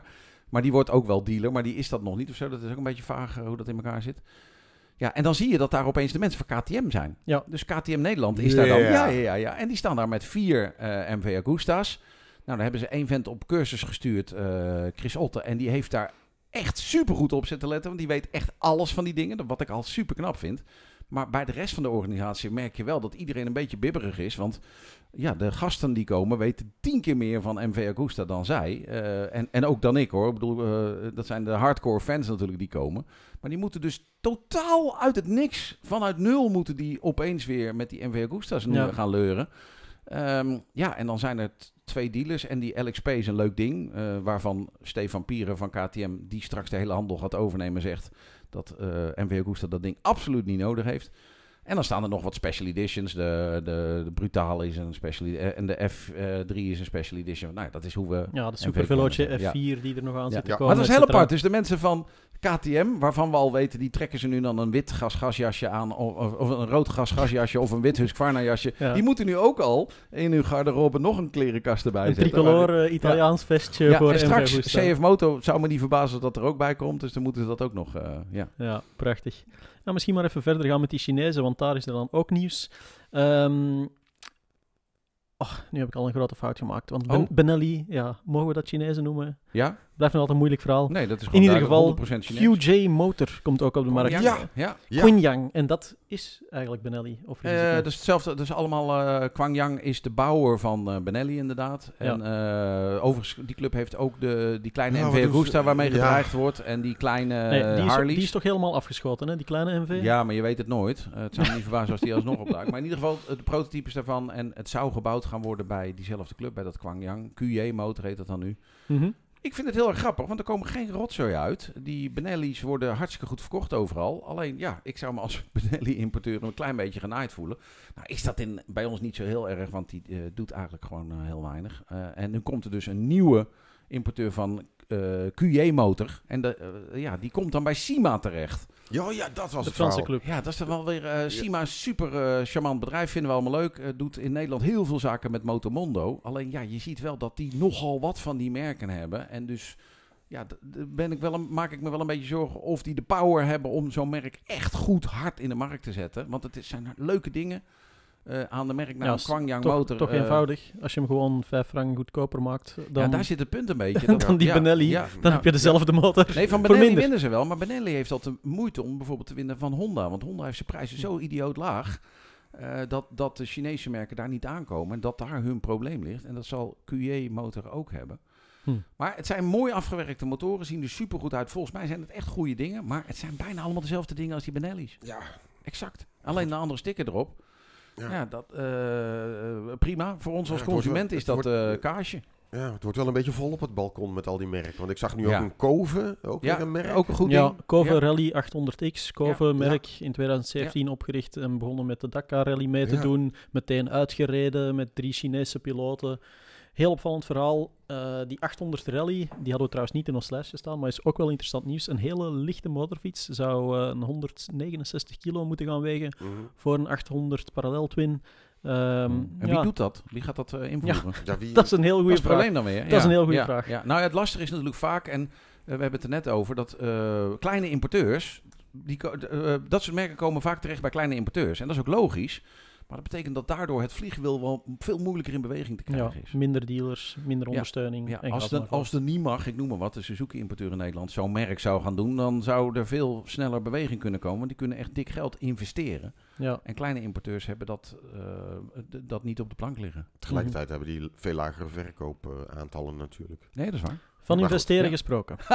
C: Maar die wordt ook wel dealer, maar die is dat nog niet of zo. Dat is ook een beetje vaag eh, hoe dat in elkaar zit. Ja, en dan zie je dat daar opeens de mensen van KTM zijn.
B: Ja.
C: Dus KTM Nederland is daar dan.
D: Ja.
C: Ja, ja. En die staan daar met vier eh MV Agusta's. Nou, dan hebben ze één vent op cursus gestuurd, eh, Chris Otte. En die heeft daar echt super goed op zitten letten. Want die weet echt alles van die dingen. Wat ik al super knap vind. Maar bij de rest van de organisatie merk je wel dat iedereen een beetje bibberig is. Want ja, de gasten die komen weten tien keer meer van MV Agusta dan zij. Eh, en, en ook dan ik hoor. Ik bedoel, eh, dat zijn de hardcore fans natuurlijk die komen. Maar die moeten dus totaal uit het niks, vanuit nul moeten die opeens weer met die MV Agusta's
B: Ja.
C: gaan leuren. Ehm, ja, en dan zijn er twee dealers. En die LXP is een leuk ding. eh, waarvan Stefan Pieren van KTM, die straks de hele handel gaat overnemen, zegt dat eh MV Augusta dat ding absoluut niet nodig heeft. En dan staan er nog wat special editions. De, de, de Brutale is een special edi- eh, En de F3 is een special edition. Nou, dat is hoe we...
B: Ja, de.
C: Ja.
B: F4 die er nog aan
C: Ja.
B: zit te
D: Ja.
B: komen.
C: Maar dat is heel apart. Dus de mensen van KTM, waarvan we al weten, die trekken ze nu dan een wit gas gasjasje aan. Of, of- een rood gas gasjasje of een wit Husqvarna jasje.
B: Ja.
C: Die moeten nu ook al in hun garderobe nog een klerenkast erbij
B: Een
C: zetten.
B: tricolore eh, Italiaans vestje
C: Ja,
B: voor
C: en straks. CF Moto zou me niet verbazen dat er ook bij komt. Dus dan moeten ze dat ook nog, eh, ja.
B: Ja, prachtig. Nou, misschien maar even verder gaan met die Chinezen, want daar is er dan ook nieuws. Ehm, oh, nu heb ik al een grote fout gemaakt. Want ben-
C: Oh.
B: Benelli, ja, mogen we dat Chinezen noemen?
C: Ja?
B: Blijft nog altijd een moeilijk verhaal.
C: Nee, dat is
B: In
C: gewoon
B: ieder geval,
C: duidelijk 100% Chinees.
B: QJ Motor komt ook op de markt.
C: Ja.
D: Ja.
B: en dat is eigenlijk Benelli. Of is het
C: Eh,
B: niet?
C: dus hetzelfde, dus allemaal, eh Kwangyang is de bouwer van eh, Benelli inderdaad. En eh, overigens, die club heeft ook de, die kleine
D: Ja,
C: MV? Augusta waarmee
D: Ja.
C: gedreigd wordt. En die kleine
B: nee, die, is,
C: Harleys.
B: die is toch helemaal afgeschoten, hè? die kleine MV?
C: Ja, maar je weet het nooit. Het zou me niet verbazen als die alsnog opduikt. Maar in ieder geval, de prototypes daarvan. En het zou gebouwd gaan worden bij diezelfde club, bij dat Kwangyang. QJ Motor heet dat dan nu.
B: Mhm.
C: Ik vind het heel erg grappig, want er komen geen rotzooi uit. Die Benelli's worden hartstikke goed verkocht overal. Alleen, ja, ik zou me als Benelli-importeur een klein beetje genaaid voelen. Nou, is dat in, bij ons niet zo heel erg, want die eh, doet eigenlijk gewoon eh, heel weinig. Eh, en nu komt er dus een nieuwe importeur van QJ-motor. En de, eh, ja, die komt dan bij Sima terecht.
D: Ja, ja, dat was
B: De
D: het
B: Franse
D: verhaal.
B: club.
C: Ja, dat is dan wel weer... eh Sima super eh, charmant bedrijf, vinden we allemaal leuk. Eh, doet in Nederland heel veel zaken met Motomondo. Alleen ja, je ziet wel dat die nogal wat van die merken hebben. En dus ja, ben ik wel een, maak ik me wel een beetje zorgen of die de power hebben om zo'n merk echt goed hard in de markt te zetten. Want het is- zijn leuke dingen eh, aan de merknaam
B: Ja,
C: Kwangyang
B: Toch,
C: Motor.
B: toch
C: eh,
B: eenvoudig. Als je hem gewoon vijf frank goedkoper maakt, dan,
C: Ja, daar zit het punt een beetje.
B: dan die
C: ja,
B: Benelli.
C: ja,
B: dan
C: nou,
B: heb je dezelfde motor.
C: Nee, van Benelli
B: minder.
C: winnen ze wel. Maar Benelli heeft altijd moeite om bijvoorbeeld te winnen van Honda. Want Honda heeft zijn prijzen zo idioot laag. eh, dat, dat de Chinese merken daar niet aankomen. En dat daar hun probleem ligt. En dat zal QJ Motor ook hebben.
B: Hm.
C: Maar het zijn mooi afgewerkte motoren. Zien er supergoed uit. Volgens mij zijn het echt goede dingen. Maar het zijn bijna allemaal dezelfde dingen als die Benelli's.
D: Ja,
C: Exact. Alleen een andere sticker erop.
D: Ja.
C: Ja, dat, eh, prima. Voor ons als consument
D: wel-
C: is dat
D: wordt-
C: eh kaasje.
D: ja, het wordt wel een beetje vol op het balkon met al die merken. Want ik zag nu
C: Ja.
D: ook een Kove, ook
C: Ja,
D: weer een merk.
C: ook een goed
B: ja,
C: ding.
B: Kove
C: Ja.
B: Rally 800X, Kove
C: Ja.
B: merk in 2017 opgericht en begonnen met de Dakar Rally mee te
D: Ja.
B: doen. Meteen uitgereden met drie Chinese piloten. Heel opvallend verhaal. eh, die 800 Rally, die hadden we trouwens niet in ons lijstje staan, maar is ook wel interessant nieuws. Een hele lichte motorfiets zou eh, een 169 kilo moeten gaan wegen
D: Mhm.
B: voor een 800 parallel twin. Ehm,
C: en wie
B: ja,
C: doet dat? Wie gaat dat eh, invoeren?
D: Ja, wie,
B: Dat is een heel goede vraag.
C: probleem dan weer.
B: Dat is een heel goede
C: ja,
B: vraag.
C: Ja. Nou, ja, het lastige is natuurlijk vaak, en we hebben het er net over, dat eh, kleine importeurs, die, dat soort merken komen vaak terecht bij kleine importeurs. En dat is ook logisch. Maar dat betekent dat daardoor het vliegwiel wel veel moeilijker in beweging te
B: Ja,
C: krijgen is.
B: minder dealers, minder
C: Ja.
B: ondersteuning.
C: Ja, als, de, als de NIMAG, ik noem maar wat, de Suzuki-importeur in Nederland, zo'n merk zou gaan doen, dan zou er veel sneller beweging kunnen komen. Want die kunnen echt dik geld investeren.
B: ja.
C: En kleine importeurs hebben dat, eh, dat niet op de plank liggen.
D: Tegelijkertijd hebben die veel lagere verkoopaantallen natuurlijk.
C: Nee, dat is waar.
B: Van
D: Maar goed,
B: investeren
C: ja.
B: gesproken.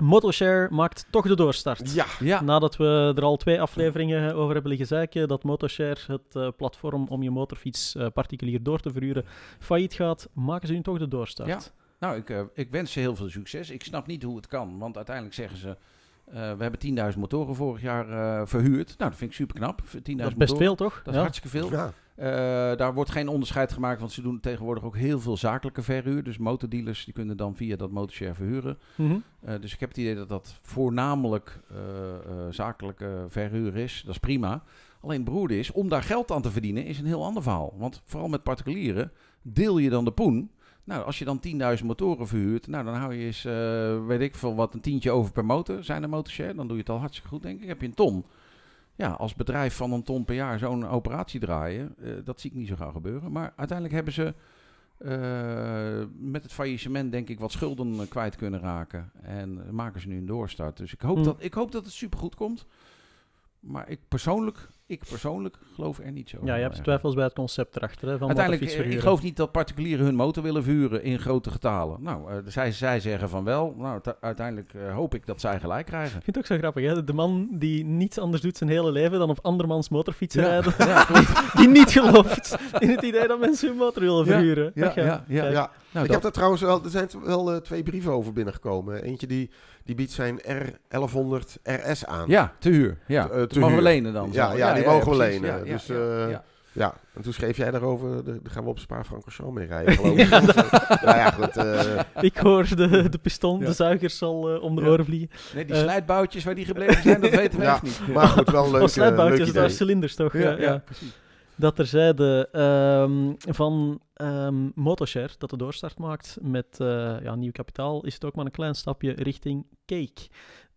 B: Motoshare maakt toch de doorstart.
D: Ja,
C: Ja,
B: Nadat we er al twee afleveringen over hebben liggen zeiken, dat Motoshare, het eh, platform om je motorfiets eh, particulier door te verhuren, failliet gaat, maken ze nu toch de doorstart.
C: Ja. Nou, ik, eh, ik wens ze heel veel succes. Ik snap niet hoe het kan, want uiteindelijk zeggen ze... eh, we hebben 10.000 motoren vorig jaar eh, verhuurd. Nou, dat vind ik super knap. 10.000
B: Dat is best
C: motoren,
B: veel, toch?
C: Dat is
B: ja.
C: hartstikke veel.
D: ja.
C: Eh, daar wordt geen onderscheid gemaakt, want ze doen tegenwoordig ook heel veel zakelijke verhuur. Dus motordealers die kunnen dan via dat motorshare verhuren.
B: Mhm.
C: Eh, dus ik heb het idee dat dat voornamelijk eh, zakelijke verhuur is. Dat is prima. Alleen beroerde is, om daar geld aan te verdienen, is een heel ander verhaal. Want vooral met particulieren deel je dan de poen. Nou, als je dan 10.000 motoren verhuurt, nou, dan hou je eens, weet ik veel wat, een tientje over per motor, zijn er motorshare. Dan doe je het al hartstikke goed, denk ik. Heb je een ton. Ja, als bedrijf van een ton per jaar zo'n operatie draaien, eh, dat zie ik niet zo gauw gebeuren. Maar uiteindelijk hebben ze eh, met het faillissement denk ik wat schulden eh, kwijt kunnen raken. En maken ze nu een doorstart. Dus ik hoop,
B: Hm.
C: dat, ik hoop dat het supergoed komt. Maar ik persoonlijk, ik persoonlijk geloof er niet zo.
B: Ja, je hebt
C: in.
B: twijfels bij het concept erachter. Hè, van
C: Uiteindelijk, eh, ik geloof niet dat particulieren hun motor willen vuren in grote getalen. Nou, eh, zij, zij zeggen van wel. Nou, uiteindelijk eh, hoop ik dat zij gelijk krijgen.
B: Ik vind het ook zo grappig, hè? de man die niets anders doet zijn hele leven dan op andermans motorfietsen
C: Ja.
B: rijden,
C: Ja,
B: die niet gelooft in het idee dat mensen hun motor willen
C: Ja,
B: verhuren.
C: ja, ja, ja.
D: ja.
C: Nou,
D: ik heb daar trouwens wel, er zijn wel eh, twee brieven over binnengekomen. Eentje die, die biedt zijn R1100 RS aan.
C: Ja, te huur. Ja,
D: Te- eh,
C: dat
D: te
C: mogen we
D: huur.
C: lenen dan.
D: Ja,
C: zo.
D: ja, die mogen we lenen.
C: Ja, ja,
D: Dus,
C: ja,
D: eh,
C: ja.
D: Ja, en toen schreef jij daarover, de- daar gaan we op Spa-Francorchamps mee rijden, geloof ik. nou ja, goed. eh,
B: Ik hoor de, de piston,
C: Ja.
B: de zuigers al eh, om de
C: Ja.
B: oren vliegen.
C: Nee, die slijtboutjes waar die gebleven zijn, dat weten we
D: Ja,
C: echt niet.
D: maar goed, wel een leuk,
B: Of
D: eh,
B: sluitboutjes,
D: leuk
B: daar cilinders toch?
C: Ja,
B: Ja,
C: ja,
B: ja.
C: precies.
B: Dat terzijde ehm van ehm Motoshare, dat de doorstart maakt met eh, ja, nieuw kapitaal, is het ook maar een klein stapje richting Cake.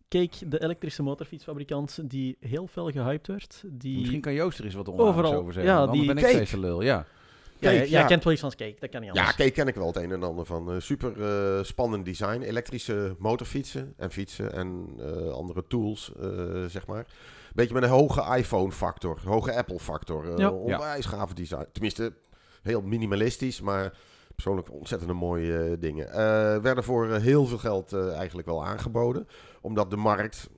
B: Cake, de elektrische motorfietsfabrikant die heel fel gehyped werd. Die...
C: Misschien kan Joost er eens wat
B: Overal,
C: over zeggen.
B: ja, die-
C: Dan ben ik
D: Cake.
C: steeds de lul, ja.
B: ja,
D: Cake,
B: jij- jij
D: ja.
B: kent wel iets van Cake, dat kan niet
D: Ja,
B: anders.
D: kijk, ken ik wel het een en ander van. Eh, super eh, spannend design. Elektrische motorfietsen en fietsen en eh, andere tools, eh, zeg maar. Beetje met een hoge iPhone-factor, hoge Apple-factor.
B: Ja.
D: onwijs gave design. Tenminste, heel minimalistisch, maar persoonlijk ontzettend mooie dingen. Eh, werden voor heel veel geld eh, eigenlijk wel aangeboden. Omdat de markt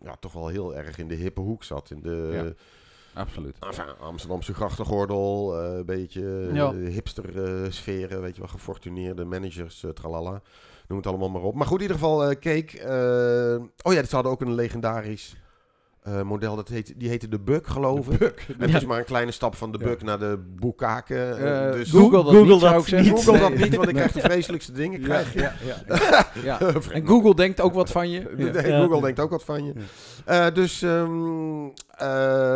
D: ja, toch wel heel erg in de hippe hoek zat. In de...
C: Ja. Absoluut.
D: Enfin, Amsterdamse grachtengordel, eh, een beetje
B: Ja.
D: hipster-sferen, weet je wel, gefortuneerde managers, eh, tralala. Noem het allemaal maar op. Maar goed, in ieder geval, eh Cake. eh, oh ja, ze hadden ook een legendarisch eh, model, dat heet, die heette de Buk, geloof ik. Het
B: Ja.
D: is maar een kleine stap van de
C: Ja.
D: Buk naar de Boekake. eh,
C: Eh,
D: dus
C: Google dat
B: Google
C: niet, zou
B: dat
C: ik zeggen.
B: niet.
D: Google dat niet, want ik krijg de vreselijkste dingen.
C: Ja,
D: Krijg je.
C: ja, ja, ja. En Google denkt ook wat van je. Ja.
D: Nee,
B: Ja.
D: Google denkt ook wat van je. Eh, dus, ehm, eh,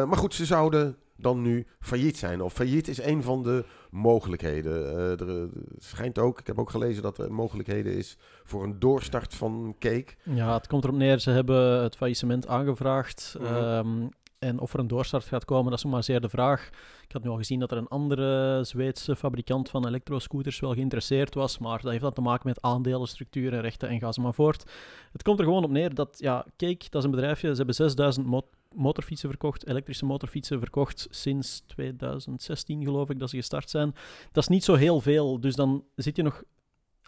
D: maar goed, ze zouden dan nu failliet zijn. Of failliet is een van de mogelijkheden. Eh, er eh, schijnt ook, ik heb ook gelezen dat er mogelijkheden is voor een doorstart van Cake.
B: Ja, het komt erop neer, ze hebben het faillissement aangevraagd.
D: Mhm.
B: ehm, en of er een doorstart gaat komen, dat is maar zeer de vraag. Ik had nu al gezien dat er een andere Zweedse fabrikant van elektroscooters wel geïnteresseerd was, maar dat heeft dan te maken met aandelenstructuur en rechten en ga ze maar voort. Het komt er gewoon op neer dat, ja, Cake, dat is een bedrijfje, ze hebben 6000 mo- motorfietsen verkocht, elektrische motorfietsen verkocht sinds 2016 geloof ik dat ze gestart zijn. Dat is niet zo heel veel, dus dan zit je nog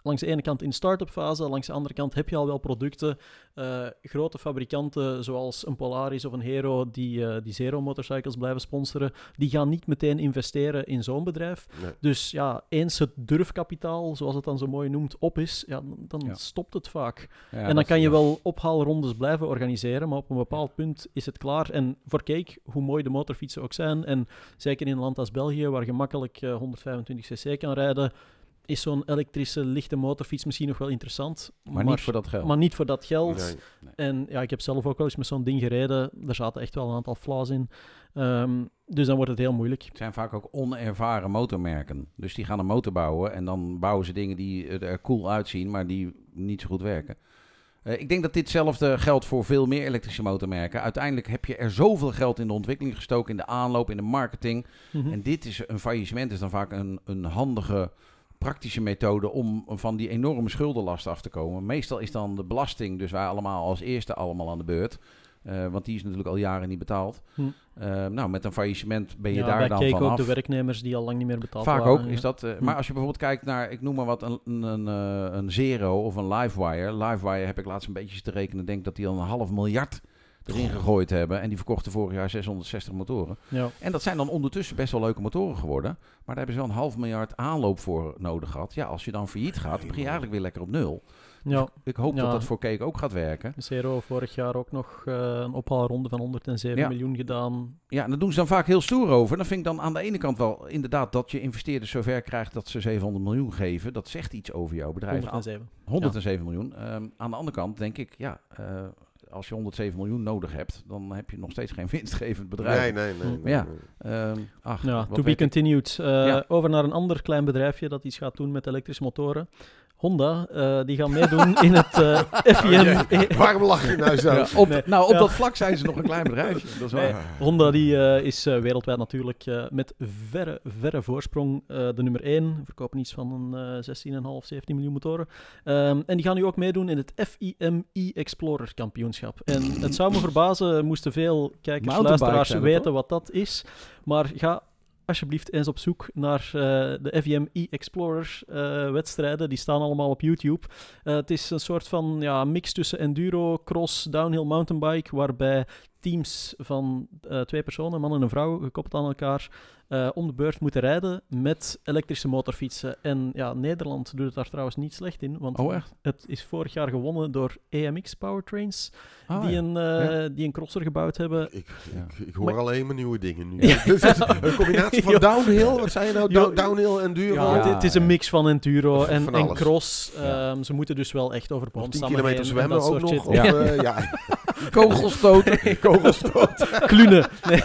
B: langs de ene kant in start-up fase, langs de andere kant heb je al wel producten. eh, grote fabrikanten zoals een Polaris of een Hero die, eh, die Zero motorcycles blijven sponsoren, die gaan niet meteen investeren in zo'n bedrijf.
D: Nee.
B: Dus ja, eens het durfkapitaal, zoals het dan zo mooi noemt, op is, ja, dan,
C: Ja.
B: stopt het vaak.
C: Ja,
B: en dan kan je wel ophaalrondes blijven organiseren, maar op een bepaald punt is het klaar. En voor Cake, hoe mooi de motorfietsen ook zijn, en zeker in een land als België, waar je makkelijk eh, 125cc kan rijden, is zo'n elektrische lichte motorfiets misschien nog wel interessant.
C: Maar, niet voor dat geld.
B: maar niet voor dat geld.
D: Nee.
B: En ja, ik heb zelf ook wel eens met zo'n ding gereden. Daar zaten echt wel een aantal flaws in. Ehm, dus dan wordt het heel moeilijk.
C: Het zijn vaak ook onervaren motormerken. Dus die gaan een motor bouwen en dan bouwen ze dingen die er cool uitzien, maar die niet zo goed werken. Eh, ik denk dat ditzelfde geldt voor veel meer elektrische motormerken. Uiteindelijk heb je er zoveel geld in de ontwikkeling gestoken, in de aanloop, in de marketing.
B: Mhm.
C: En dit is een faillissement, is dan vaak een, een handige, praktische methode om van die enorme schuldenlast af te komen. Meestal is dan de belasting, dus wij allemaal als eerste allemaal aan de beurt. Eh, want die is natuurlijk al jaren niet betaald.
B: Hm.
C: Eh, nou, met een faillissement ben je
B: ja,
C: daar dan vanaf.
B: ook de werknemers die al lang niet meer betaald
C: Vaak
B: waren.
C: ook
B: ja.
C: is dat. eh,
B: Hm.
C: Maar als je bijvoorbeeld kijkt naar, ik noem maar wat, een, een, een, een Zero of een Livewire. Livewire heb ik laatst een beetje te rekenen. Denk dat die al een half miljard erin gegooid hebben. En die verkochten vorig jaar 660 motoren.
B: Ja.
C: En dat zijn dan ondertussen best wel leuke motoren geworden. Maar daar hebben ze wel een half miljard aanloop voor nodig gehad. Ja, als je dan failliet gaat, begin je eigenlijk weer lekker op nul.
B: ja.
C: Ik hoop dat
B: Ja.
C: dat voor Cake ook gaat werken.
B: Zero vorig jaar ook nog eh, een ophaalronde van 107
C: Ja.
B: miljoen gedaan.
C: Ja, en daar doen ze dan vaak heel stoer over. Dan vind ik dan aan de ene kant wel inderdaad dat je investeerders zover krijgt dat ze 700 miljoen geven. Dat zegt iets over jouw bedrijf.
B: 107.
C: 107 miljoen. Ehm, aan de andere kant denk ik, ja, eh, als je 107 miljoen nodig hebt, dan heb je nog steeds geen winstgevend bedrijf.
D: Nee, nee, nee. nee,
C: Ja.
D: nee.
C: Ehm, ach,
B: Ja, to be continued. Eh,
C: Ja.
B: Over naar een ander klein bedrijfje dat iets gaat doen met elektrische motoren. Honda, eh, die gaan meedoen in het eh FIM.
D: Waarom lach je nou zo?
C: Ja, op,
B: Nee.
C: Nou, op
B: Ja.
C: dat vlak zijn ze nog een klein bedrijfje. Dat is.
B: Nee. Honda die, eh, is eh, wereldwijd natuurlijk eh, met verre, verre voorsprong eh, de nummer 1. Verkopen iets van een eh 16,5, 17 miljoen motoren. Ehm, en die gaan nu ook meedoen in het FIM e-Explorer kampioenschap. En het zou me verbazen, moesten veel kijkers, luisteraars weten wat dat is. Maar ga alsjeblieft eens op zoek naar eh, de FIM e-Explorer eh, wedstrijden. Die staan allemaal op YouTube. Eh, het is een soort van ja, mix tussen enduro, cross, downhill mountainbike, waarbij teams van twee personen, man en een vrouw, gekoppeld aan elkaar, eh, om de beurt moeten rijden met elektrische motorfietsen. En ja, Nederland doet het daar trouwens niet slecht in, want
C: Oh, echt?
B: het is vorig jaar gewonnen door EMX Powertrains,
C: Ah,
B: die,
C: ja.
B: een, eh, die een crosser gebouwd hebben.
D: Ik,
C: Ja.
D: ik, ik hoor
B: Maar-
D: alleen maar nieuwe dingen nu. Is een combinatie van downhill, wat zei je nou? Downhill en duro.
B: Ja, het, het is een mix van enduro
D: Van
B: en, cross.
C: Ja.
B: Ehm, ze moeten dus wel echt over
D: Nog
B: boomstammen
D: 10 kilometer zwemmen ook nog. Of,
C: Ja.
D: eh, ja.
C: Kogelstoten.
B: Klunen. Nee,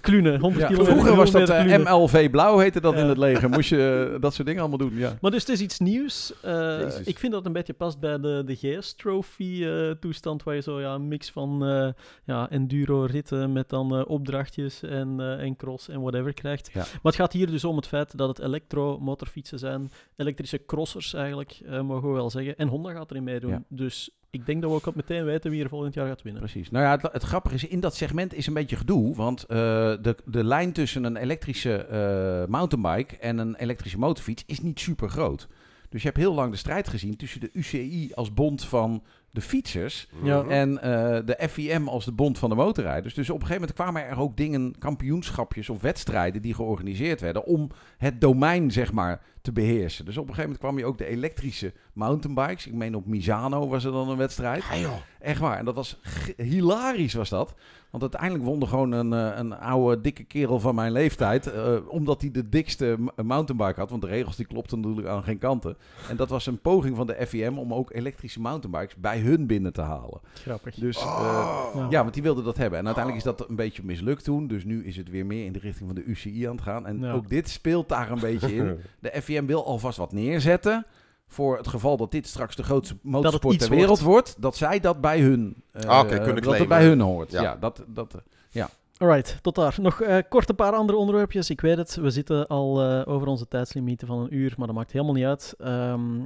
B: Klunen. 100
C: Ja,
B: kilometer.
C: vroeger was dat eh. MLV Blauw, heette dat in het leger. Moest je eh, dat soort dingen allemaal doen, ja.
B: Maar dus het is iets nieuws. Eh, ik vind dat een beetje past bij de, de GS-trophy-toestand, waar je zo ja, een mix van eh, ja, enduro-ritten met dan eh, opdrachtjes en, eh, en cross en whatever krijgt.
C: Ja.
B: Maar het gaat hier dus om het feit dat het elektro-motorfietsen zijn, elektrische crossers eigenlijk, eh, mogen we wel zeggen. En Honda gaat erin meedoen.
C: Ja.
B: Dus ik denk dat we ook op meteen weten wie er volgend jaar gaat winnen.
C: Precies. Nou ja, het, het grappige is, in dat segment is een beetje gedoe. Want eh, de, de lijn tussen een elektrische eh, mountainbike en een elektrische motorfiets is niet super groot. Dus je hebt heel lang de strijd gezien tussen de UCI als bond van de fietsers
B: Ja.
C: en eh, de FIM als de bond van de motorrijders. Dus op een gegeven moment kwamen er ook dingen, kampioenschapjes of wedstrijden die georganiseerd werden om het domein, zeg maar, te beheersen. Dus op een gegeven moment kwam je ook de elektrische mountainbikes. Ik meen op Misano was er dan een wedstrijd.
D: Ja, joh.
C: Echt waar. En dat was hilarisch was dat. Want uiteindelijk won er gewoon een, eh, een oude dikke kerel van mijn leeftijd. eh, omdat hij de dikste mountainbike had. Want de regels die klopten natuurlijk aan geen kanten. En dat was een poging van de FIM om ook elektrische mountainbikes bij hun binnen te halen.
B: Grappig.
C: Dus eh,
D: Oh.
B: Ja.
C: ja, want die wilden dat hebben. En uiteindelijk is dat een beetje mislukt toen. Dus nu is het weer meer in de richting van de UCI aan het gaan. En
B: Ja.
C: ook dit speelt daar een beetje in. De FIM wil alvast wat neerzetten. Voor het geval dat dit straks de grootste motorsport ter wereld wordt. Dat zij dat bij hun,
D: Ah, kunnen
C: dat het bij hun hoort. Ja,
D: Ja.
C: dat, dat, eh,
B: Alright, tot daar. Nog eh, kort een paar andere onderwerpjes. Ik weet het, we zitten al eh, over onze tijdslimieten van een uur, maar dat maakt helemaal niet uit. Ehm,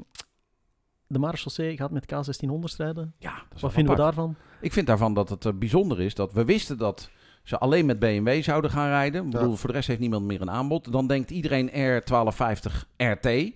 B: de Marechaussee gaat met K1600 strijden.
C: ja, dat is
B: Wat vinden we daarvan?
C: Ik vind daarvan dat het eh, bijzonder is dat we wisten dat ze alleen met BMW zouden gaan rijden. Ik
D: Ja.
C: bedoel, voor de rest heeft niemand meer een aanbod. Dan denkt iedereen R1250 RT.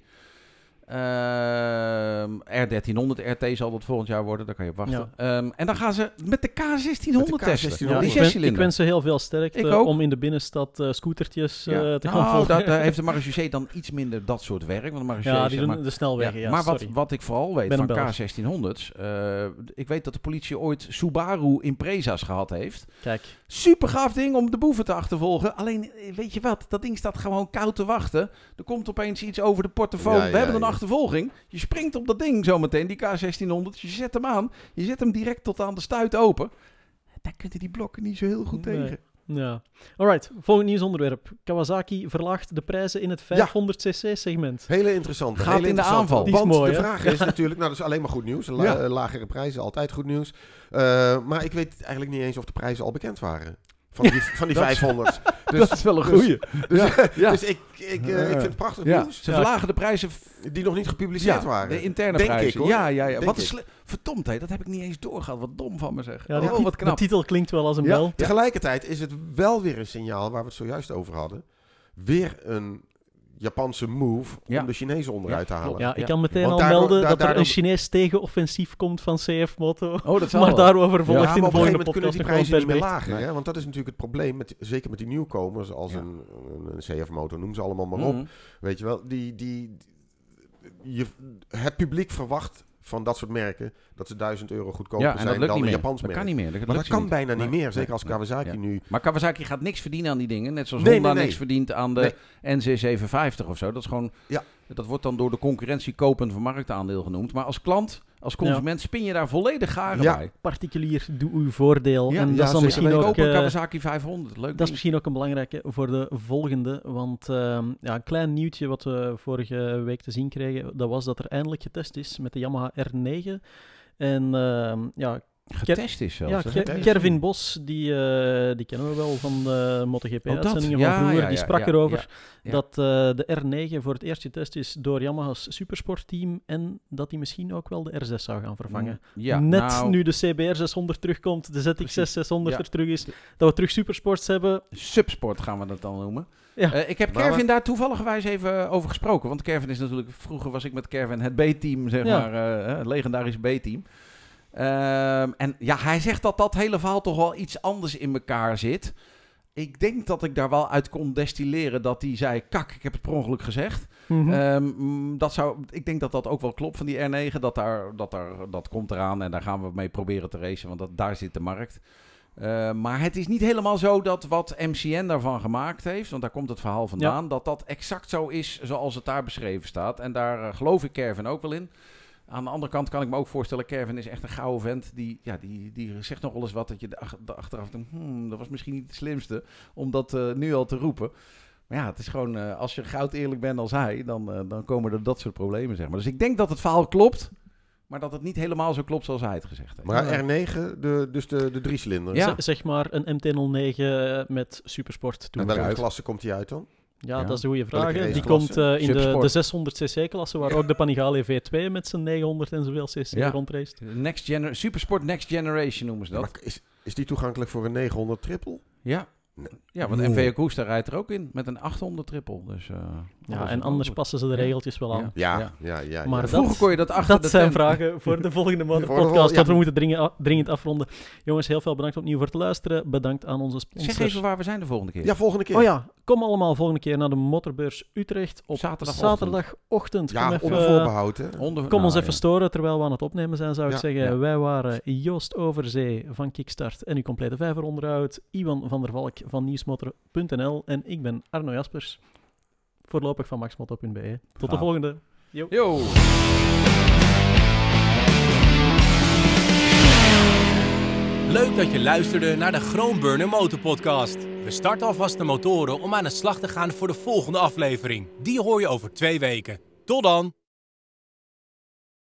C: Ehm, R1300 RT zal dat volgend jaar worden, daar kan je op wachten.
B: Ja.
C: Ehm, en dan gaan ze met de K1600
D: Met de
C: testen.
D: K1600.
B: Ja,
C: die
B: ik, ik wens ze heel veel sterkte
C: Ik ook.
B: om in de binnenstad eh, scootertjes eh, te gaan
C: Nou,
B: volgen.
C: daar, daar heeft de marechaussee dan iets minder dat soort werk. Want de marechaussee
B: ja, die
C: zeg
B: doen
C: maar,
B: de snelwegen, ja,
C: maar wat,
B: sorry.
C: wat ik vooral weet
B: Ben
C: van
B: een Belg.
C: K1600's, eh, ik weet dat de politie ooit Subaru Impreza's gehad heeft.
B: Kijk,
C: Super gaaf ding om de boeven te achtervolgen. Alleen, weet je wat, dat ding staat gewoon koud te wachten. Er komt opeens iets over de portofoon.
D: Ja,
C: We
D: ja,
C: hebben een. Achtervolging. Je springt op dat ding zometeen, die K1600. Je zet hem aan. Je zet hem direct tot aan de stuit open. Daar kunnen die blokken niet zo heel goed
B: Nee.
C: tegen.
B: ja. Alright, volgend nieuwsonderwerp. Kawasaki verlaagt de prijzen in het 500cc segment.
D: Hele interessant.
C: Gaat
D: hele
C: in de aanval.
B: Die
D: Want
B: mooi,
D: de vraag is natuurlijk, nou dat is alleen maar goed nieuws. La-
C: Ja.
D: eh, Lagere prijzen, altijd goed nieuws. Eh, maar ik weet eigenlijk niet eens of de prijzen al bekend waren. Van die, van die
C: Dat-
D: 500.
C: dat is wel een
D: dus-
C: goeie. Ja, ja.
D: Dus ik, ik, eh, ik vind het prachtig
C: Ja,
D: nieuws.
C: Ze
B: Ja.
C: verlagen de prijzen
D: Die nog niet gepubliceerd
C: ja,
D: waren.
C: De interne
D: Denk
C: prijzen.
D: ik, hoor.
C: Ja, ja, ja.
D: Denk
C: Wat sli- Verdomd, hé, dat heb ik niet eens doorgehad. Wat dom van me zeg.
B: Ja,
C: oh, wat
B: de
C: knap.
B: titel klinkt wel als een
C: Ja.
B: bel.
D: Tegelijkertijd is het wel weer een signaal waar we het zojuist over hadden. Weer een Japanse move om
C: Ja.
D: de Chinezen onderuit te halen.
B: Ja, ik kan meteen al
D: daardoor-
B: melden
D: da-
B: dat er een Chinees tegenoffensief komt van CF Moto.
C: Oh, dat
B: Maar
C: wel.
B: daarover volgt
C: Ja,
B: in
D: maar
B: de
D: op een
B: volgende
D: gegeven moment kunnen
B: podcast
D: die prijzen niet meer lager.
C: Nee.
D: Hè? Want dat is natuurlijk het probleem, met, zeker met die nieuwkomers,
C: Ja.
D: een, een, een CF-motor, noem ze allemaal maar op.
C: Mhm.
D: Weet je wel, die, die, je, het publiek verwacht van dat soort merken dat ze 1000 euro goedkoper
C: Ja, en dat
D: zijn dan een. Japans
C: Dat
D: merk.
C: kan niet meer. Dat,
D: Maar dat kan
C: niet.
D: bijna niet meer, zeker als Kawasaki nu...
C: Maar Kawasaki gaat niks verdienen aan die dingen. Net zoals
D: Nee,
C: Honda
D: nee, nee.
C: niks verdient aan de NC750 of zo. Dat is gewoon...
D: Ja.
C: Dat wordt dan door de concurrentie kopend van marktaandeel genoemd. Maar als klant, als consument, spin je daar volledig garen
D: Ja.
C: bij.
B: Particulier, doe uw voordeel.
C: Ja,
B: en
D: ja,
B: dat is dan misschien ook...
C: Een
B: eh,
C: Kawasaki 500. Leuk
B: Dat is misschien ook een belangrijke voor de volgende. Want ehm, ja, een klein nieuwtje wat we vorige week te zien kregen, dat was dat er eindelijk getest is met de Yamaha R9. En ehm, ja,
C: Getest is zelfs.
B: ja. Kervin Bos, die, eh, die kennen we wel van de
C: Oh,
B: MotoGP-uitzendingen
C: dat.
B: van
C: Ja,
B: vroeger.
C: ja,
B: die sprak
C: ja,
B: erover
C: ja, ja.
B: dat eh, de R9 voor het eerst getest is door Yamaha's supersportteam en dat die misschien ook wel de R6 zou gaan vervangen.
C: Ja,
B: Net
C: nou,
B: nu de CBR 600 terugkomt, de ZX6
C: Precies.
B: 600
C: Ja.
B: er terug is, dat we terug supersports hebben.
C: Subsport gaan we dat dan noemen.
B: Ja.
C: Eh, ik heb
D: Maar
C: Kervin daar toevallig even over gesproken. Want Kervin is natuurlijk... Vroeger was ik met Kervin het B-team, zeg
B: Ja.
C: maar. eh, het legendarische B-team. Ehm, en ja, hij zegt dat dat hele verhaal toch wel iets anders in elkaar zit. Ik denk dat ik daar wel uit kon destilleren dat hij zei... Kak, ik heb het per ongeluk gezegd.
B: Mhm.
C: Ehm, mm, dat zou, ik denk dat dat ook wel klopt van die R9. Dat, daar, dat, daar, dat komt eraan en daar gaan we mee proberen te racen. Want dat, daar zit de markt. Eh, maar het is niet helemaal zo dat wat MCN daarvan gemaakt heeft, want daar komt het verhaal vandaan, dat dat exact zo is zoals het daar beschreven staat. En daar eh, geloof ik Kervin ook wel in. Aan de andere kant kan ik me ook voorstellen, Kervin is echt een gouden vent. Die, ja, die, die zegt nog wel eens wat dat je achteraf denkt, hmm, dat was misschien niet het slimste om dat eh, nu al te roepen. Maar ja, het is gewoon, eh, als je goud eerlijk bent als hij, dan, eh, dan komen er dat soort problemen, zeg maar. Dus ik denk dat het verhaal klopt, maar dat het niet helemaal zo klopt zoals hij het gezegd heeft.
D: Maar
B: Ja.
D: R9, de, dus de, de drie cilinder.
C: Ja.
B: Z- zeg maar een MT-09 met supersport
D: En welke klasse komt die uit dan?
B: Ja,
C: Ja.
B: dat is een goede vraag.
D: Welke.
B: Die komt eh, in de, de 600 cc-klasse, waar ook de Panigale V2 met zijn 900 en zoveel cc
C: Ja.
B: rondrace.
C: Next gener Supersport Next Generation noemen ze dat.
D: Maar is, is die toegankelijk voor een 900 triple?
C: Ja.
D: Nee.
C: Ja, want. MV Augusta rijdt er ook in met een 800 triple. Dus, eh,
B: Ja, en anders
C: goed.
B: passen ze de regeltjes wel aan.
C: Ja.
D: Ja, ja, ja.
B: Maar
D: ja.
B: dat-
C: Vroeger kon je dat achter
B: Dat
C: de
B: zijn
C: tent.
B: vragen voor de volgende
D: Voor vol-
B: podcast.
D: ja.
B: Dat we moeten dringend, dringend afronden. Jongens, heel veel bedankt opnieuw voor het luisteren. Bedankt aan onze sponsors.
C: Zeg even waar we zijn de volgende keer.
D: Ja, volgende keer.
B: Oh ja, kom allemaal volgende keer naar de Motorbeurs Utrecht op
C: Zaterdagochtend.
B: zaterdagochtend.
D: Ja,
B: kom
D: onder voorbehoud, hè.
C: Onder,
B: Kom
C: nou,
B: ons
C: ja.
B: even storen terwijl we aan het opnemen zijn, zou ik
D: Ja,
B: zeggen.
C: ja.
B: Wij waren Joost Overzee van Kickstart en uw complete vijver onderhoud. Iwan van der Valk van nieuwsmotor.nl en ik ben Arno Jaspers. Voorlopig van maxmoto.be. Tot de volgende.
C: Yo.
A: Leuk dat je luisterde naar de Groenburner Motorpodcast. We starten alvast de motoren om aan de slag te gaan voor de volgende aflevering. Die hoor je over twee weken. Tot dan!